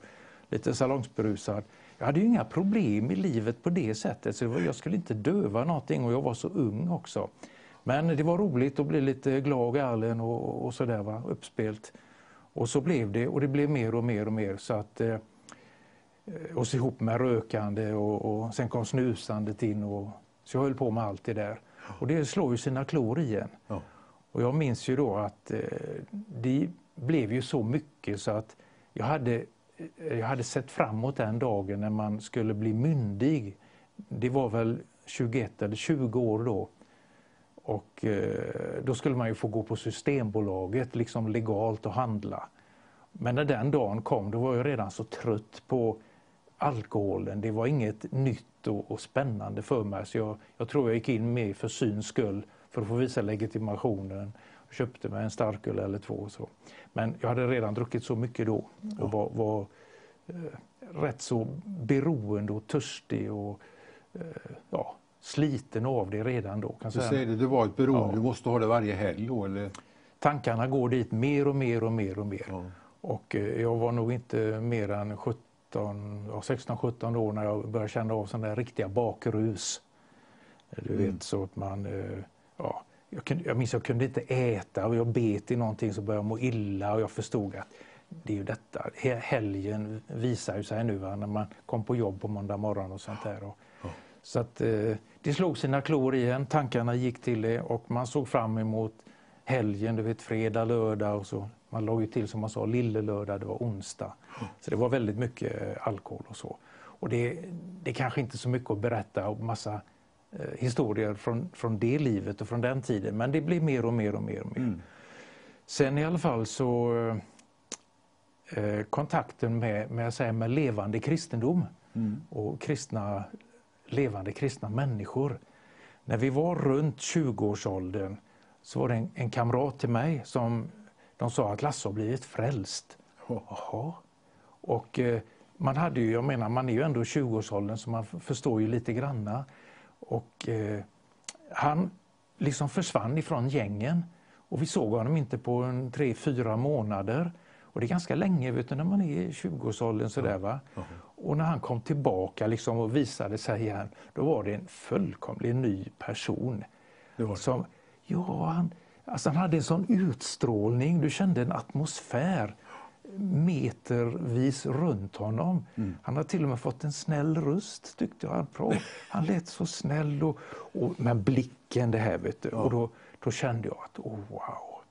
Lite salongsberusad. Jag hade ju inga problem i livet på det sättet. Så jag skulle inte döva någonting och jag var så ung också. Men det var roligt att bli lite glad och galen och, och sådär va, uppspelt. Och så blev det och det blev mer och mer och mer så att eh, så ihop med rökande och, och sen kom snusandet in och så jag höll på med allt det där. Och det slår ju sina klor igen. Ja. Och jag minns ju då att eh, det blev ju så mycket så att jag hade, eh, jag hade sett fram emot den dagen när man skulle bli myndig. Det var väl 21 eller 20 år då. Och eh, då skulle man ju få gå på Systembolaget liksom legalt och handla. Men när den dagen kom, då var jag redan så trött på alkoholen. Det var inget nytt och, och spännande för mig. Så jag, jag tror jag gick in med för syns skull, för att få visa legitimationen. Jag köpte mig en starköl eller två. Och så. Men jag hade redan druckit så mycket då och var, var eh, rätt så beroende och törstig och eh, ja, sliten av det redan då. Kan Du säger det, det var ett beroende, Ja. du måste ha det varje helg då eller? Tankarna går dit mer och mer och mer och mer. Ja. Och eh, jag var nog inte mer än 17, ja, 16-17 år när jag började känna av sådana där riktiga bakrus. Du Mm. vet så att man, eh, ja, jag, kunde, jag minns jag kunde inte äta och jag bet i någonting så började jag må illa och jag förstod att det är ju detta. He- Helgen visar ju sig nu va, när man kom på jobb på måndag morgon och sånt där. Och, Så att eh, det slog sina klor igen, tankarna gick till det och man såg fram emot helgen, du vet fredag, lördag och så. Man låg ju till som man sa lille lördag, det var onsdag. Så det var väldigt mycket eh, alkohol och så. Och det, det är kanske inte så mycket att berätta och massa eh, historier från, från det livet och från den tiden. Men det blir mer och mer och mer och mer. Sen i alla fall så eh, kontakten med, med, säger, med levande kristendom och kristna, levande kristna människor. När vi var runt 20-årsåldern så var det en, en kamrat till mig som de sa att Lasse har blivit frälst. Jaha. Och eh, man hade ju, jag menar man är ju ändå i 20-årsåldern så man förstår ju lite granna. Och eh, han liksom försvann ifrån gängen och vi såg honom inte på en tre, fyra månader. Och det är ganska länge vet du, när man är i 20-årsåldern sådär va. Och när han kom tillbaka liksom och visade sig igen, då var det en fullkomligt ny person. Det det. Som, ja, han, alltså han hade en sån utstrålning, du kände en atmosfär metervis runt honom. Han har till och med fått en snäll röst tyckte jag. Han, *laughs* han lät så snäll och, och med blicken det här vet du. Och då, då kände jag att oh, wow,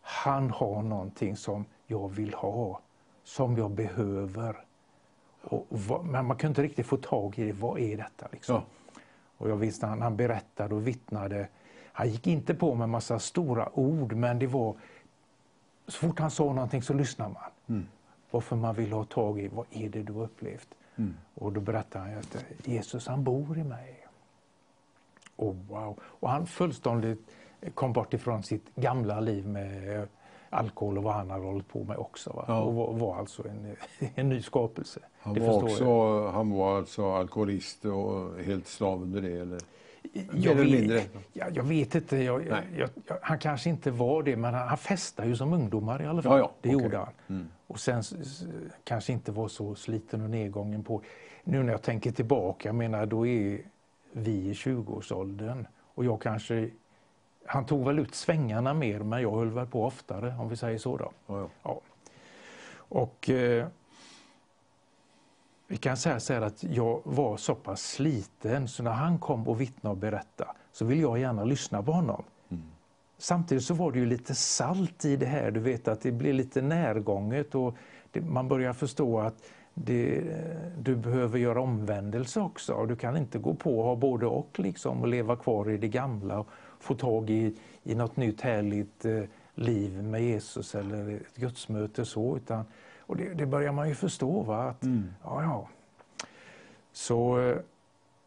han har någonting som jag vill ha, som jag behöver. Och, vad- men man kunde inte riktigt få tag i det. Vad är detta? Liksom? Ja. Och jag visste han, han berättade och vittnade. Han gick inte på med massa stora ord, men det var så fort han sa någonting så lyssnar man. Varför man vill ha tag i, vad är det du har upplevt? Och då berättade han att Jesus han bor i mig. Och wow. Och han fullständigt kom bort ifrån sitt gamla liv med alkohol och vad han hade hållit på med också. Ja. Och var, var alltså en, *laughs* en ny skapelse. Han var, också, jag. han var alltså alkoholist och helt slav under det? Eller? Jag vet, mindre? ja, jag vet inte. Jag, jag, han kanske inte var det, men han, han festade ju som ungdomar i alla fall. Ja, ja, det okej. gjorde han. Och sen kanske inte var så sliten och nedgången på. Nu när jag tänker tillbaka, jag menar då är vi i 20-årsåldern och jag kanske han tog väl ut svängarna mer, men jag höll väl på oftare, om vi säger så. Då. Ja, ja. Ja. Och eh, vi kan säga så här att jag var så pass sliten så när han kom och vittnade och berättade så ville jag gärna lyssna på honom. Samtidigt så var det ju lite salt i det här, du vet att det blir lite närgånget och det, man börjar förstå att det, du behöver göra omvändelse också. Du kan inte gå på och ha både och liksom och leva kvar i det gamla och få tag i, i något nytt härligt eh, liv med Jesus eller ett gudsmöte så. Utan, och det, det börjar man ju förstå. Va? Att, ja, ja. Så, eh,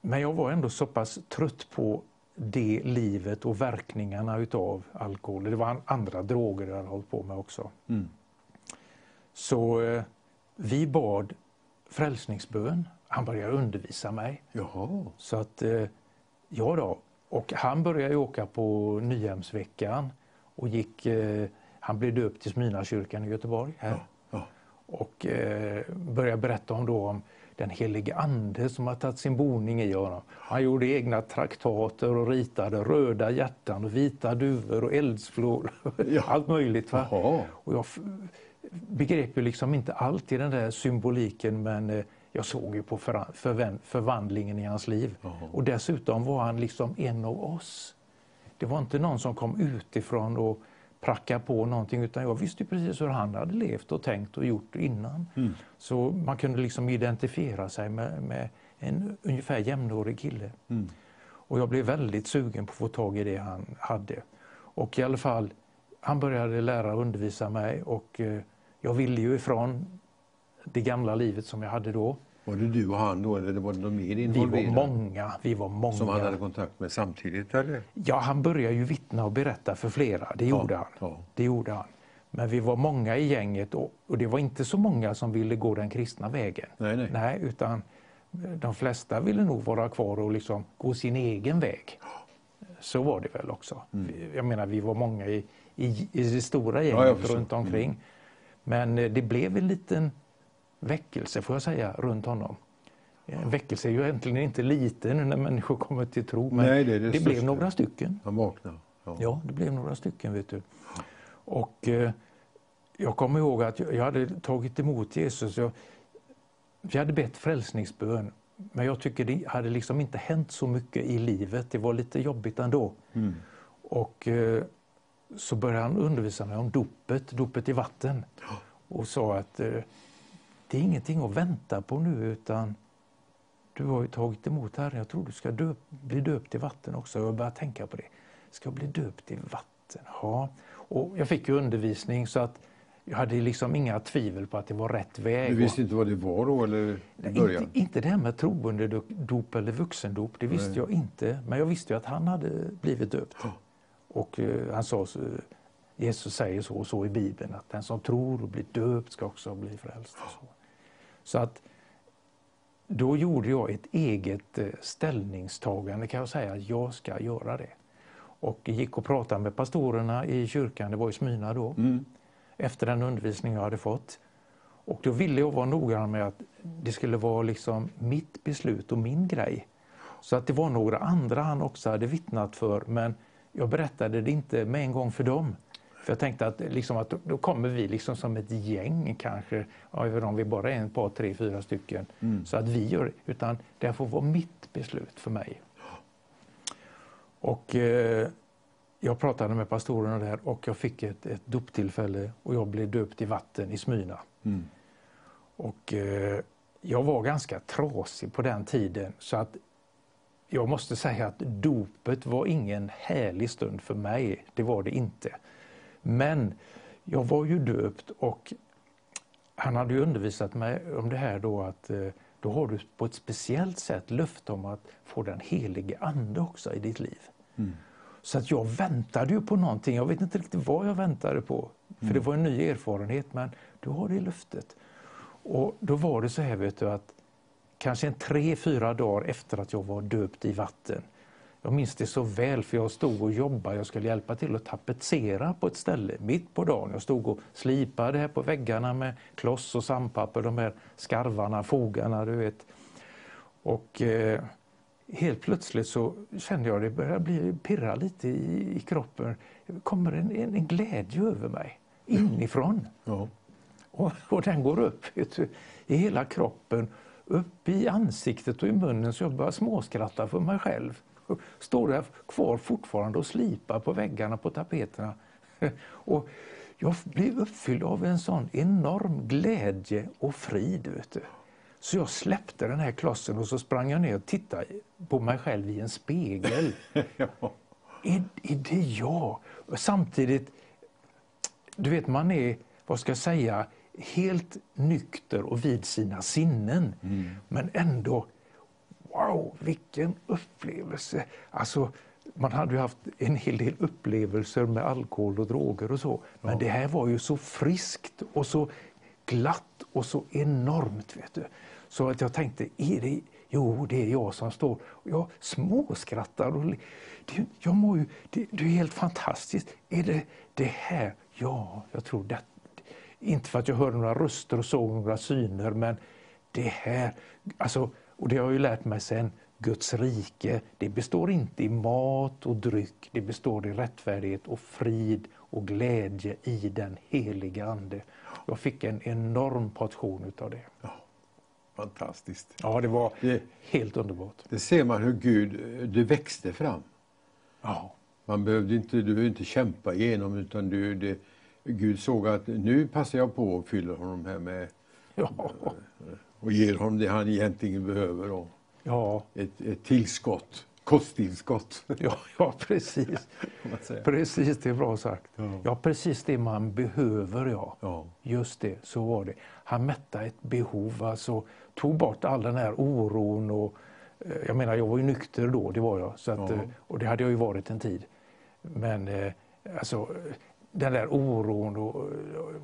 men jag var ändå så pass trött på det livet och verkningarna utav alkohol. Det var an- andra droger jag hade hållit på med också. Så eh, vi bad frälsningsbön. Han började undervisa mig. Jaha. Så att, eh, ja då. Och han började åka på Nyhemsveckan och gick, han blev döpt till Smyrnakyrkan i Göteborg. Här. Ja. Och eh, började berätta om, då, om den helige ande som har tagit sin boning i honom. Han gjorde egna traktater och ritade röda hjärtan och vita duvor och eldsflor. *laughs* Ja. Allt möjligt. Va? Jaha. Och jag begrep ju liksom inte allt i den där symboliken men eh, jag såg ju på förvandlingen i hans liv. Och dessutom var han liksom en av oss. Det var inte någon som kom utifrån och prackade på någonting utan jag visste precis hur han hade levt och tänkt och gjort innan. Så man kunde liksom identifiera sig med, med en ungefär jämnårig kille. Och jag blev väldigt sugen på att få tag i det han hade. Och i alla fall, han började lära och undervisa mig och eh, jag ville ju ifrån det gamla livet som jag hade då. Var det du och han då eller var det någon mer Vi involverad? var många. Vi var många. Som han hade kontakt med samtidigt eller? Ja, han började ju vittna och berätta för flera. Det gjorde han. ja. Det gjorde han. Men vi var många i gänget och, och det var inte så många som ville gå den kristna vägen. Nej, nej. utan de flesta ville nog vara kvar och liksom gå sin egen väg. Så var det väl också. Mm. Vi- Jag menar, vi var många i, i, i det stora Ja, gänget förstår. runt omkring. Men eh, det blev en liten väckelse, får jag säga, runt honom. En väckelse är ju egentligen inte liten när människor kommer till tro, men Nej, det är det blev några stycken. Han vaknade. Ja. Ja, det blev några stycken. vet du. Och eh, Jag kommer ihåg att jag jag hade tagit emot Jesus. Jag, vi hade bett frälsningsbön, men jag tycker det hade liksom inte hänt så mycket i livet. Det var lite jobbigt ändå. Mm. Och eh, så började han undervisa mig om dopet, dopet i vatten. Och sa att eh, det är ingenting att vänta på nu utan du har ju tagit emot Herren. Jag tror du ska döp, bli döpt i vatten också. Jag började tänka på det. Ska jag bli döpt i vatten? Ja. Och jag fick ju undervisning så att jag hade liksom inga tvivel på att det var rätt väg. Du visste inte vad det var då eller Nej, början? Inte, inte det här med troendedop eller vuxendop, det visste Nej. jag inte. Men jag visste ju att han hade blivit döpt. Och eh, han sa, så, Jesus säger så och så i Bibeln, att den som tror och blir döpt ska också bli frälst. Och så. Så att då gjorde jag ett eget eh, ställningstagande kan jag säga, att jag ska göra det. Och gick och pratade med pastorerna i kyrkan, det var i Smyna då, Mm. efter den undervisning jag hade fått. Och då ville jag vara noggrann med att det skulle vara liksom mitt beslut och min grej. Så att det var några andra han också hade vittnat för, men jag berättade det inte med en gång för dem. För jag tänkte att, liksom att då- kommer vi liksom som ett gäng kanske, även om vi bara är en par, tre, fyra stycken. Så att vi gör utan det får vara mitt beslut för mig. Och eh, jag pratade med pastorerna där och jag fick ett, ett doptillfälle och jag blev döpt i vatten i Smyna. Mm. Och eh, jag var ganska trasig på den tiden så att jag måste säga att dopet var ingen härlig stund för mig. Det var det inte. Men jag var ju döpt och han hade ju undervisat mig om det här då att eh, då har du på ett speciellt sätt löfte om att få den helige ande också i ditt liv. Så att jag väntade ju på någonting. Jag vet inte riktigt vad jag väntade på. För det var en ny erfarenhet. Men du har det löftet. Och då var det så här vet du att kanske en tre, fyra dagar efter att jag var döpt i vatten. Jag minns det så väl för jag stod och jobbade. Jag skulle hjälpa till att tapetsera på ett ställe mitt på dagen. Jag stod och slipade här på väggarna med kloss och sandpapper. De här skarvarna, fogarna, du vet. Och eh, helt plötsligt så kände jag det började bli, pirra lite i, i kroppen. Det kommer en, en, en glädje över mig inifrån. Ja. Och, och den går upp du, i hela kroppen, upp i ansiktet och i munnen så jag börjar småskratta för mig själv. *laughs* Står där kvar fortfarande och slipar på väggarna på tapeterna. *laughs* Och jag blir uppfylld av en sån enorm glädje och frid. Vet du. Så jag släppte den här klossen och så sprang jag ner och tittade på mig själv i en spegel. *laughs* Är, är det jag? Och samtidigt, du vet man är, vad ska jag säga, helt nykter och vid sina sinnen. Men ändå, wow, vilken upplevelse! Alltså, man hade ju haft en hel del upplevelser med alkohol och droger och så. Men det här var ju så friskt och så glatt och så enormt. Vet du. Så att jag tänkte, är det, jo det är jag som står. Och jag småskrattar. Och, det, jag mår ju, det, det är helt fantastiskt. Är det det här? Ja, jag tror det. Inte för att jag hörde några röster och såg några syner, men det här, alltså, och det har jag ju lärt mig sen, Guds rike, det består inte i mat och dryck, det består i rättfärdighet och frid och glädje i den heliga Ande. Jag fick en enorm portion utav det. Fantastiskt. Ja, det var Det, helt underbart. det ser man hur Gud, det växte fram. Ja, Man behövde inte, du behövde inte kämpa igenom utan du, det, Gud såg att nu passar jag på och fyller honom här med ja, och ger honom det han egentligen behöver och ja. ett, ett tillskott kosttillskott. *laughs* Ja, ja precis. *laughs* Precis, det är bra sagt. Ja. Ja, precis det man behöver, ja. Ja. Just det, så var det. Han mättade ett behov, alltså tog bort all den här oron och eh, jag menar, jag var ju nykter då, det var jag, så att, Ja. eh, och det hade jag ju varit en tid. Men eh, alltså, den där oron och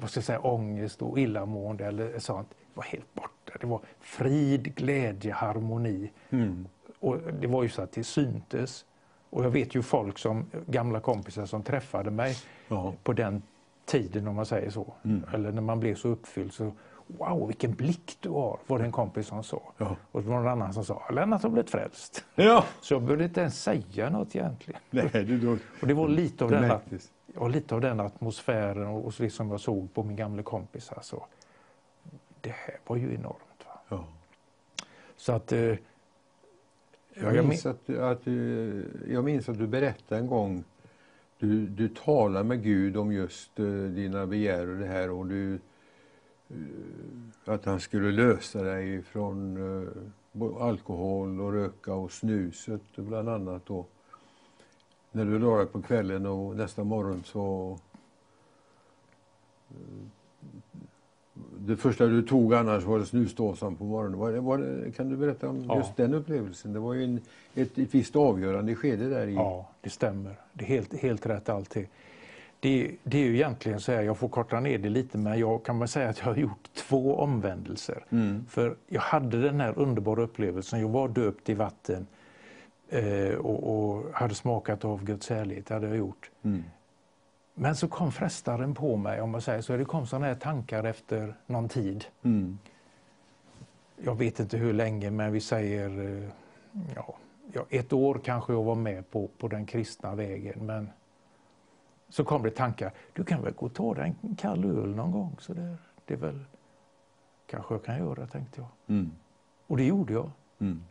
vad ska jag säga, ångest och illamående eller sånt var helt borta. Det var frid, glädje, harmoni. Mm. Och det var ju så att det syntes. Och jag vet ju folk som, gamla kompisar som träffade mig Ja. på den tiden om man säger så. Mm. Eller när man blev så uppfylld så Wow, vilken blick du har, var det en kompis som sa. Ja. Och det var någon annan som sa, Lennart har blivit frälst. ja. Så jag behövde inte ens säga något egentligen. Nej, du, då, Och det var lite av, det den, ja, lite av den atmosfären och, och det som jag såg på min gamla kompis. Alltså, det här var ju enormt. Ja. Så att... Eh, ja, Jag jag minns, att, att, jag minns att du berättade en gång, du, du talar med Gud om just eh, dina begär och det här och du, eh, att han skulle lösa dig från eh, alkohol och röka och snuset bland annat. Och när du la dig på kvällen och nästa morgon så det första du tog annars var det snusdåsan på morgonen. Var det, var det, kan du berätta om Ja. just den upplevelsen? Det var ju en, ett, ett visst avgörande skede där i... Ja, det stämmer. Det är helt, helt rätt alltid. Det, det är ju egentligen så här, jag får korta ner det lite, men jag kan väl säga att jag har gjort två omvändelser. Mm. För jag hade den här underbara upplevelsen, jag var döpt i vatten eh, och, och hade smakat av Guds härlighet, hade jag gjort. Mm. Men så kom frestaren på mig, om man säger så. Det kom sådana här tankar efter någon tid. Mm. Jag vet inte hur länge, men vi säger eh, ja, ett år kanske jag var med på, på den kristna vägen. Men så kom det tankar. Du kan väl gå och ta dig en kall öl någon gång? Så det, det är väl kanske jag kan göra, tänkte jag. Mm. Och det gjorde jag. Mm.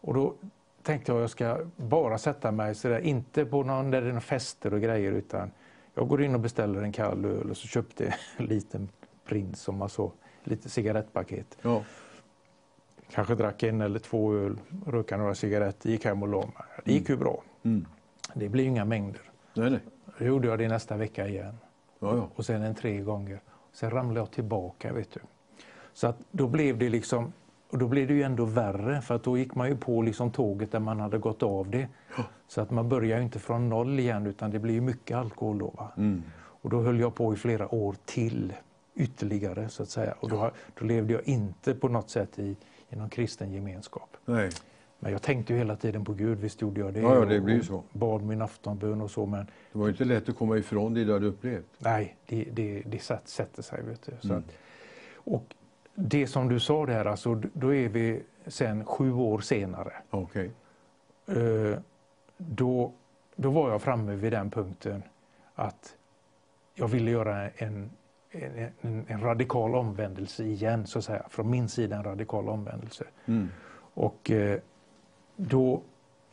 Och då tänkte jag jag ska bara sätta mig så där, inte på någon där det är fester och grejer, utan jag går in och beställer en kall öl och så köpte jag en liten prins som man så, lite cigarettpaket. Ja. Kanske drack en eller två öl, rökade några cigaretter, gick hem och la mig. Det gick ju bra. Mm. Det blir ju inga mängder. Nej, nej. Då gjorde jag det nästa vecka igen. Ja, ja. Och sen en tre gånger. Sen ramlade jag tillbaka, vet du. Så att då blev det liksom, och då blev det ju ändå värre för att då gick man ju på liksom tåget där man hade gått av det. Så att man börjar ju inte från noll igen utan det blir ju mycket alkohol då. Mm. Och då höll jag på i flera år till ytterligare så att säga. Och då, då levde jag inte på något sätt i, i någon kristen gemenskap. Nej. Men jag tänkte ju hela tiden på Gud, visst gjorde jag det. Ja, ja, det blir så. Bad min aftonbön och så men Det var ju inte lätt att komma ifrån det du hade upplevt. Nej, det, det, det sätt, sätter sig. Vet du. Så Mm. att, och det som du sa där, alltså, då är vi sen sju år senare. Okej. Eh, då, då var jag framme vid den punkten att jag ville göra en, en, en, en radikal omvändelse igen, så att säga. Från min sida en radikal omvändelse. Mm. Och eh, då,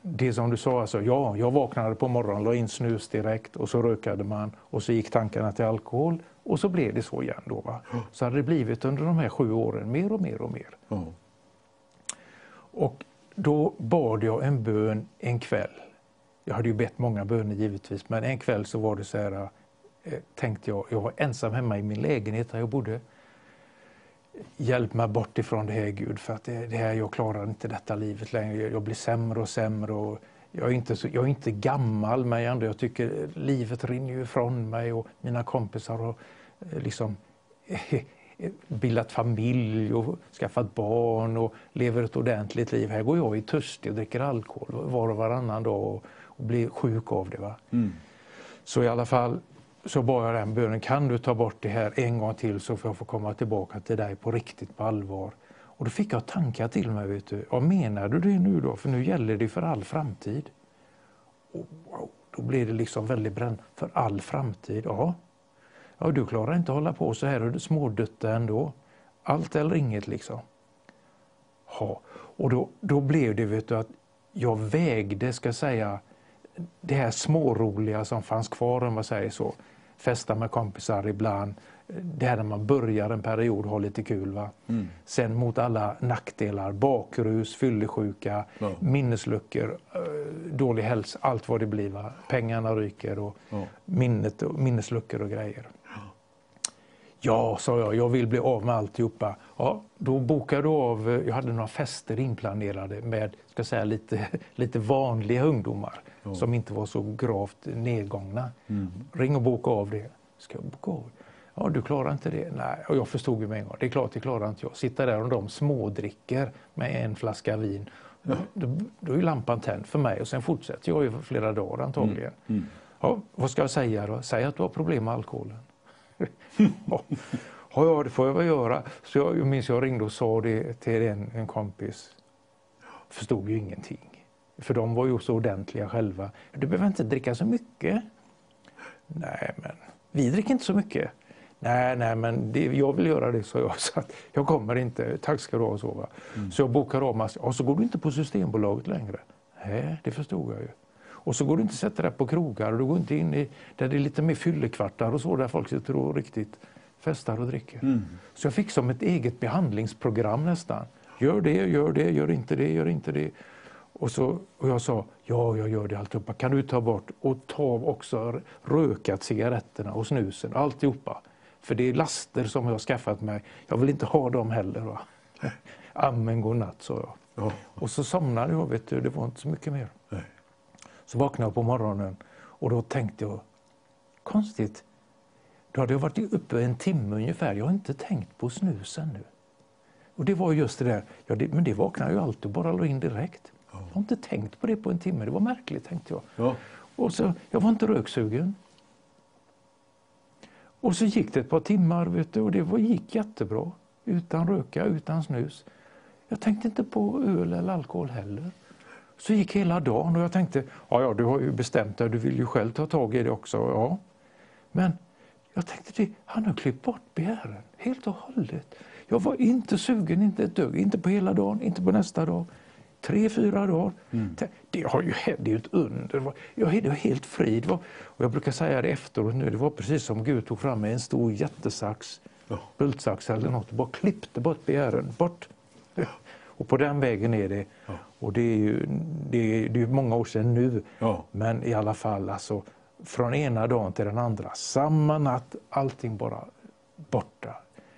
det som du sa, alltså, ja, jag vaknade på morgonen, la in snus direkt och så rökade man och så gick tankarna till alkohol och så blev det så igen. Då, va? Så hade det blivit under de här sju åren, mer och mer och mer. Och då bad jag en bön en kväll. Jag hade ju bett många böner givetvis, men en kväll så var det så här, eh, tänkte jag, jag var ensam hemma i min lägenhet där jag bodde. Hjälp mig bort ifrån det här Gud, för att det, det här, jag klarar inte detta livet längre. Jag blir sämre och sämre. Och jag, är inte så, jag är inte gammal, men ändå, jag tycker livet rinner ifrån mig och mina kompisar har liksom *laughs* bildat familj och skaffat barn och lever ett ordentligt liv. Här går jag i törstig och dricker alkohol var och varannan dag och, och blir sjuk av det. Va? Mm. Så i alla fall så bad jag den bönen, kan du ta bort det här en gång till så får jag få komma tillbaka till dig på riktigt, på allvar. Och då fick jag tankar till mig, vet du. Ja, menar du det nu då? För nu gäller det för all framtid. Och wow, då blev det liksom väldigt bränd. För all framtid, ja. Ja, du klarar inte att hålla på så här och du smådutta ändå. Allt eller inget liksom. Ja, och då, då blev det vet du, att jag vägde, ska säga, det här småroliga som fanns kvar om man säger så. festa med kompisar ibland. Det här när man börjar en period och har lite kul. Va? Mm. Sen mot alla nackdelar, bakrus, fyllesjuka, Ja. minnesluckor, eh, dålig hälsa, allt vad det blir. Va? Pengarna ryker och Ja. minnet minnesluckor och grejer. Ja, sa jag, jag vill bli av med alltihopa. Ja, då bokade du av, eh, jag hade några fester inplanerade med ska säga, lite, *laughs* lite vanliga ungdomar som inte var så gravt nedgångna. Ring och boka av det. Ska jag boka av? Ja, du klarar inte det. Nej, och jag förstod ju med en gång. Det är klart, det klarar inte jag. Sitta där och de smådricker med en flaska vin. Då, då är ju lampan tänd för mig och sen fortsätter jag för flera dagar antagligen. Ja, vad ska jag säga då? Säg att du har problem med alkoholen. *laughs* ja, ja, det får jag väl göra. Så jag, minns jag ringde och sa det till en, en kompis. Förstod ju ingenting. För de var ju så ordentliga själva. Du behöver inte dricka så mycket. Nej, men vi dricker inte så mycket. Nej, nej, men det, jag vill göra det, så jag. Så att jag kommer inte. Tack ska du ha. Så, va? så jag bokar massa. Och så går du inte på Systembolaget längre. Nej, det förstod jag ju. Och så går du inte att sätta dig på krogar och du går inte in i där det är lite mer fyllekvartar och så där folk sitter och riktigt festar och dricker. Så jag fick som ett eget behandlingsprogram nästan. Gör det, gör det, gör inte det, gör inte det. Och, så, och jag sa, ja jag gör det alltihopa. Kan du ta bort och ta också rökat cigaretterna och snusen, alltihopa. För det är laster som jag har skaffat mig. Jag vill inte ha dem heller. Va? Amen godnatt, sa jag. Ja. Och så somnade jag, vet du, det var inte så mycket mer. Så vaknade jag på morgonen och då tänkte jag, konstigt, då hade jag varit uppe en timme ungefär. Jag har inte tänkt på snusen nu. Och det var just det där, ja, det, men det vaknar ju alltid, bara la in direkt. Jag har inte tänkt på det på en timme, det var märkligt tänkte jag. Ja. Och så, jag var inte röksugen. Och så gick det ett par timmar vet du, och det var, gick jättebra. Utan röka, utan snus. Jag tänkte inte på öl eller alkohol heller. Så gick hela dagen och jag tänkte, ja, ja du har ju bestämt dig, du vill ju själv ta tag i det också. Ja. Men jag tänkte, han har klippt bort begären helt och hållet. Jag var inte sugen, inte ett dugg, inte på hela dagen, inte på nästa dag. Tre, fyra dagar. Det, har ju det är ju ett under. Jag är helt fri. Var, och jag brukar säga det efteråt nu, det var precis som Gud tog fram en stor jättesax, bultsax eller något och bara klippte bort begären. Bort. Och på den vägen är det. Och det är ju det är, det är många år sedan nu. Ja. Men i alla fall, alltså, från ena dagen till den andra, samma natt, allting bara borta.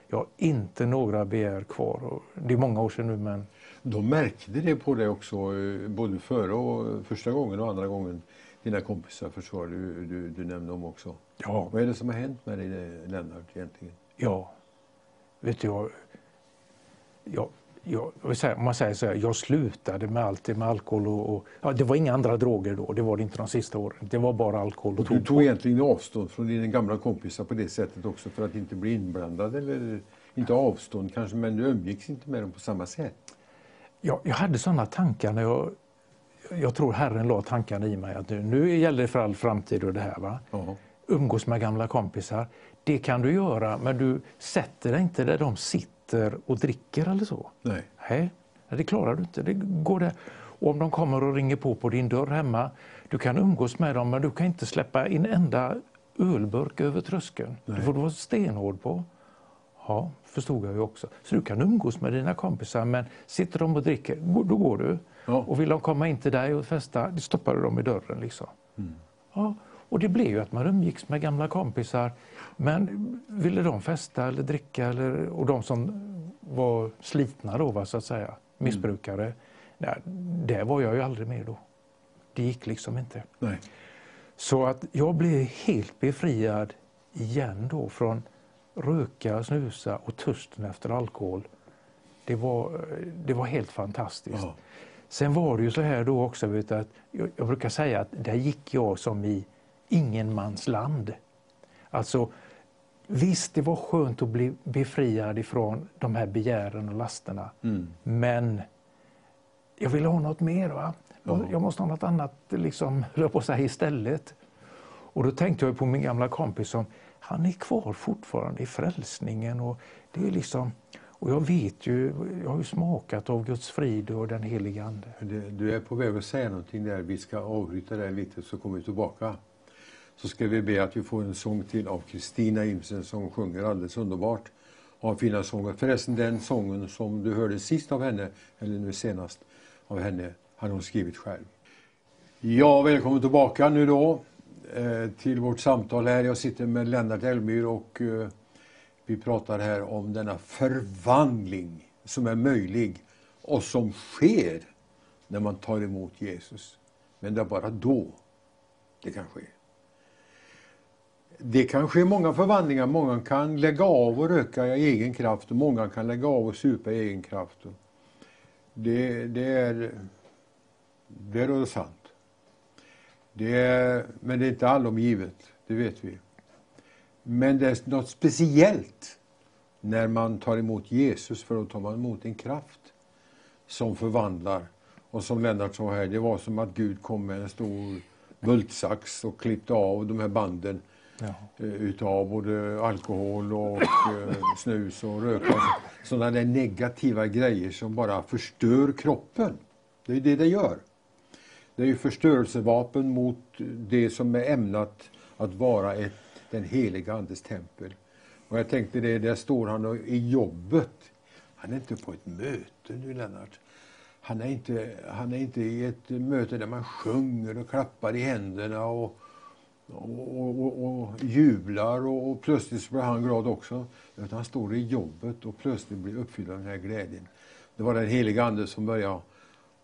Jag har inte några begär kvar. Och det är många år sedan nu, men De märkte det på dig också, eh, både före och första gången och andra gången. Dina kompisar försvar du, du, du nämnde om också. ja, Vad är det som har hänt med dig Lennart egentligen? ja. Vet du, jag, jag, jag, om man säger så här, jag slutade med allt det med alkohol och, och ja, det var inga andra droger då, det var det inte de sista åren. Det var bara alkohol och Du tobak. tog egentligen avstånd från dina gamla kompisar på det sättet också för att inte bli inblandad eller inte avstånd kanske, men du umgicks inte med dem på samma sätt. Jag, jag hade sådana tankar när jag... Jag tror Herren la tankarna i mig att nu, nu gäller det för all framtid och det här. Va? Ja. Umgås med gamla kompisar. Det kan du göra, men du sätter dig inte där de sitter och dricker eller så. Nej. Nej, det klarar du inte. Det går det. Och om de kommer och ringer på på din dörr hemma, du kan umgås med dem, men du kan inte släppa in enda ölburk över tröskeln. Det får du vara stenhård på. Ja, förstod jag ju också. Så du kan umgås med dina kompisar, men sitter de och dricker, då går du. Ja. Och vill de komma in till dig och festa, stoppar du dem i dörren. Liksom. Ja, och det blev ju att man umgicks med gamla kompisar. Men ville de festa eller dricka, eller, och de som var slitna då, va, så att säga, missbrukare, nej, där var jag ju aldrig med då. Det gick liksom inte. Nej. Så att jag blev helt befriad igen då från röka, snusa och törsten efter alkohol. Det var, det var helt fantastiskt. Ja. Sen var det ju så här då också, vet du, att jag, jag brukar säga att där gick jag som i ingenmansland. Alltså, visst, det var skönt att bli befriad ifrån de här begären och lasterna. Men jag ville ha något mer. Va? Jag måste ha något annat, liksom, *laughs* på säga, istället. Och då tänkte jag på min gamla kompis som, han är kvar fortfarande i frälsningen. Och det är liksom, och jag vet ju, jag har ju smakat av Guds frid och den helige Ande. Du är på väg att säga någonting där. Vi ska avbryta det lite så kommer vi tillbaka så ska vi be att vi får en sång till av Kristina Imsen som sjunger alldeles underbart. Har fina sånger. Förresten den sången som du hörde sist av henne, eller nu senast av henne, hade hon skrivit själv. Ja, välkommen tillbaka nu då eh, till vårt samtal här. Jag sitter med Lennart Elmyr och eh, vi pratar här om denna förvandling som är möjlig och som sker när man tar emot Jesus. Men det är bara då det kan ske. Det kan ske många förvandlingar. Många kan lägga av och röka i egen kraft och många kan lägga av och supa i egen kraft. Det, det är, det är sant. Det är, men det är inte allom givet, det vet vi. Men det är något speciellt när man tar emot Jesus, för då tar man emot en kraft som förvandlar. Och som Lennart sa här, det var som att Gud kom med en stor bultsax och klippte av de här banden ja. Eh, utav både alkohol och eh, snus och rök. Sådana där negativa grejer som bara förstör kroppen. Det är det det gör. Det är ju förstörelsevapen mot det som är ämnat att vara ett, den heliga Andes tempel. Och jag tänkte det, där står han i jobbet. Han är inte på ett möte nu Lennart. Han är inte, han är inte i ett möte där man sjunger och klappar i händerna och, och, och, och jublar och, och plötsligt blir han glad också. Utan han står i jobbet och plötsligt blir uppfylld av den här glädjen. Det var den heliga Ande som började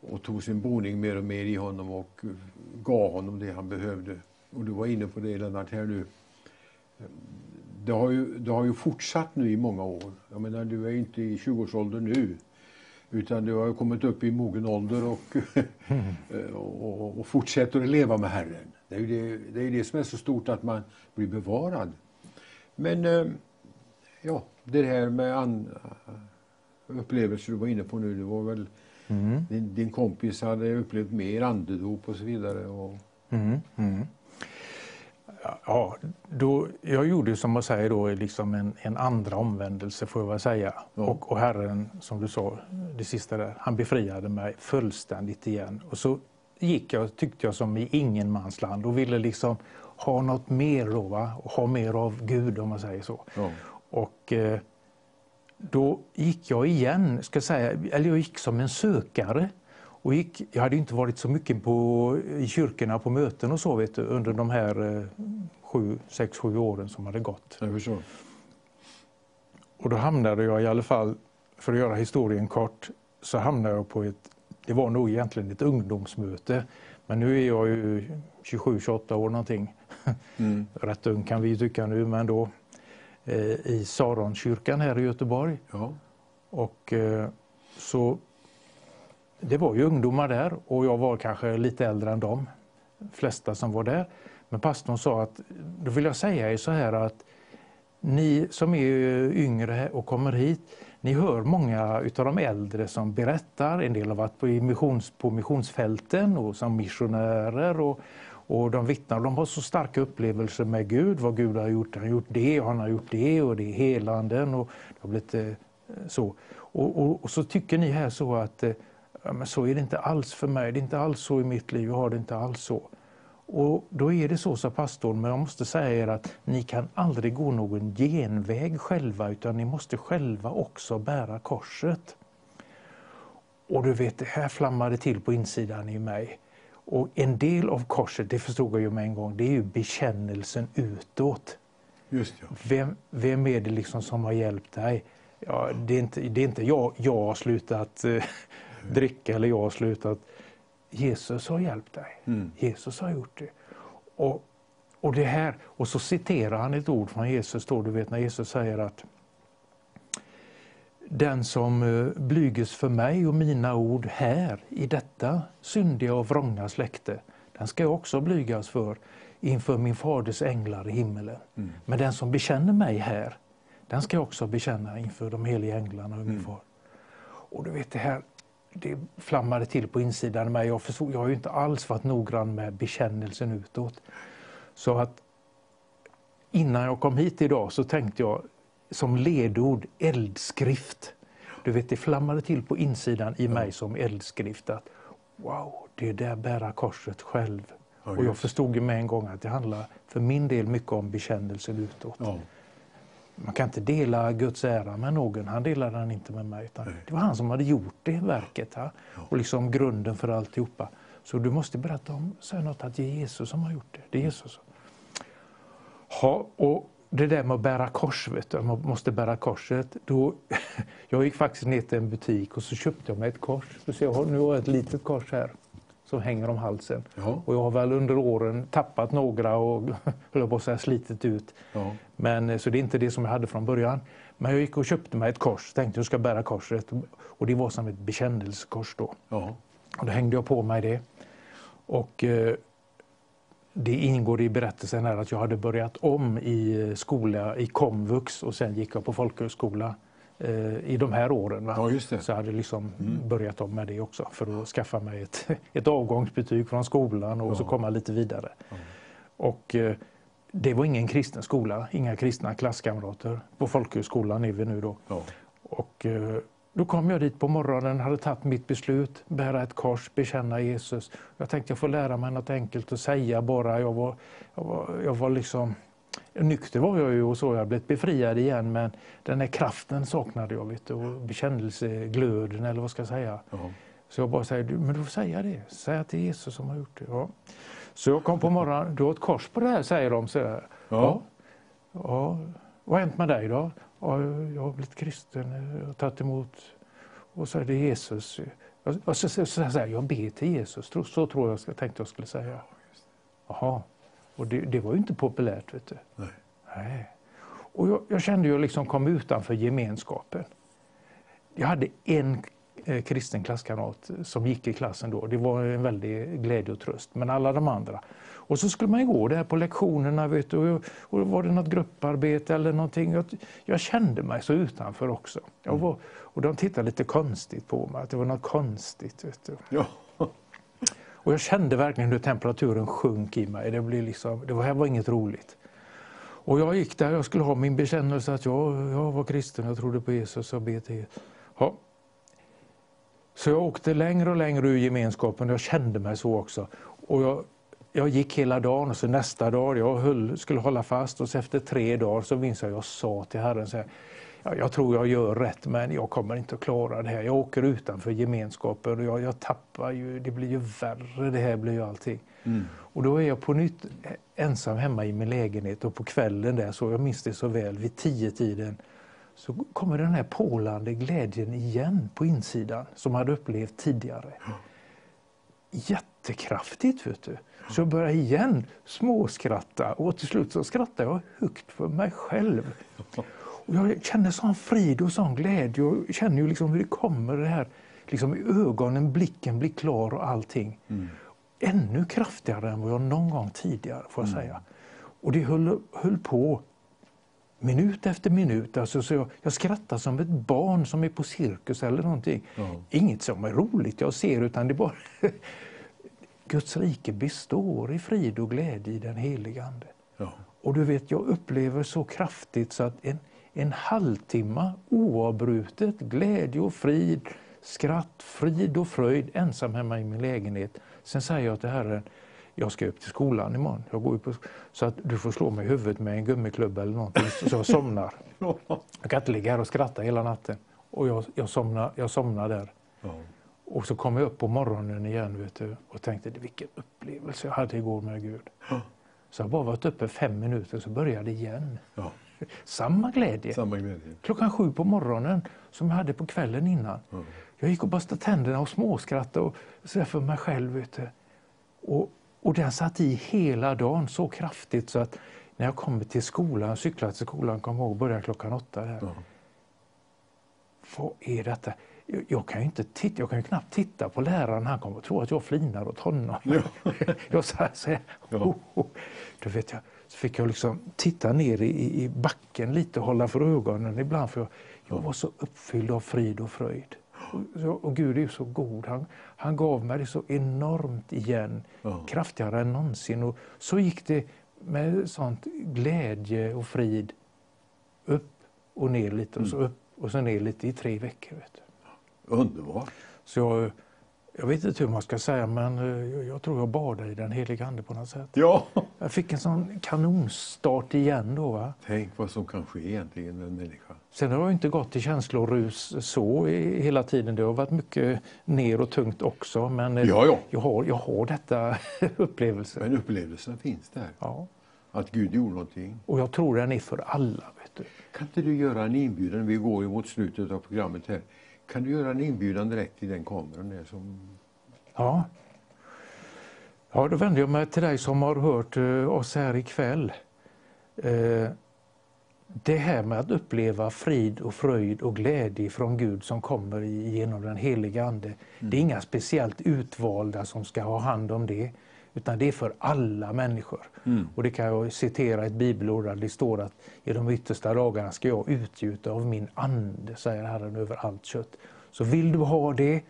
och tog sin boning mer och mer i honom och gav honom det han behövde. Och du var inne på det Lennart här nu. Det har ju, det har ju fortsatt nu i många år. Jag menar, du är inte i 20-årsåldern nu. Utan du har kommit upp i mogen ålder och, *laughs* och, och, och, fortsätter att leva med Herren. Det är, ju det, det är det som är så stort att man blir bevarad. Men eh, ja, det här med an, upplevelser du var inne på nu, det var väl Mm. Din, din, kompis hade upplevt mer andedop och så vidare. Och... Mm. Mm. Ja, då, jag gjorde som man säger då liksom en, en andra omvändelse får jag väl säga. Ja. Och, och Herren, som du sa, det sista där, han befriade mig fullständigt igen. Och så gick jag, tyckte jag, som i ingenmansland och ville liksom ha något mer då, va? Och ha mer av Gud om man säger så. Ja. Och eh, då gick jag igen, ska säga, eller jag gick som en sökare. Och gick, jag hade inte varit så mycket på, i kyrkorna på möten och så vet du, under de här eh, sju, sex, sju åren som hade gått. Och då hamnade jag i alla fall, för att göra historien kort, så hamnade jag på ett, det var nog egentligen ett ungdomsmöte. Men nu är jag ju 27-28 år någonting. *laughs* Mm. Rätt ung kan vi ju tycka nu, men då Eh, i Saronkyrkan här i Göteborg. Ja. Och eh, så det var ju ungdomar där och jag var kanske lite äldre än dem, flesta som var där. Men pastorn sa att, då vill jag säga er så här att ni som är yngre och kommer hit, ni hör många utav de äldre som berättar, en del har varit på, missions, på missionsfälten och som missionärer och, och de vittnar, de har så starka upplevelser med Gud, vad Gud har gjort. Han har gjort det och han har gjort det och det är helanden och det har blivit eh, så. Och, och, och, så tycker ni här så att eh, ja, men så är det inte alls för mig, det är inte alls så i mitt liv, jag har det inte alls så. Och då är det så, sa pastorn, men jag måste säga er att ni kan aldrig gå någon genväg själva utan ni måste själva också bära korset. Och du vet, det här flammade till på insidan i mig. Och en del av korset, det förstod jag ju med en gång, det är ju bekännelsen utåt. Just ja. vem, vem är det liksom som har hjälpt dig? Ja, det är inte, det är inte jag, jag har slutat eh, *laughs* dricka eller jag har slutat. Jesus har hjälpt dig. Mm. Jesus har gjort det. Och, och det här, och så citerar han ett ord från Jesus då, du vet när Jesus säger att den som eh, blyges för mig och mina ord här i detta syndiga och vrånga släkte, den ska jag också blygas för inför min faders änglar i himmelen. Mm. Men den som bekänner mig här, den ska jag också bekänna inför de heliga änglarna och min mm. far. Och du vet det här, det flammade till på insidan mig. Jag, förstod, jag har ju inte alls varit noggrann med bekännelsen utåt. Så att innan jag kom hit idag så tänkte jag, som ledord eldskrift. Du vet, det flammade till på insidan i mig som eldskrift att wow, det där bära korset själv Ja, och jag förstod med en gång att det handlar för min del mycket om bekännelsen utåt. Ja. Man kan inte dela Guds ära med någon, han delade den inte med mig. Det var han som hade gjort det verket. Ha? Och liksom grunden för alltihopa. Så du måste berätta om, säga något att det är Jesus som har gjort det. Det är Jesus. Ja, och det där med att bära kors, vet du, man måste bära korset. Då, *laughs* jag gick faktiskt ner till en butik och så köpte jag mig ett kors. Du ser, nu har jag ett litet kors här som hänger om halsen. Ja. Och jag har väl under åren tappat några och *laughs* höll på att säga, slitit ut. Ja. Men, eh, så det är inte det som jag hade från början. Men jag gick och köpte mig ett kors. Tänkte jag ska bära korset. Och det var som ett bekännelsekors då. Ja. Och då hängde jag på mig det. Och eh, det ingår i berättelsen här att jag hade börjat om i eh, skola, i komvux och sen gick jag på folkhögskola i de här åren. Va? Ja. Så jag hade liksom börjat om med det också för att skaffa mig ett, *laughs* ett avgångsbetyg från skolan och så komma lite vidare. Och eh, det var ingen kristen skola, inga kristna klasskamrater. På folkhögskolan är vi nu då. Ja. Och eh, då kom jag dit på morgonen, hade tagit mitt beslut, bära ett kors, bekänna Jesus. Jag tänkte jag får lära mig något enkelt att säga bara. Jag var, jag var, jag var liksom... Nykter var jag ju och så, jag blivit befriad igen men den här kraften saknade jag vet du, och bekännelseglöden eller vad ska jag säga. Ja. Så jag bara säger, "Du, men du får säga det. Säg att det är Jesus som har gjort det. Ja. Så jag kom på morgonen, du har ett kors på det här säger de. Så här. Ja. Ja. Vad har hänt med dig då? Ja, jag har blivit kristen, jag har tagit emot och så är det Jesus. Och så, så, så, jag, ber till Jesus, så, tror jag jag tänkte jag skulle säga. Jaha, och det, det var ju inte populärt vet du. Nej. Nej. Och jag, jag kände ju liksom kom utanför gemenskapen. Jag hade en eh, kristen klasskamrat som gick i klassen då. Det var en väldig glädje och tröst. Men alla de andra. Och så skulle man gå där på lektionerna vet du, och, och var det något grupparbete eller någonting. Jag, jag kände mig så utanför också. Jag var, och de tittade lite konstigt på mig, att det var något konstigt. Vet du. Ja. Och jag kände verkligen hur temperaturen sjönk i mig. Det, blev liksom, det var, här var inget roligt. Och jag gick där, jag skulle ha min bekännelse att jag, jag var kristen, jag trodde på Jesus och bet till Ja. Så jag åkte längre och längre ur gemenskapen, jag kände mig så också. Och jag, jag gick hela dagen och så nästa dag, jag höll, skulle hålla fast och så efter tre dagar så minns jag jag sa till Herren så här, ja, jag tror jag gör rätt men jag kommer inte att klara det här. Jag åker utanför gemenskapen och jag, jag tappar ju, det blir ju värre det här blir ju allting. Och då är jag på nytt ensam hemma i min lägenhet och på kvällen där, så jag minns det så väl, vid tio tiden så kommer den här pålande glädjen igen på insidan som jag hade upplevt tidigare. Jättekraftigt vet du. Så jag börjar igen småskratta och till slut så skrattar jag högt för mig själv. Och jag känner sån frid och sån glädje och känner ju liksom hur det kommer det här liksom i ögonen, blicken blir klar och allting. Ännu kraftigare än vad jag någon gång tidigare får jag säga. Och det höll, höll på minut efter minut. Alltså, så jag, jag skrattar som ett barn som är på cirkus eller någonting. Inget som är roligt jag ser utan det bara *laughs* Guds rike består i frid och glädje i den helige Ande. Ja. Och du vet, jag upplever så kraftigt så att en, en halvtimme oavbrutet glädje och frid, skratt, frid och fröjd ensam hemma i min lägenhet. Sen säger jag till Herren, jag ska upp till skolan imorgon. Jag går ju på, så att du får slå mig i huvudet med en gummiklubba eller någonting så jag somnar. Jag kan inte ligga här och skratta hela natten. Och jag, jag, somnar, jag somnar där. Ja. Och så kom jag upp på morgonen igen vet du, och tänkte vilken upplevelse jag hade igår med Gud. Så jag bara varit uppe fem minuter så började det igen. Ja. Samma glädje. Samma glädje. Klockan sju på morgonen som jag hade på kvällen innan. Jag gick och borstade tänderna och småskrattade och så för mig själv. Och, och den satt i hela dagen så kraftigt så att när jag kommer till skolan, cyklade till skolan, kom ihåg, började klockan åtta. Där. Ja. Vad är detta? Jag, jag kan ju inte titta, jag kan knappt titta på läraren. Han kommer att tro att jag flinar åt honom. *laughs* jag så här, så här, Ja. oh, oh. Då vet jag, så fick jag liksom titta ner i, i backen lite och hålla för ögonen ibland. För jag, jag var så uppfylld av frid och fröjd. Och, och Gud är så god. Han, han gav mig det så enormt igen. Ja. Kraftigare än någonsin. Och så gick det med sånt glädje och frid upp och ner lite och så upp och så ner lite i tre veckor. Vet du. Underbart. Så jag, Jag vet inte hur man ska säga, men eh, jag tror jag badade i den heliga Ande på något sätt. Ja. Jag fick en sån kanonstart igen då. Va? Tänk vad som kan ske egentligen med en människa. Sen har jag inte gått i känslorus så hela tiden. Det har varit mycket ner och tungt också. Men eh, Ja, ja. Jag, har, jag har detta *laughs* upplevelse. Men upplevelsen finns där. Ja. Att Gud gjorde någonting. Och jag tror den är för alla. Vet du. Kan inte du göra en inbjudan? Vi går ju mot slutet av programmet här. Kan du göra en inbjudan direkt i den kameran? Där som... Ja. ja, då vänder jag mig till dig som har hört eh, oss här ikväll. Eh, det här med att uppleva frid och fröjd och glädje från Gud som kommer genom den heliga Ande. Det är inga speciellt utvalda som ska ha hand om det. Utan det är för alla människor. Och det kan jag citera ett bibelord där det står att i de yttersta dagarna ska jag utgjuta av min ande, säger Herren över allt kött. Så vill du ha det,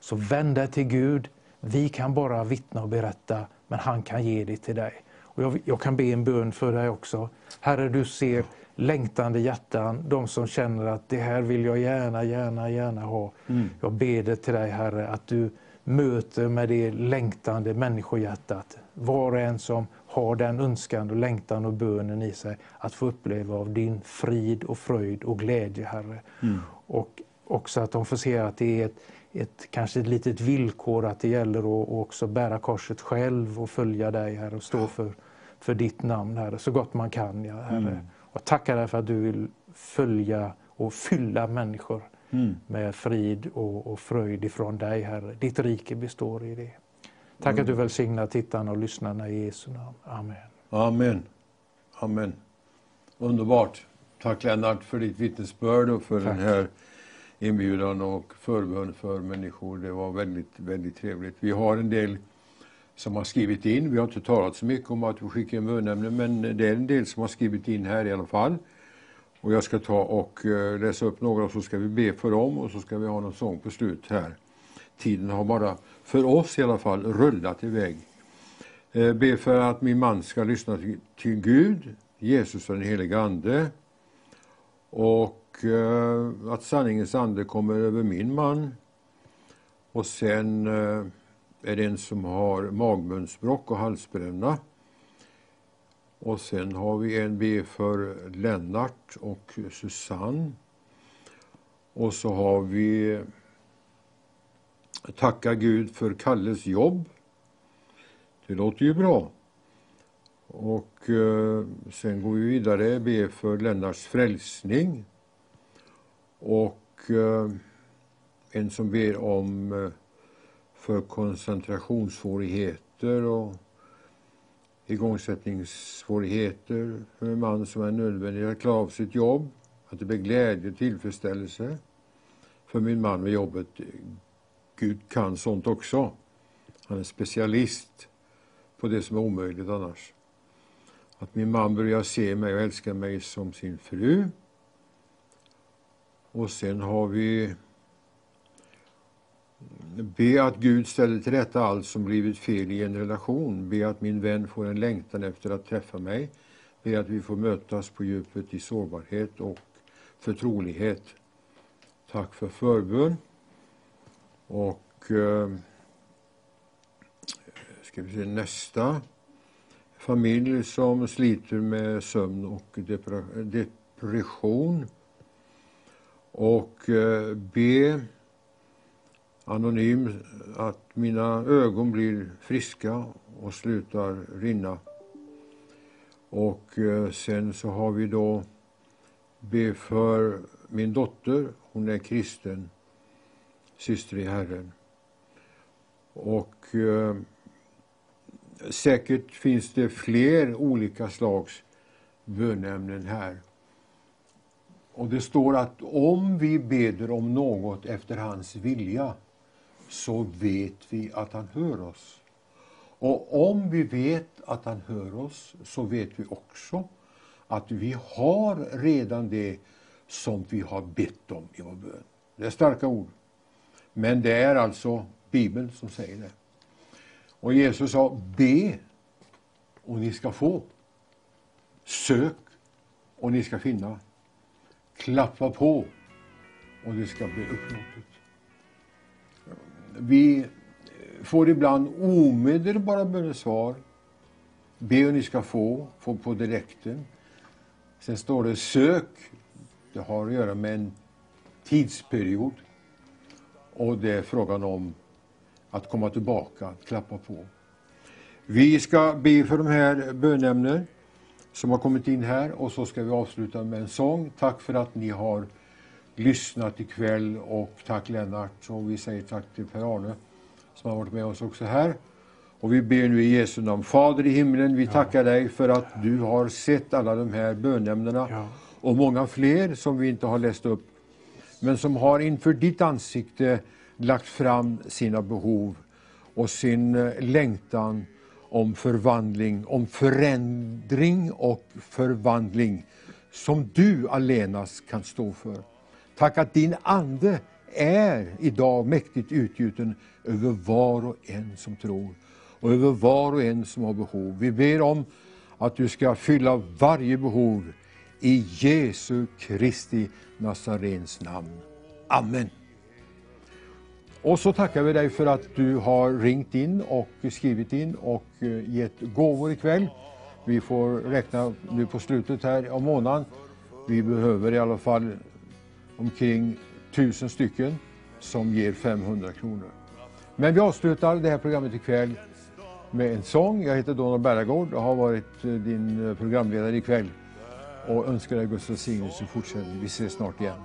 så vänd dig till Gud. Vi kan bara vittna och berätta, men han kan ge det till dig. Och jag, jag kan be en bön för dig också. Herre, du ser längtande hjärtan, de som känner att det här vill jag gärna, gärna, gärna ha. Jag ber det till dig, Herre, att du möter med det längtande människohjärtat. Var och en som har den önskan och längtan och bönen i sig att få uppleva av din frid och fröjd och glädje, Herre. Och också att de får se att det är ett, ett, kanske ett litet villkor att det gäller att också bära korset själv och följa dig, Herre, och stå för, för ditt namn, Herre, så gott man kan, ja, Herre. Och tackar dig för att du vill följa och fylla människor med frid och, och fröjd ifrån dig, Herre. Ditt rike består i det. Tack att du välsignar tittarna och lyssnarna i Jesu namn. Amen. Amen. Amen. Underbart. Tack Lennart för ditt vittnesbörd och för den här inbjudan och förbön för människor. Det var väldigt, väldigt trevligt. Vi har en del som har skrivit in. Vi har inte talat så mycket om att vi skickar in bönämnen, men det är en del som har skrivit in här i alla fall. Och jag ska ta och eh, läsa upp några och så ska vi be för dem och så ska vi ha någon sång på slut här. Tiden har bara, för oss i alla fall, rullat iväg. Eh, be för att min man ska lyssna till, Gud, Jesus och den helige Ande. Och eh, att sanningens ande kommer över min man. Och sen är det en som har magmunsbråck och halsbränna. Och sen har vi en be för Lennart och Susanne. Och så har vi tacka Gud för Kalles jobb. Det låter ju bra. Och eh, sen går vi vidare, be för Lennarts frälsning. Och eh, en som ber om eh, för koncentrationssvårigheter och igångsättningssvårigheter för en man som är nödvändig att klara av sitt jobb. Att det blir glädje och tillfredsställelse för min man med jobbet. Gud kan sånt också. Han är specialist på det som är omöjligt annars. Att min man börjar se mig och älska mig som sin fru. Och sen har vi Be att Gud ställer till rätta allt som blivit fel i en relation. Be att min vän får en längtan efter att träffa mig. Be att vi får mötas på djupet i sårbarhet och förtrolighet. Tack för förbön. Och eh, ska vi se nästa. Familj som sliter med sömn och depression. Och eh, be anonym att mina ögon blir friska och slutar rinna. Och eh, sen så har vi då be för min dotter, hon är kristen, syster i Herren. Och eh, säkert finns det fler olika slags bönämnen här. Och det står att om vi beder om något efter hans vilja så vet vi att han hör oss. Och om vi vet att han hör oss så vet vi också att vi har redan det som vi har bett om i vår bön. Det är starka ord. Men det är alltså Bibeln som säger det. Och Jesus sa, be och ni ska få. Sök och ni ska finna. Klappa på och det ska bli upplåtet. Vi får ibland omedelbara bönesvar. Be och ni ska få, få på direkten. Sen står det sök. Det har att göra med en tidsperiod. Och det är frågan om att komma tillbaka, att klappa på. Vi ska be för de här bönämnen som har kommit in här och så ska vi avsluta med en sång. Tack för att ni har lyssnat ikväll och tack Lennart och vi säger tack till Per-Arne som har varit med oss också här. Och vi ber nu i Jesu namn. Fader i himlen, vi tackar dig för att du har sett alla de här bönämnena Ja. och många fler som vi inte har läst upp, men som har inför ditt ansikte lagt fram sina behov och sin eh, längtan om förvandling, om förändring och förvandling som du allenast kan stå för. Tack att din Ande är idag mäktigt utgjuten över var och en som tror och över var och en som har behov. Vi ber om att du ska fylla varje behov i Jesu Kristi Nazarens namn. Amen. Och så tackar vi dig för att du har ringt in och skrivit in och eh, gett gåvor ikväll. Vi får räkna nu på slutet här av månaden. Vi behöver i alla fall omkring tusen stycken som ger 500 kronor. Men vi avslutar det här programmet ikväll med en sång. Jag heter Donald Berragård och har varit eh, din eh, programledare ikväll och önskar dig Guds välsignelse i fortsättningen. Vi ses snart igen.